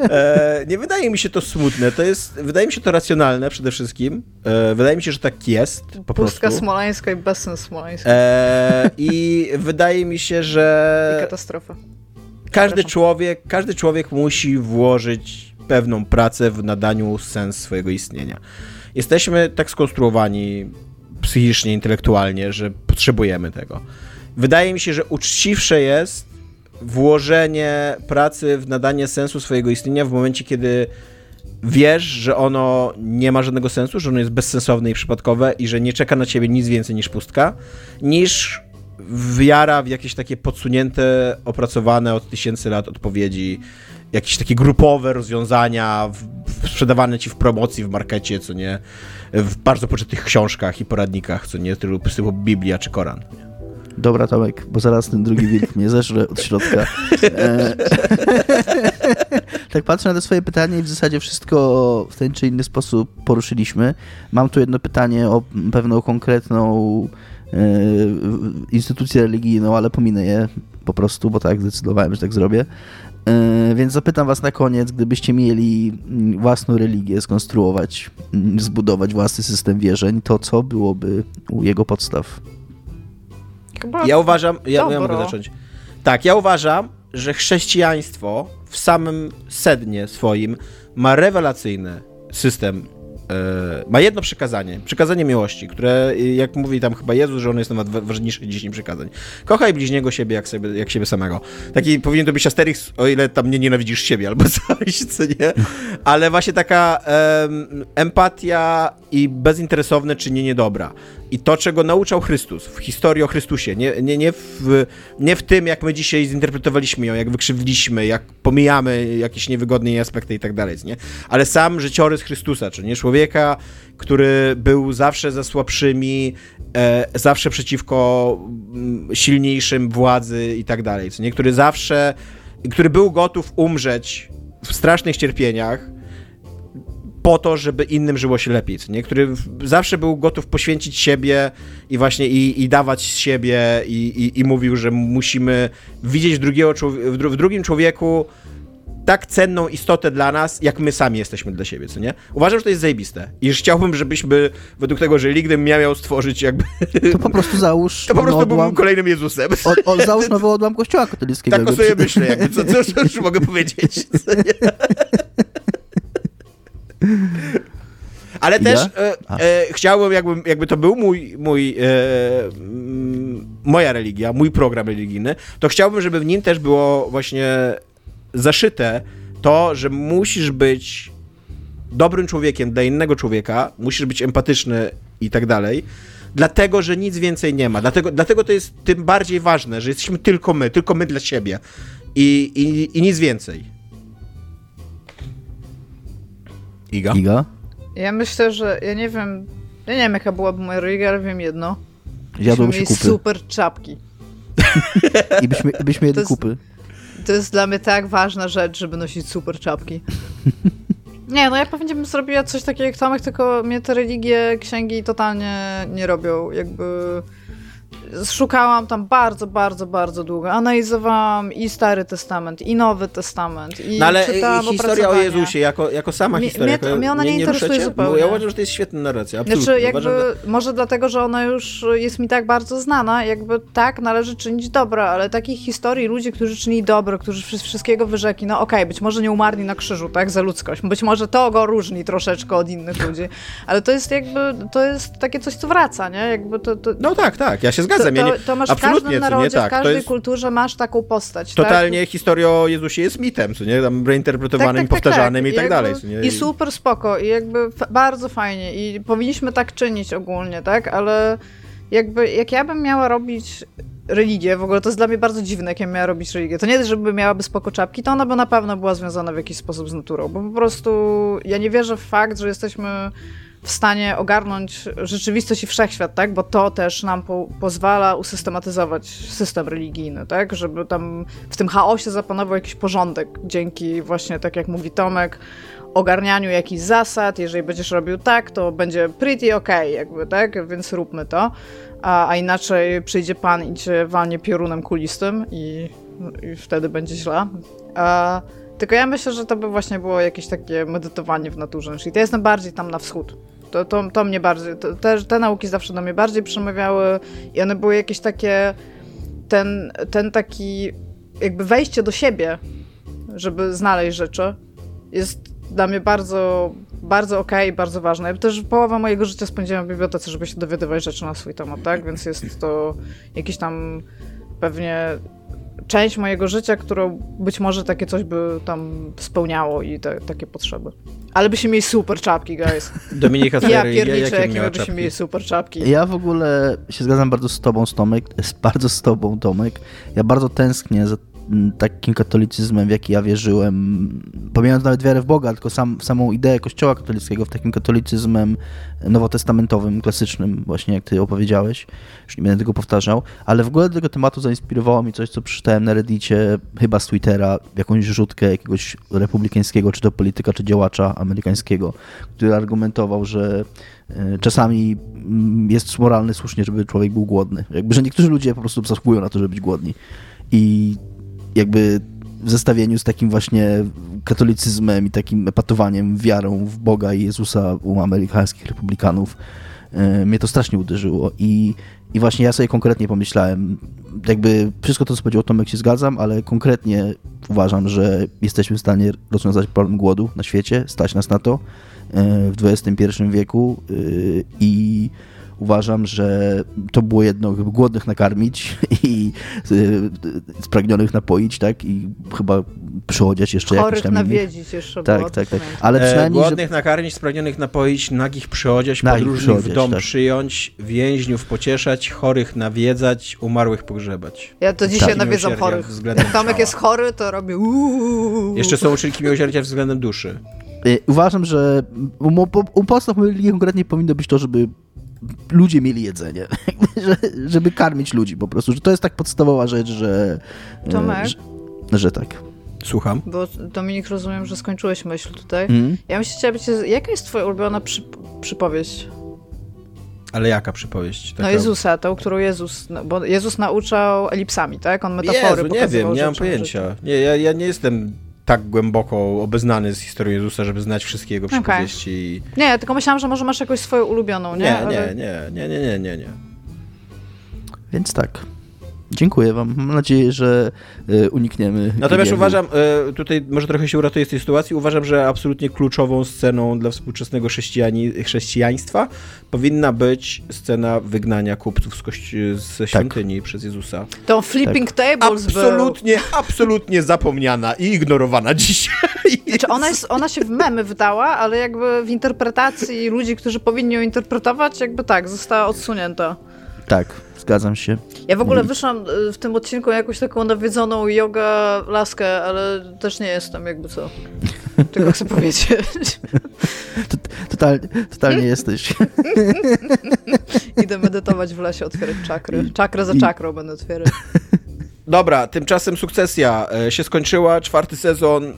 E, nie wydaje mi się to smutne, to jest, wydaje mi się to racjonalne przede wszystkim. E, wydaje mi się, że tak jest po Pustka prostu. smoleńska i bezsens smoleński. E, I wydaje mi się, I że katastrofa. każdy człowiek, każdy człowiek musi włożyć pewną pracę w nadaniu sens swojego istnienia. Jesteśmy tak skonstruowani psychicznie, intelektualnie, że potrzebujemy tego. Wydaje mi się, że uczciwsze jest włożenie pracy w nadanie sensu swojego istnienia w momencie, kiedy wiesz, że ono nie ma żadnego sensu, że ono jest bezsensowne i przypadkowe i że nie czeka na ciebie nic więcej niż pustka, niż wiara w jakieś takie podsunięte, opracowane od tysięcy lat odpowiedzi, jakieś takie grupowe rozwiązania w, w, sprzedawane ci w promocji, w markecie, co nie, w bardzo poczytych książkach i poradnikach, co nie, typu typu Biblia czy Koran. Dobra, Tomek, bo zaraz ten drugi wilk mnie zeżre od środka. E, [laughs] tak patrzę na te swoje pytanie i w zasadzie wszystko w ten czy inny sposób poruszyliśmy. Mam tu jedno pytanie o pewną konkretną e, instytucję religijną, ale pominę je po prostu, bo tak zdecydowałem, że tak zrobię. E, Więc zapytam was na koniec, gdybyście mieli własną religię skonstruować, mm, zbudować własny system wierzeń, to co byłoby u jego podstaw? Chyba Ja uważam, ja, ja mogę zacząć. Tak, ja uważam, że chrześcijaństwo w samym sednie swoim ma rewelacyjny system. E, ma jedno przykazanie, przykazanie miłości, które, y, jak mówi tam chyba Jezus, że ono jest nawet wa- ważniejsze niż 10 przykazań. Kochaj bliźniego siebie jak, sobie, jak siebie samego. Taki powinien to być Asterix, o ile tam nie nienawidzisz siebie albo [laughs] coś, co nie? Ale właśnie taka em, empatia i bezinteresowne czynienie dobra. I to, czego nauczał Chrystus w historii o Chrystusie, nie, nie, nie, w, nie w tym, jak my dzisiaj zinterpretowaliśmy ją, jak wykrzywiliśmy, jak pomijamy jakieś niewygodne jej aspekty i tak dalej, nie? Ale sam życiorys Chrystusa, czy nie? Człowieka, który był zawsze za słabszymi, e, zawsze przeciwko mm, silniejszym władzy i tak dalej, nie? Który zawsze, który był gotów umrzeć w strasznych cierpieniach, po to, żeby innym żyło się lepiej, nie? który zawsze był gotów poświęcić siebie i właśnie i, i dawać z siebie i, i, i mówił, że musimy widzieć drugiego, w, dru- w drugim człowieku tak cenną istotę dla nas, jak my sami jesteśmy dla siebie, co nie? Uważam, że to jest zajebiste i chciałbym, żebyśmy według tego, że gdybym miał stworzyć jakby, To po prostu załóż [laughs] to po prostu odłam, byłbym kolejnym Jezusem. o, o, załóż nowy odłam kościoła katolickiego. Tak o sobie myślę, jakby, co, co, co już mogę powiedzieć. [laughs] Ale też Ja? e, e, chciałbym, jakby, jakby to był mój, mój e, mm, moja religia, mój program religijny, to chciałbym, żeby w nim też było właśnie zaszyte to, że musisz być dobrym człowiekiem dla innego człowieka, musisz być empatyczny i tak dalej, dlatego, że nic więcej nie ma. Dlatego, dlatego to jest tym bardziej ważne, że jesteśmy tylko my, tylko my dla siebie i, i, i nic więcej. Iga? Giga? Ja myślę, że ja nie wiem, ja nie wiem jaka byłaby moja religia, ale wiem jedno. Zjadłem się kupy. super czapki. [laughs] I byśmy, byśmy jedli To jest- kupy. To jest dla mnie tak ważna rzecz, żeby nosić super czapki. [laughs] Nie, no ja pewnie bym zrobiła coś takiego jak Tomek, tylko mnie te religie, księgi totalnie nie robią. Jakby szukałam tam bardzo, bardzo, bardzo długo. Analizowałam i Stary Testament, i Nowy Testament, i No ale czytałam i historia o. Jezusie, jako, jako sama historia, mnie mnie ona nie interesuje ruszacie? zupełnie. Bo ja uważam, że to jest świetna narracja, absolutnie. Znaczy, jakby, Uważam, że... może dlatego, że ona już jest mi tak bardzo znana, jakby tak, należy czynić dobro, ale takich historii ludzi, którzy czynili dobro, którzy wszy- wszystkiego wyrzekli, no okej, być może nie umarli na krzyżu, tak, za ludzkość, być może to go różni troszeczkę od innych ludzi, ale to jest jakby, to jest takie coś, co wraca, nie, jakby to... to No tak, tak, ja się zgadzam. Ja to, nie, to masz w absolutnie, każdym co nie, narodzie, tak, w to każdej jest kulturze masz taką postać. Totalnie tak? historia o Jezusie jest mitem, co nie? Tam reinterpretowanym, i powtarzanym i tak dalej. I super spoko, i jakby bardzo fajnie. I powinniśmy tak czynić ogólnie, tak? Ale jakby jak ja bym miała robić religię, w ogóle to jest dla mnie bardzo dziwne, jak ja miała robić religię. To nie jest, żeby miałaby spoko czapki, to ona by na pewno była związana w jakiś sposób z naturą, bo po prostu ja nie wierzę w fakt, że jesteśmy w stanie ogarnąć rzeczywistość i wszechświat, tak? Bo to też nam po, pozwala usystematyzować system religijny, tak? Żeby tam w tym chaosie zapanował jakiś porządek dzięki właśnie, tak jak mówi Tomek, ogarnianiu jakichś zasad. Jeżeli będziesz robił tak, to będzie pretty okay, jakby, tak? Więc róbmy to. A, a inaczej przyjdzie pan i cię walnie piorunem kulistym i, i wtedy będzie źle. A, tylko ja myślę, że to by właśnie było jakieś takie medytowanie w naturze. Czyli to jestem bardziej tam na wschód. To, to, to mnie bardziej, to, te, te nauki zawsze do mnie bardziej przemawiały i one były jakieś takie, ten, ten taki jakby wejście do siebie, żeby znaleźć rzeczy, jest dla mnie bardzo, bardzo okej i bardzo ważne. Ja też połowę mojego życia spędziłam w bibliotece, żeby się dowiadywać rzeczy na swój temat, tak? Więc jest to jakiś tam pewnie część mojego życia, którą być może takie coś by tam spełniało i te, takie potrzeby. Ale byśmy mieli super czapki, guys. [laughs] Dominika Ja pierniczę, jakie byśmy mieli super czapki. Ja w ogóle się zgadzam bardzo z tobą, Tomek, [laughs] bardzo z tobą, Tomek. Ja bardzo tęsknię za takim katolicyzmem, w jaki ja wierzyłem, pomijając nawet wiarę w Boga, tylko sam, samą ideę kościoła katolickiego, w takim katolicyzmem nowotestamentowym, klasycznym, właśnie jak ty opowiedziałeś. Już nie będę tego powtarzał, ale w ogóle do tego tematu zainspirowało mi coś, co przeczytałem na reddicie, chyba z Twittera, jakąś rzutkę jakiegoś republikańskiego, czy to polityka, czy działacza amerykańskiego, który argumentował, że e, czasami mm, jest moralne słusznie, żeby człowiek był głodny. Jakby, że niektórzy ludzie po prostu zasługują na to, żeby być głodni. I jakby w zestawieniu z takim właśnie katolicyzmem i takim epatowaniem wiarą w Boga i Jezusa u amerykańskich republikanów, e, mnie to strasznie uderzyło. I, i właśnie ja sobie konkretnie pomyślałem, jakby wszystko to, co powiedział Tomek, się zgadzam, ale konkretnie uważam, że jesteśmy w stanie rozwiązać problem głodu na świecie, stać nas na to e, w XXI wieku e, i uważam, że to było jedno, głodnych nakarmić [laughs] i y, spragnionych napoić, tak? I chyba przychodzić jeszcze Chorych tam innych. nawiedzić jeszcze Tak, było. tak, tak. pamiętam. Ale E, przynajmniej, że... głodnych nakarmić, spragnionych napoić, nagich przychodzić, Nagich podróżnych w dom tak. przyjąć, więźniów pocieszać, chorych nawiedzać, umarłych pogrzebać. Ja to dzisiaj Tak. nawiedzam chorych. Jak Tomek jest chory, to robię uuu. Jeszcze są uczynki miłosierdzia względem duszy. Y, Uważam, że u, podstaw mojej religii konkretnie powinno być to, żeby ludzie mieli jedzenie. [laughs] że, żeby karmić ludzi po prostu. Że to jest tak podstawowa rzecz, że... y, Tomek? Że, że tak. Słucham. Bo Dominik, rozumiem, że skończyłeś myśl tutaj. Mhm. Ja bym się chciała być, jaka jest twoja ulubiona przy, przypowieść? Ale jaka przypowieść? No Taka- Jezusa, tą, którą Jezus, no, bo Jezus nauczał elipsami, tak? On metafory Jezu, nie pokazywał wiem, nie mam pojęcia. Nie, ja, ja nie jestem tak głęboko obeznany z historią Jezusa, żeby znać wszystkie jego przypowieści. życiu. Nie, tylko myślałam, że może masz jakąś swoją ulubioną, nie? Nie, Ale- nie, nie, nie, nie, nie, nie, nie. Więc tak. Dziękuję wam. Mam nadzieję, że y, unikniemy... Natomiast gniewu. uważam, e, tutaj może trochę się uratuję z tej sytuacji, uważam, że absolutnie kluczową sceną dla współczesnego chrześcijani, chrześcijaństwa powinna być scena wygnania kupców z kości- ze świątyni przez Jezusa. Tą flipping tables był. Absolutnie, absolutnie zapomniana i ignorowana dzisiaj. Znaczy ona, jest, ona się w memy wydała, ale jakby w interpretacji ludzi, którzy powinni ją interpretować, jakby tak, została odsunięta. Tak, zgadzam się. Ja w ogóle wyszłam y, w tym odcinku jakąś taką nawiedzoną yoga laskę, ale też nie jestem jakby co. [laughs] Tylko chcę powiedzieć. Totalnie, totalnie [laughs] jesteś. Idę medytować w lesie, otwierać czakry. Czakrę za czakrą będę otwierać. [laughs] Dobra, tymczasem sukcesja e, się skończyła, czwarty sezon.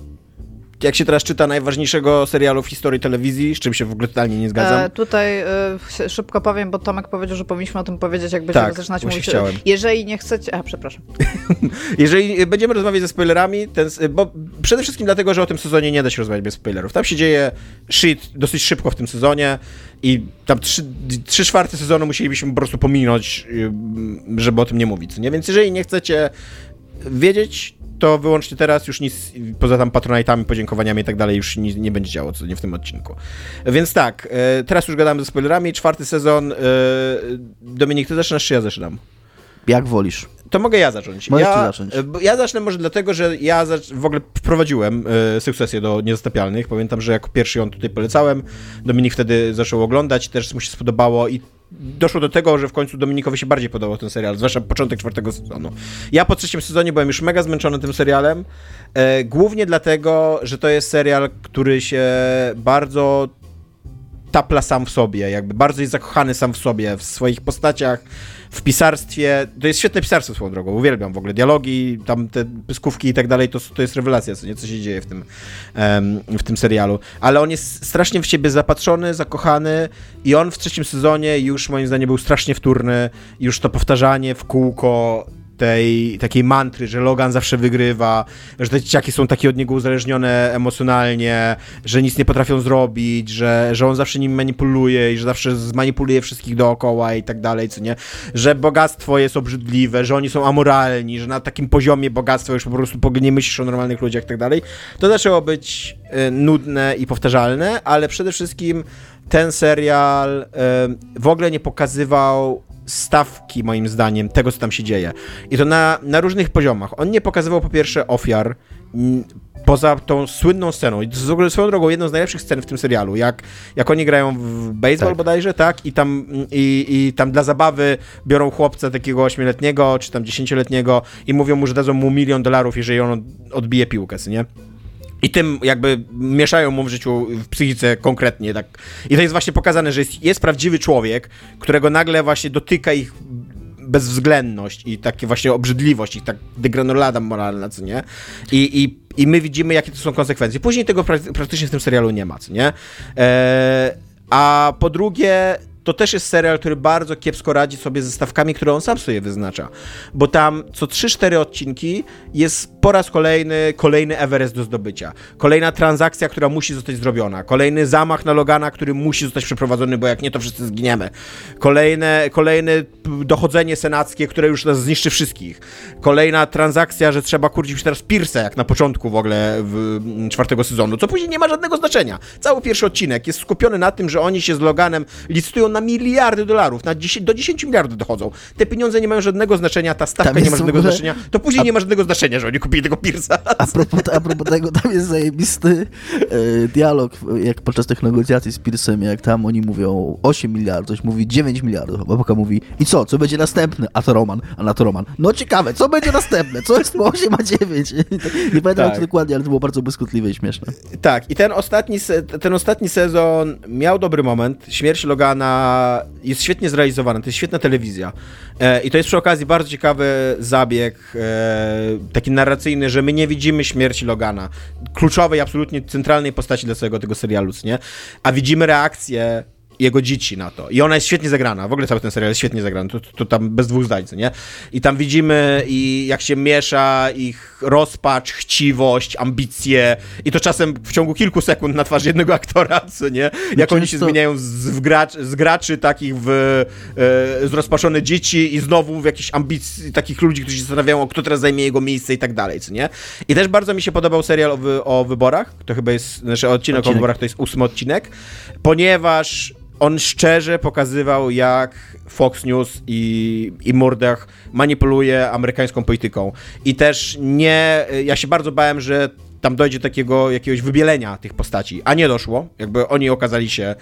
Jak się teraz czyta najważniejszego serialu w historii telewizji, z czym się w ogóle totalnie nie zgadzam. E, tutaj e, szybko powiem, bo Tomek powiedział, że powinniśmy o tym powiedzieć, jak będziemy Tak, zaczynać mówić. chciałem. Jeżeli nie chcecie. A, przepraszam. [laughs] Jeżeli będziemy rozmawiać ze spoilerami, ten, bo przede wszystkim dlatego, że o tym sezonie nie da się rozmawiać bez spoilerów. Tam się dzieje shit dosyć szybko w tym sezonie i tam trzy, trzy czwarte sezonu musielibyśmy po prostu pominąć, ym, żeby o tym nie mówić. Nie? Więc jeżeli nie chcecie wiedzieć, to wyłącznie teraz już nic, poza tam patronajtami, podziękowaniami i tak dalej, już nie, nie będzie działo, co nie w tym odcinku. Więc tak, e, teraz już gadamy ze spoilerami, czwarty sezon. e, Dominik, ty zaczynasz, czy ja zaczynam? Jak wolisz. To mogę ja zacząć. Możesz ja, zacząć. e, Ja zacznę może dlatego, że ja w ogóle wprowadziłem e, sukcesję do Niezastąpialnych. Pamiętam, że jako pierwszy ją tutaj polecałem. Dominik wtedy zaczął oglądać, też mu się spodobało i doszło do tego, że w końcu Dominikowi się bardziej podobał ten serial, zwłaszcza początek czwartego sezonu. Ja po trzecim sezonie byłem już mega zmęczony tym serialem, e, głównie dlatego, że to jest serial, który się bardzo tapla sam w sobie, jakby bardzo jest zakochany sam w sobie, w swoich postaciach, w pisarstwie. To jest świetne pisarstwo swoją drogą, uwielbiam w ogóle dialogi, tam te pyskówki i tak dalej, to, to jest rewelacja, co, nie, co się dzieje w tym, w tym serialu. Ale on jest strasznie w siebie zapatrzony, zakochany i on w trzecim sezonie już moim zdaniem był strasznie wtórny, już to powtarzanie w kółko tej takiej mantry, że Logan zawsze wygrywa, że te dzieciaki są takie od niego uzależnione emocjonalnie, że nic nie potrafią zrobić, że, że on zawsze nim manipuluje i że zawsze zmanipuluje wszystkich dookoła i tak dalej, co nie? Że bogactwo jest obrzydliwe, że oni są amoralni, że na takim poziomie bogactwa już po prostu nie myślisz o normalnych ludziach i tak dalej. To zaczęło być e, nudne i powtarzalne, ale przede wszystkim ten serial e, w ogóle nie pokazywał stawki, moim zdaniem, tego, co tam się dzieje. I to na, na różnych poziomach. On nie pokazywał po pierwsze ofiar, poza tą słynną sceną. I to jest w ogóle swoją drogą jedną z najlepszych scen w tym serialu. Jak, jak oni grają w baseball Tak. bodajże, tak? I tam, i, I tam dla zabawy biorą chłopca takiego ośmioletniego, czy tam dziesięcioletniego i mówią mu, że dadzą mu milion dolarów, jeżeli on odbije piłkę, nie? I tym jakby mieszają mu w życiu, w psychice konkretnie, tak. I to jest właśnie pokazane, że jest, jest prawdziwy człowiek, którego nagle właśnie dotyka ich bezwzględność i takie właśnie obrzydliwość, i tak degranulada moralna, co nie? I, i, I my widzimy, jakie to są konsekwencje. Później tego prak- praktycznie w tym serialu nie ma, co nie? Eee, a po drugie, to też jest serial, który bardzo kiepsko radzi sobie ze stawkami, które on sam sobie wyznacza. Bo tam co 3-4 odcinki jest po raz kolejny kolejny Everest do zdobycia. Kolejna transakcja, która musi zostać zrobiona. Kolejny zamach na Logana, który musi zostać przeprowadzony, bo jak nie, to wszyscy zginiemy. Kolejne, kolejne dochodzenie senackie, które już nas zniszczy wszystkich. Kolejna transakcja, że trzeba kurdzić teraz Pierce'a, jak na początku w ogóle w mm, czwartego sezonu, co później nie ma żadnego znaczenia. Cały pierwszy odcinek jest skupiony na tym, że oni się z Loganem licytują na miliardy dolarów, na 10, do 10 miliardów dochodzą. Te pieniądze nie mają żadnego znaczenia, ta stawka Tam nie ma żadnego ogóle- znaczenia, to później A- nie ma żadnego znaczenia, że oni kupili tego Pierce'a. A propos, a propos tego, tam jest zajebisty e, dialog, jak podczas tych negocjacji z Pearsem, jak tam oni mówią 8 miliardów, ktoś mówi 9 miliardów, a babka mówi i co, co będzie następne? A to Roman, a na to Roman. No ciekawe, co będzie następne? Co jest po 8 a 9? Nie pamiętam Tak. jak to dokładnie, ale to było bardzo błyskotliwe i śmieszne. Tak, i ten ostatni, ten ostatni sezon miał dobry moment. Śmierć Logana jest świetnie zrealizowana, to jest świetna telewizja. E, I to jest przy okazji bardzo ciekawy zabieg, e, taki narracyjny, że my nie widzimy śmierci Logana. Kluczowej, absolutnie centralnej postaci dla całego tego serialu, nie? A widzimy reakcję jego dzieci na to. I ona jest świetnie zagrana. W ogóle cały ten serial jest świetnie zagrany. To, to, to tam bez dwóch zdań, nie? I tam widzimy, i jak się miesza ich rozpacz, chciwość, ambicje i to czasem w ciągu kilku sekund na twarz jednego aktora, co nie? Jak oni się często- zmieniają z, gracz, z graczy takich w e, zrozpaczone dzieci i znowu w jakieś ambicji takich ludzi, którzy się zastanawiają, kto teraz zajmie jego miejsce i tak dalej, co nie? I też bardzo mi się podobał serial o, wy, o wyborach. To chyba jest, znaczy odcinek, o Odcinek. wyborach to jest ósmy odcinek, ponieważ on szczerze pokazywał, jak Fox News i, i Murdach manipuluje amerykańską polityką. I też nie, ja się bardzo bałem, że tam dojdzie do takiego jakiegoś wybielenia tych postaci, a nie doszło. Jakby oni okazali się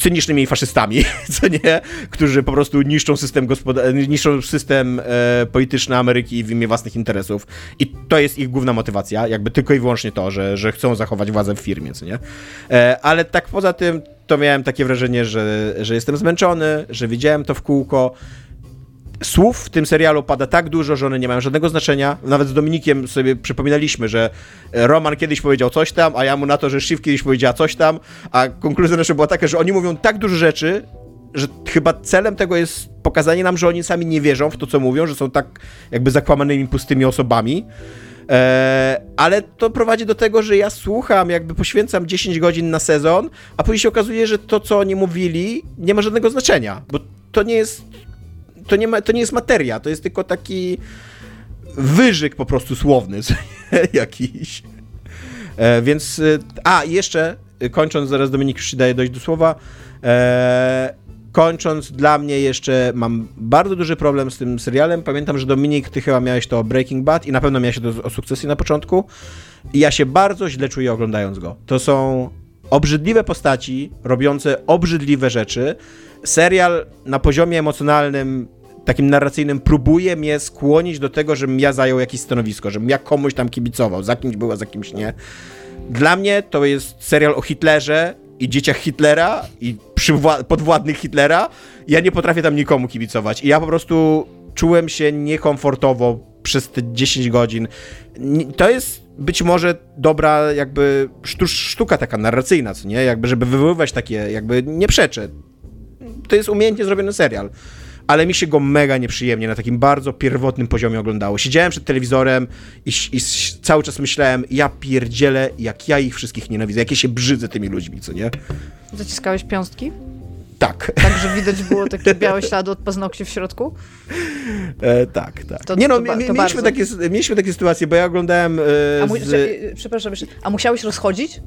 cynicznymi faszystami, [laughs] co nie? Którzy po prostu niszczą system, niszczą system e, polityczny Ameryki w imię własnych interesów. I to jest ich główna motywacja, jakby tylko i wyłącznie to, że, że chcą zachować władzę w firmie, co nie? E, ale tak poza tym, to miałem takie wrażenie, że, że jestem zmęczony, że widziałem to w kółko. Słów w tym serialu pada tak dużo, że one nie mają żadnego znaczenia. Nawet z Dominikiem sobie przypominaliśmy, że Roman kiedyś powiedział coś tam, a ja mu na to, że Shiv kiedyś powiedziała coś tam, a konkluzja nasza była taka, że oni mówią tak dużo rzeczy, że chyba celem tego jest pokazanie nam, że oni sami nie wierzą w to, co mówią, że są tak jakby zakłamanymi, pustymi osobami. Eee, ale to prowadzi do tego, że ja słucham, jakby poświęcam 10 godzin na sezon, a później się okazuje, że to, co oni mówili, nie ma żadnego znaczenia, bo to nie jest to nie, ma, to nie jest materia, to jest tylko taki wyżyk po prostu słowny [laughs] jakiś. E, więc, e, a jeszcze, e, kończąc, zaraz Dominik już daje dojść do słowa, e, kończąc, dla mnie jeszcze mam bardzo duży problem z tym serialem. Pamiętam, że Dominik, ty chyba miałeś to Breaking Bad i na pewno miałeś to o sukcesji na początku. I ja się bardzo źle czuję oglądając go. To są obrzydliwe postaci, robiące obrzydliwe rzeczy. Serial na poziomie emocjonalnym takim narracyjnym próbuje mnie skłonić do tego, żebym ja zajął jakieś stanowisko, żebym ja komuś tam kibicował, za kimś było, za kimś nie. Dla mnie to jest serial o Hitlerze i dzieciach Hitlera i podwładnych Hitlera. Ja nie potrafię tam nikomu kibicować i ja po prostu czułem się niekomfortowo przez te 10 godzin. To jest być może dobra jakby sztuka taka narracyjna, co nie? Jakby, żeby wywoływać takie, jakby nie przeczę. To jest umiejętnie zrobiony serial ale mi się go mega nieprzyjemnie na takim bardzo pierwotnym poziomie oglądało. Siedziałem przed telewizorem i, i cały czas myślałem, ja pierdzielę, jak ja ich wszystkich nienawidzę, jakie się brzydzę tymi ludźmi, co nie? Zaciskałeś piąstki? Tak. Także widać było [laughs] takie białe ślady od paznokci w środku? E, tak, tak. To, nie no, to, to mieliśmy, bardzo. takie, mieliśmy takie sytuacje, bo ja oglądałem... E, a mu, z... Przepraszam, a musiałeś rozchodzić?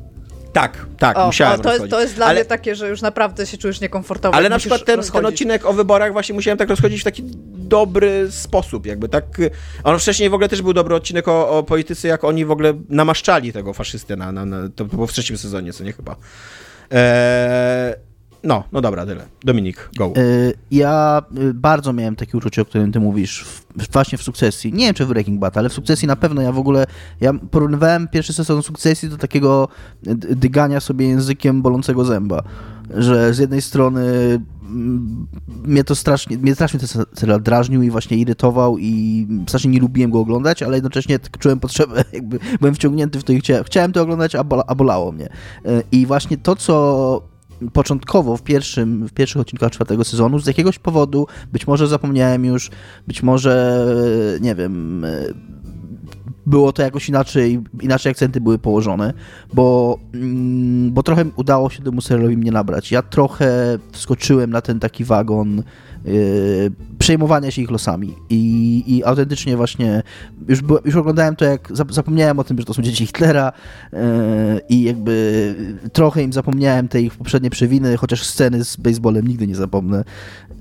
Tak, tak, o, musiałem to, jest, to jest dla ale, mnie takie, że już naprawdę się czujesz niekomfortowo. Ale na przykład ten, ten, odcinek o wyborach właśnie musiałem tak rozchodzić w taki dobry sposób, jakby tak. On wcześniej w ogóle też był dobry odcinek o, o polityce, jak oni w ogóle namaszczali tego faszystę na, na, na to było w trzecim sezonie, co nie chyba. Eee, no, no dobra, tyle. Dominik, go. Y, ja y, bardzo miałem takie uczucie, o którym ty mówisz, właśnie w sukcesji. Nie wiem, czy w Breaking Bad, ale w sukcesji na pewno ja w ogóle. Ja porównywałem pierwszy sezon sukcesji do takiego dygania sobie językiem bolącego zęba. Że z jednej strony mm, mnie to strasznie, mnie strasznie ten serial drażnił i właśnie irytował i strasznie nie lubiłem go oglądać, ale jednocześnie czułem potrzebę, [laughs] jakby byłem wciągnięty w to i chciałem, chciałem to oglądać, a, a bolało mnie. Y, I właśnie to, co początkowo w, pierwszym, w pierwszych odcinkach czwartego sezonu z jakiegoś powodu, być może zapomniałem już, być może, nie wiem, było to jakoś inaczej, inaczej akcenty były położone, bo, mm, bo trochę udało się temu serialowi mnie nabrać. Ja trochę wskoczyłem na ten taki wagon yy, przejmowania się ich losami. I, i autentycznie właśnie już, już oglądałem to, jak zapomniałem o tym, że to są dzieci Hitlera yy, i jakby trochę im zapomniałem te ich poprzednie przewiny, chociaż sceny z baseballem nigdy nie zapomnę,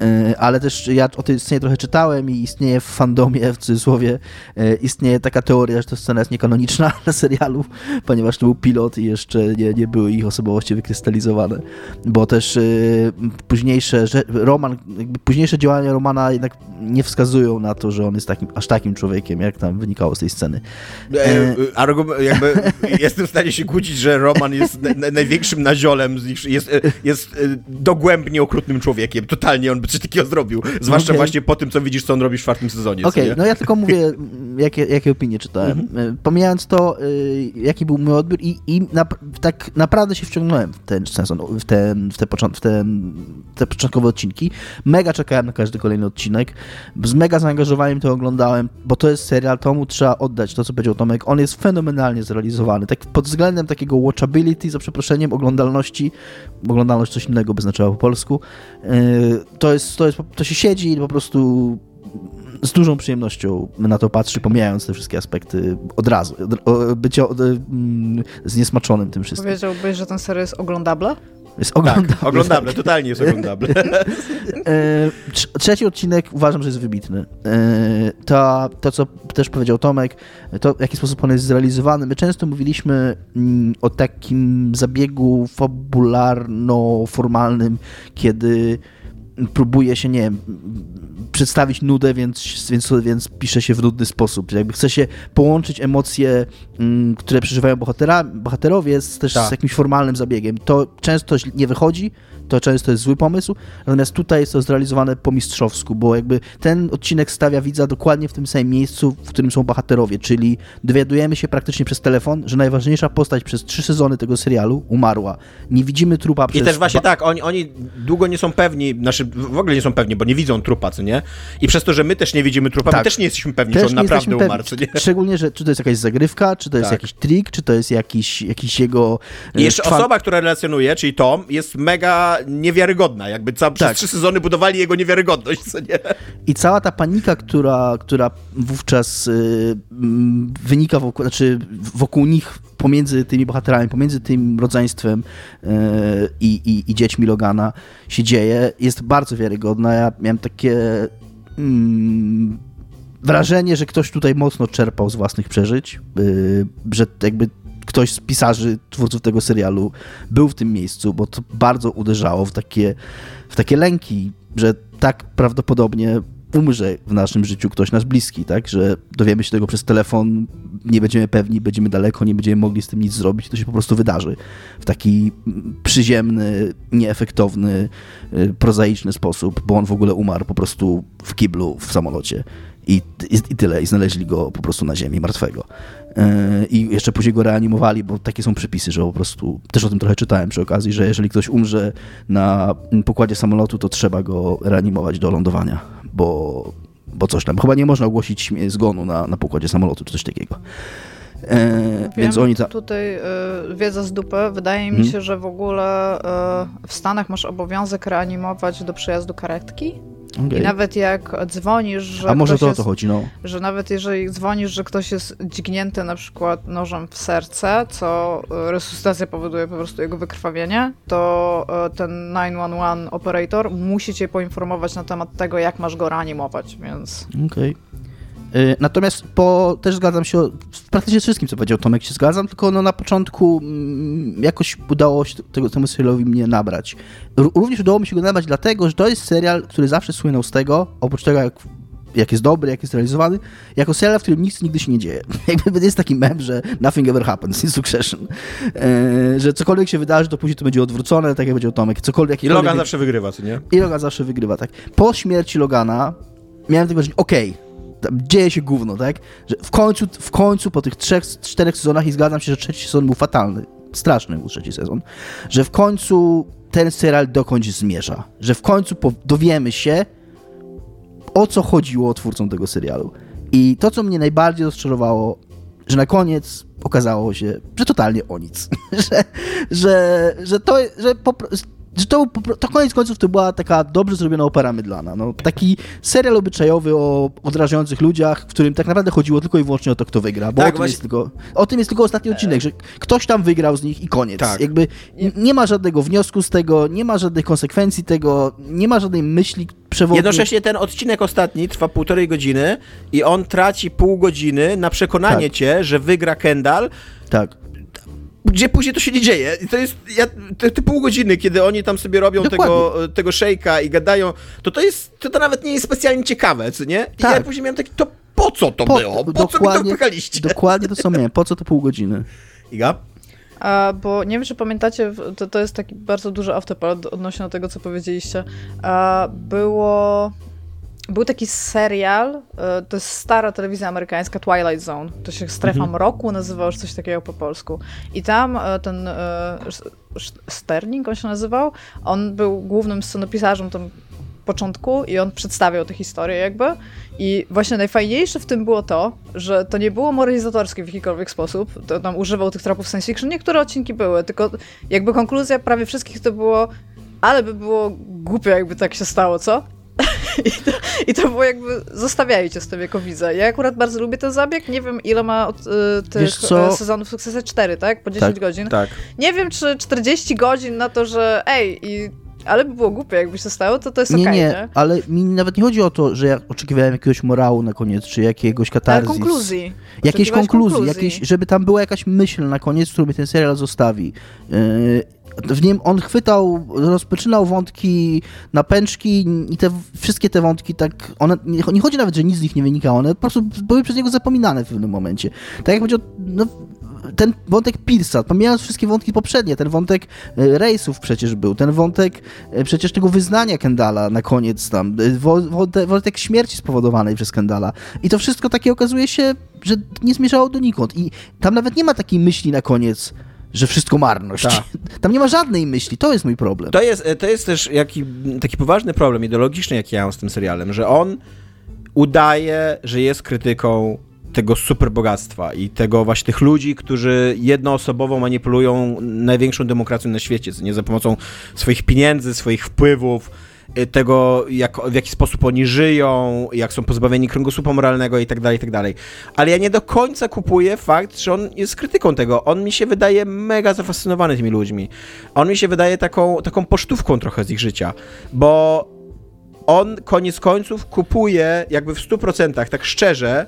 yy, ale też ja o tej scenie trochę czytałem i istnieje w fandomie, w cudzysłowie, yy, istnieje taka teoria, że ta scena jest niekanoniczna [laughs] dla serialu, ponieważ to był pilot i jeszcze nie, nie były ich osobowości wykrystalizowane, bo też późniejsze, że Roman, późniejsze działania Romana jednak nie wskazują na to, że on jest takim, aż takim człowiekiem, jak tam wynikało z tej sceny. E, e jakby [laughs] jestem w stanie się kłócić, że Roman jest na, największym naziolem, jest, e, jest e, dogłębnie okrutnym człowiekiem. Totalnie on by coś takiego zrobił. Zwłaszcza okay. właśnie po tym, co widzisz, co on robi w czwartym sezonie. Okej, okay, no ja tylko mówię, [laughs] jakie, jakie opinie czytałem. Mhm. Pomijając to, jaki był mój odbiór i, i na, tak naprawdę się wciągnąłem w ten sezon, w, ten, w, te, w ten, te początkowe odcinki. Mega czekałem na każdy kolejny odcinek. Z mega zaangażowaniem to oglądałem, bo to jest serial, tomu trzeba oddać to, co powiedział Tomek. On jest fenomenalnie zrealizowany. Tak pod względem takiego watchability, za przeproszeniem, oglądalności, oglądalność coś innego by znaczyła po polsku, yy, to jest, to jest, to się siedzi i po prostu z dużą przyjemnością na to patrzy, pomijając te wszystkie aspekty od razu. Bycie mm, zniesmaczonym tym wszystkim. Powiedziałbyś, że ten serial jest oglądable? Jest oglądable. Tak, oglądable, totalnie jest oglądable. [laughs] E, trz- trzeci odcinek uważam, że jest wybitny. E, to, to, co też powiedział Tomek, to w jaki sposób on jest zrealizowany. My często mówiliśmy mm, o takim zabiegu fabularno-formalnym, kiedy próbuje się, nie wiem, przedstawić nudę, więc, więc, więc pisze się w nudny sposób. Jakby chce się połączyć emocje, mm, które przeżywają bohatera, bohaterowie z, też Tak. z jakimś formalnym zabiegiem. To często nie wychodzi, to często jest zły pomysł, natomiast tutaj jest to zrealizowane po mistrzowsku, bo jakby ten odcinek stawia widza dokładnie w tym samym miejscu, w którym są bohaterowie, czyli dowiadujemy się praktycznie przez telefon, że najważniejsza postać przez trzy sezony tego serialu umarła. Nie widzimy trupa przez... I też właśnie tak, oni, oni długo nie są pewni, znaczy w ogóle nie są pewni, bo nie widzą trupa, co nie? I przez to, że my też nie widzimy trupa, my Tak. też nie jesteśmy pewni, Też czy on naprawdę umarł, co pewni. nie? Szczególnie, że czy to jest jakaś zagrywka, czy to jest Tak. jakiś trik, czy to jest jakiś, jakiś jego... e, I jeszcze czwan- osoba, która relacjonuje, czyli Tom, jest mega niewiarygodna. Jakby ca- przez Tak. trzy sezony budowali jego niewiarygodność, co nie? I cała ta panika, która, która wówczas y, mm, wynika wokół, znaczy wokół nich, pomiędzy tymi bohaterami, pomiędzy tym rodzeństwem y, i, i, dziećmi Logana się dzieje, jest bardzo wiarygodna. Ja miałem takie mm, wrażenie, że ktoś tutaj mocno czerpał z własnych przeżyć, y, że jakby ktoś z pisarzy, twórców tego serialu był w tym miejscu, bo to bardzo uderzało w takie, w takie lęki, że tak prawdopodobnie umrze w naszym życiu ktoś nasz bliski, tak? Że dowiemy się tego przez telefon, nie będziemy pewni, będziemy daleko, nie będziemy mogli z tym nic zrobić, to się po prostu wydarzy w taki przyziemny, nieefektowny, y, prozaiczny sposób, bo on w ogóle umarł po prostu w kiblu w samolocie. I, i, I tyle, i znaleźli go po prostu na ziemi, martwego. Yy, I jeszcze później go reanimowali, bo takie są przepisy, że po prostu, też o tym trochę czytałem przy okazji, że jeżeli ktoś umrze na pokładzie samolotu, to trzeba go reanimować do lądowania, bo, bo coś tam. Chyba nie można ogłosić zgonu na, na pokładzie samolotu, czy coś takiego. Więc Wiem, oni tam... Tutaj y, wiedza z dupy. Wydaje mi Mhm. się, że w ogóle y, w Stanach masz obowiązek reanimować do przyjazdu karetki. Okej. I nawet jak dzwonisz, że A może to o jest, to chodzi, no. że nawet jeżeli dzwonisz, że ktoś jest dźgnięty na przykład nożem w serce, co y, resuscytacja powoduje po prostu jego wykrwawienie, to y, ten 911 operator musi cię poinformować na temat tego, jak masz go reanimować, więc Okej. Y, Natomiast po, też zgadzam się praktycznie wszystkim, co powiedział Tomek, się zgadzam, tylko no na początku mm, jakoś udało się tego, temu serialowi mnie nabrać. Również udało mi się go nabrać dlatego, że to jest serial, który zawsze słynął z tego, oprócz tego jak, jak jest dobry, jak jest realizowany, jako serial, w którym nic nigdy się nie dzieje. [laughs] Jakby jest taki mem, że nothing ever happens in Succession. E, że cokolwiek się wydarzy, to później to będzie odwrócone, tak jak powiedział Tomek. Cokolwiek, I Logan zawsze wygrywa, co nie? i Logan zawsze wygrywa, tak. Po śmierci Logana miałem tego wrażenie, okej, tam dzieje się gówno, tak? Że w końcu, w końcu po tych trzech, czterech sezonach i zgadzam się, że trzeci sezon był fatalny, straszny był trzeci sezon, że w końcu ten serial dokądś zmierza, że w końcu dowiemy się, o co chodziło twórcom tego serialu. I to, co mnie najbardziej rozczarowało, że na koniec okazało się, że totalnie o nic. [laughs] że, że, że to, że po, że to, to koniec końców to była taka dobrze zrobiona opera mydlana. No, taki serial obyczajowy o odrażających ludziach, w którym tak naprawdę chodziło tylko i wyłącznie o to, kto wygra. Bo Tak, o, tym właśnie- jest tylko, o tym jest tylko ostatni odcinek, że ktoś tam wygrał z nich i koniec. Tak. Jakby nie ma żadnego wniosku z tego, nie ma żadnych konsekwencji tego, nie ma żadnej myśli przewodniej. Jednocześnie ten odcinek ostatni trwa półtorej godziny i on traci pół godziny na przekonanie Tak. cię, że wygra Kendall, Tak. Gdzie później to się nie dzieje. I to jest, ja, te, te pół godziny, kiedy oni tam sobie robią Dokładnie. tego, tego szejka i gadają, to to jest, to, to nawet nie jest specjalnie ciekawe, co nie? I Tak. ja później miałem taki, to po co to Po- było? Po co mi to wpychaliście? Dokładnie to samo miałem. Po co to pół godziny? Iga? A, bo nie wiem, czy pamiętacie, to, to jest taki bardzo duży autopilot odnośnie do tego, co powiedzieliście. A, było... Był taki serial, e, to jest stara telewizja amerykańska, Twilight Zone. To się Strefa Mroku nazywało, coś takiego po polsku. I tam e, ten e, Sterling, on się nazywał, on był głównym scenopisarzem tam początku i on przedstawiał tę historię jakby. I właśnie najfajniejsze w tym było to, że to nie było moralizatorskie w jakikolwiek sposób. To tam używał tych tropów science fiction. Niektóre odcinki były, tylko jakby konkluzja prawie wszystkich to było ale by było głupio, jakby tak się stało, co? [laughs] I to, I to było jakby, zostawiają cię z tym jako widza. Ja akurat bardzo lubię ten zabieg, nie wiem ile ma od, y, tych y, sezonów Sukcesy 4, tak? Po 10 Tak. godzin. Tak. Nie wiem, czy 40 godzin na to, że ej, i, ale by było głupie, jakby się stało, to to jest Nie, okej, nie, nie? ale mi nawet nie chodzi o to, że ja oczekiwałem jakiegoś morału na koniec, czy jakiegoś Ale katarzis. konkluzji. Jakiejś konkluzji, konkluzji. Jakieś, żeby tam była jakaś myśl na koniec, którą mi ten serial zostawi. Yy, w nim on chwytał, rozpoczynał wątki na pęczki i te wszystkie te wątki tak, one, nie, chodzi nawet, że nic z nich nie wynikało, one po prostu były przez niego zapominane w pewnym momencie. Tak jak powiedział, no, ten wątek Pilsa, pomijając wszystkie wątki poprzednie, ten wątek e, rejsów przecież był, ten wątek e, przecież tego wyznania Kendala na koniec tam, e, wątek, śmierci spowodowanej przez Kendala. I to wszystko takie okazuje się, że nie zmierzało donikąd. I tam nawet nie ma takiej myśli na koniec, że wszystko marność. Tak. [laughs] Tam nie ma żadnej myśli, to jest mój problem. To jest, to jest też jaki, taki poważny problem ideologiczny, jaki ja mam z tym serialem, że on udaje, że jest krytyką tego superbogactwa i tego właśnie tych ludzi, którzy jednoosobowo manipulują największą demokracją na świecie, nie za pomocą swoich pieniędzy, swoich wpływów, tego, jak, w jaki sposób oni żyją, jak są pozbawieni kręgosłupa moralnego i tak dalej, i tak dalej. Ale ja nie do końca kupuję fakt, że on jest krytyką tego. On mi się wydaje mega zafascynowany tymi ludźmi. On mi się wydaje taką, taką pocztówką trochę z ich życia, bo on koniec końców kupuje jakby w 100%, tak szczerze,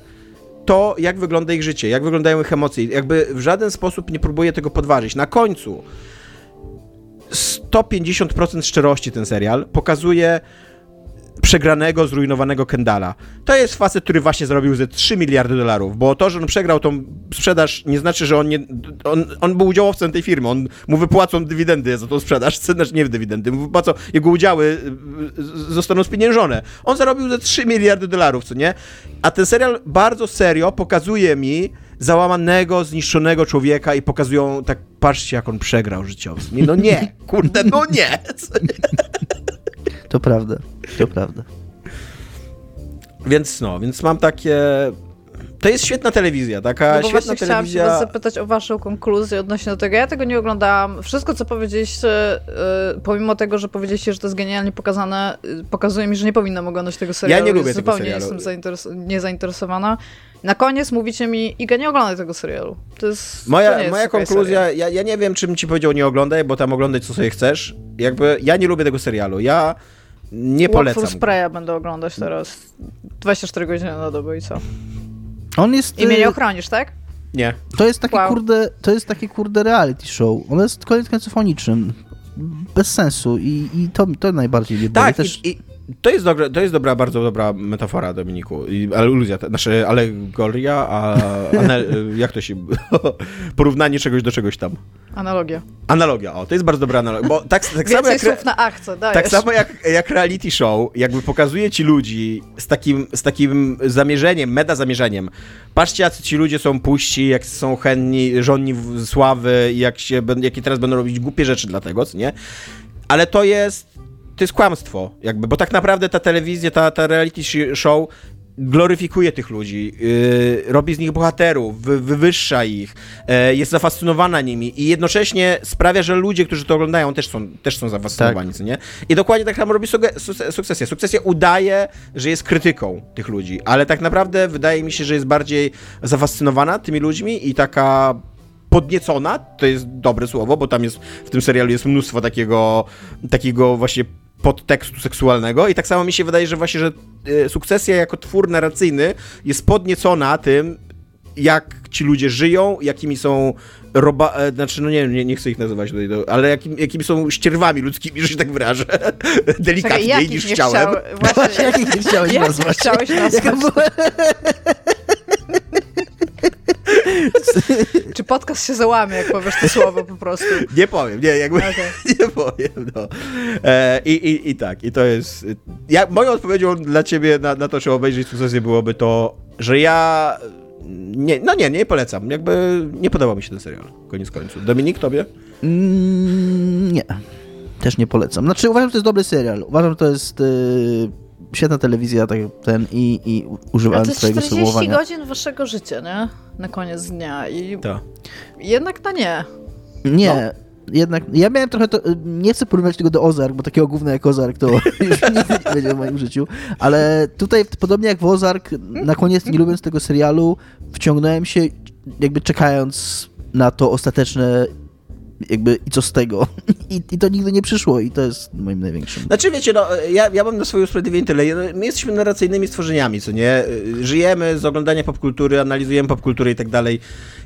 to, jak wygląda ich życie, jak wyglądają ich emocje. Jakby w żaden sposób nie próbuje tego podważyć. Na końcu 150% szczerości ten serial pokazuje przegranego, zrujnowanego Kendala. To jest facet, który właśnie zarobił ze 3 miliardy dolarów, bo to, że on przegrał tą sprzedaż, nie znaczy, że on nie... On, on był udziałowcem tej firmy, on, mu wypłacą dywidendy za tą sprzedaż, [laughs] znaczy nie w dywidendy, mu wypłacą, jego udziały y, y, zostaną spieniężone. On zarobił ze 3 miliardy dolarów, co nie? A ten serial bardzo serio pokazuje mi załamanego, zniszczonego człowieka i pokazują tak, patrzcie jak on przegrał życiowo. No nie, [laughs] kurde, no nie? To prawda, to prawda. Więc no, więc mam takie. To jest świetna telewizja, taka No bo świetna właśnie chciałam się telewizja. was zapytać o waszą konkluzję odnośnie do tego. Ja tego nie oglądałam. Wszystko, co powiedzieliście, y, pomimo tego, że powiedzieliście, że to jest genialnie pokazane, y, pokazuje mi, że nie powinnam oglądać tego serialu. nie lubię Więc tego Zupełnie serialu. jestem zainteres- niezainteresowana. Na koniec mówicie mi, Iga, nie oglądaj tego serialu. To jest, to Moja, jest moja konkluzja, ja, ja nie wiem, czym ci powiedział nie oglądaj, bo tam oglądaj co sobie chcesz. Jakby ja nie lubię tego serialu. Ja nie polecam. for Spraya będę oglądać teraz. 24 godziny na dobę i co? On jest... I mnie y, nie ochronisz, tak? Nie. To jest takie Wow. kurde, to jest takie kurde reality show. Ono jest koniec końców o niczym. Bez sensu i, i to, to najbardziej mnie boli. Tak, Też, i, i to, jest dobre, to jest dobra, bardzo dobra metafora, Dominiku. I, aluzja, to znaczy alegoria, a [laughs] jak to się... [laughs] porównanie czegoś do czegoś tam. Analogia. Analogia, o, to jest bardzo dobra analogia. Bo tak, tak samo jak... słów na dajesz. Tak samo jak, jak reality show, jakby pokazuje ci ludzi z takim, z takim zamierzeniem, meta zamierzeniem. Patrzcie, jacy ci ludzie są puści, jak są chętni, żonni sławy, i jak się, jakie teraz będą robić głupie rzeczy dlatego, co nie? Ale to jest, to jest kłamstwo, jakby, bo tak naprawdę ta telewizja, ta, ta reality sh- show gloryfikuje tych ludzi, yy, robi z nich bohaterów, wy, wywyższa ich, e, jest zafascynowana nimi i jednocześnie sprawia, że ludzie, którzy to oglądają, też są, też są zafascynowani, co nie? I dokładnie tak samo robi suge- su- sukcesja. Sukcesja udaje, że jest krytyką tych ludzi, ale tak naprawdę wydaje mi się, że jest bardziej zafascynowana tymi ludźmi i taka podniecona, to jest dobre słowo, bo tam jest, w tym serialu jest mnóstwo takiego, takiego właśnie podtekstu seksualnego i tak samo mi się wydaje, że właśnie, że e, sukcesja jako twór narracyjny jest podniecona tym, jak ci ludzie żyją, jakimi są roba... e, Znaczy, no nie wiem, nie, nie chcę ich nazywać tutaj, ale jakim, jakimi są ścierwami ludzkimi, [laughs] że się tak wyrażę. [laughs] Czekaj, Delikatniej jakich niż chciałem. chciał- Właśnie, [laughs] Jak nie chciałeś nazwać? chciałeś nazwać? Jaka była... Czy podcast się załamie, jak powiesz to słowo po prostu? Nie powiem, nie, jakby Okej. [laughs] nie powiem, no. E, i, i, I tak, i to jest... Ja, moją odpowiedzią dla ciebie na, na to, czy obejrzeć sukcesję byłoby to, że ja... Nie, no nie, nie polecam. Jakby nie podobał mi się ten serial, koniec końców. Dominik, tobie? Mm, nie. Też nie polecam. Znaczy uważam, że to jest dobry serial. Uważam, że to jest y, świetna telewizja tak ten i, i Ale używając to jest swojego 40 słowowania. godzin waszego życia, nie? Na koniec dnia i Tak. jednak na nie. Nie. jednak, ja miałem trochę to, nie chcę porównywać tego do Ozark, bo takiego gówna jak Ozark to [laughs] już nigdy nie będzie w moim życiu, ale tutaj podobnie jak w Ozark, na koniec nie lubiąc tego serialu, wciągnąłem się jakby czekając na to ostateczne jakby i co z tego. [laughs] I, I to nigdy nie przyszło i to jest moim największym. Znaczy, wiecie, no, ja, ja mam na swoje usprawiedliwienie tyle. No, My jesteśmy narracyjnymi stworzeniami, co nie? Żyjemy z oglądania popkultury, analizujemy popkulturę i tak dalej.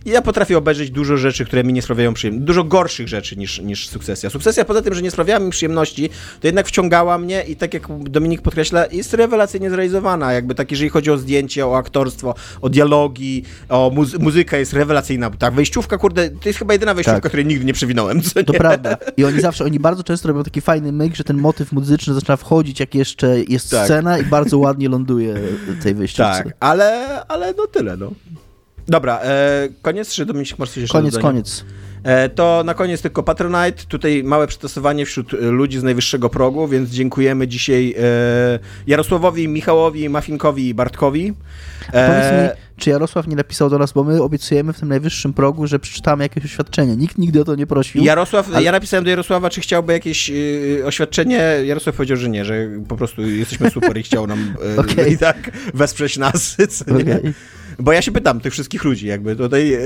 I ja potrafię obejrzeć dużo rzeczy, które mi nie sprawiają przyjemności. Dużo gorszych rzeczy niż, niż sukcesja. Sukcesja poza tym, że nie sprawiała mi przyjemności, to jednak wciągała mnie i tak jak Dominik podkreśla, jest rewelacyjnie zrealizowana. Jakby tak, jeżeli chodzi o zdjęcie, o aktorstwo, o dialogi, o muzy- muzyka jest rewelacyjna. Tak, wejściówka, kurde, to jest chyba jedyna wejściówka, Tak. której nigdy nie przewinąłem. Co nie? To prawda. I oni zawsze, oni bardzo często robią taki fajny myk, że ten motyw muzyczny zaczyna wchodzić, jak jeszcze jest Tak. scena i bardzo ładnie ląduje tej wyjściówce. Tak, ale, ale no tyle, no. Dobra, e, koniec, czy Dominik masz coś jeszcze Koniec, koniec. E, to na koniec tylko Patronite, tutaj małe przetestowanie wśród e, ludzi z najwyższego progu, więc dziękujemy dzisiaj e, Jarosławowi, Michałowi, Mafinkowi i Bartkowi. E, Powiedz mi, czy Jarosław nie napisał do nas, bo my obiecujemy w tym najwyższym progu, że przeczytamy jakieś oświadczenie. Nikt nigdy o to nie prosił. Jarosław, Ale- ja napisałem do Jarosława, czy chciałby jakieś e, oświadczenie. Jarosław powiedział, że nie, że po prostu jesteśmy super i chciał nam e, [laughs] Okej. i tak wesprzeć nas. [laughs] Okej. Bo ja się pytam tych wszystkich ludzi, jakby tutaj e,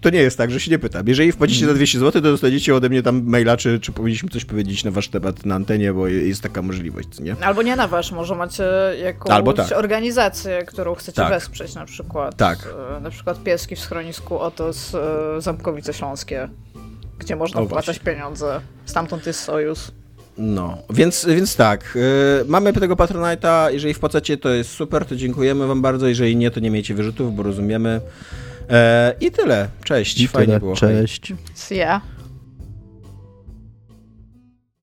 to nie jest tak, że się nie pytam. Jeżeli wpłacicie za 200 zł, to dostaniecie ode mnie tam maila, czy, czy powinniśmy coś powiedzieć na wasz temat na antenie, bo jest taka możliwość, nie? Albo nie na wasz, może macie jakąś Albo tak. organizację, którą chcecie Tak. wesprzeć na przykład. Tak. e, Na przykład pieski w schronisku Otos e, Zamkowice Śląskie, gdzie można O, wpłacać pieniądze. Stamtąd jest sojusz. No, więc, więc tak, y, mamy tego Patronite'a, jeżeli wpłacacie, to jest super, to dziękujemy wam bardzo, jeżeli nie, to nie miejcie wyrzutów, bo rozumiemy. E, I tyle, cześć, I fajnie tyle. było. Cześć. See ya.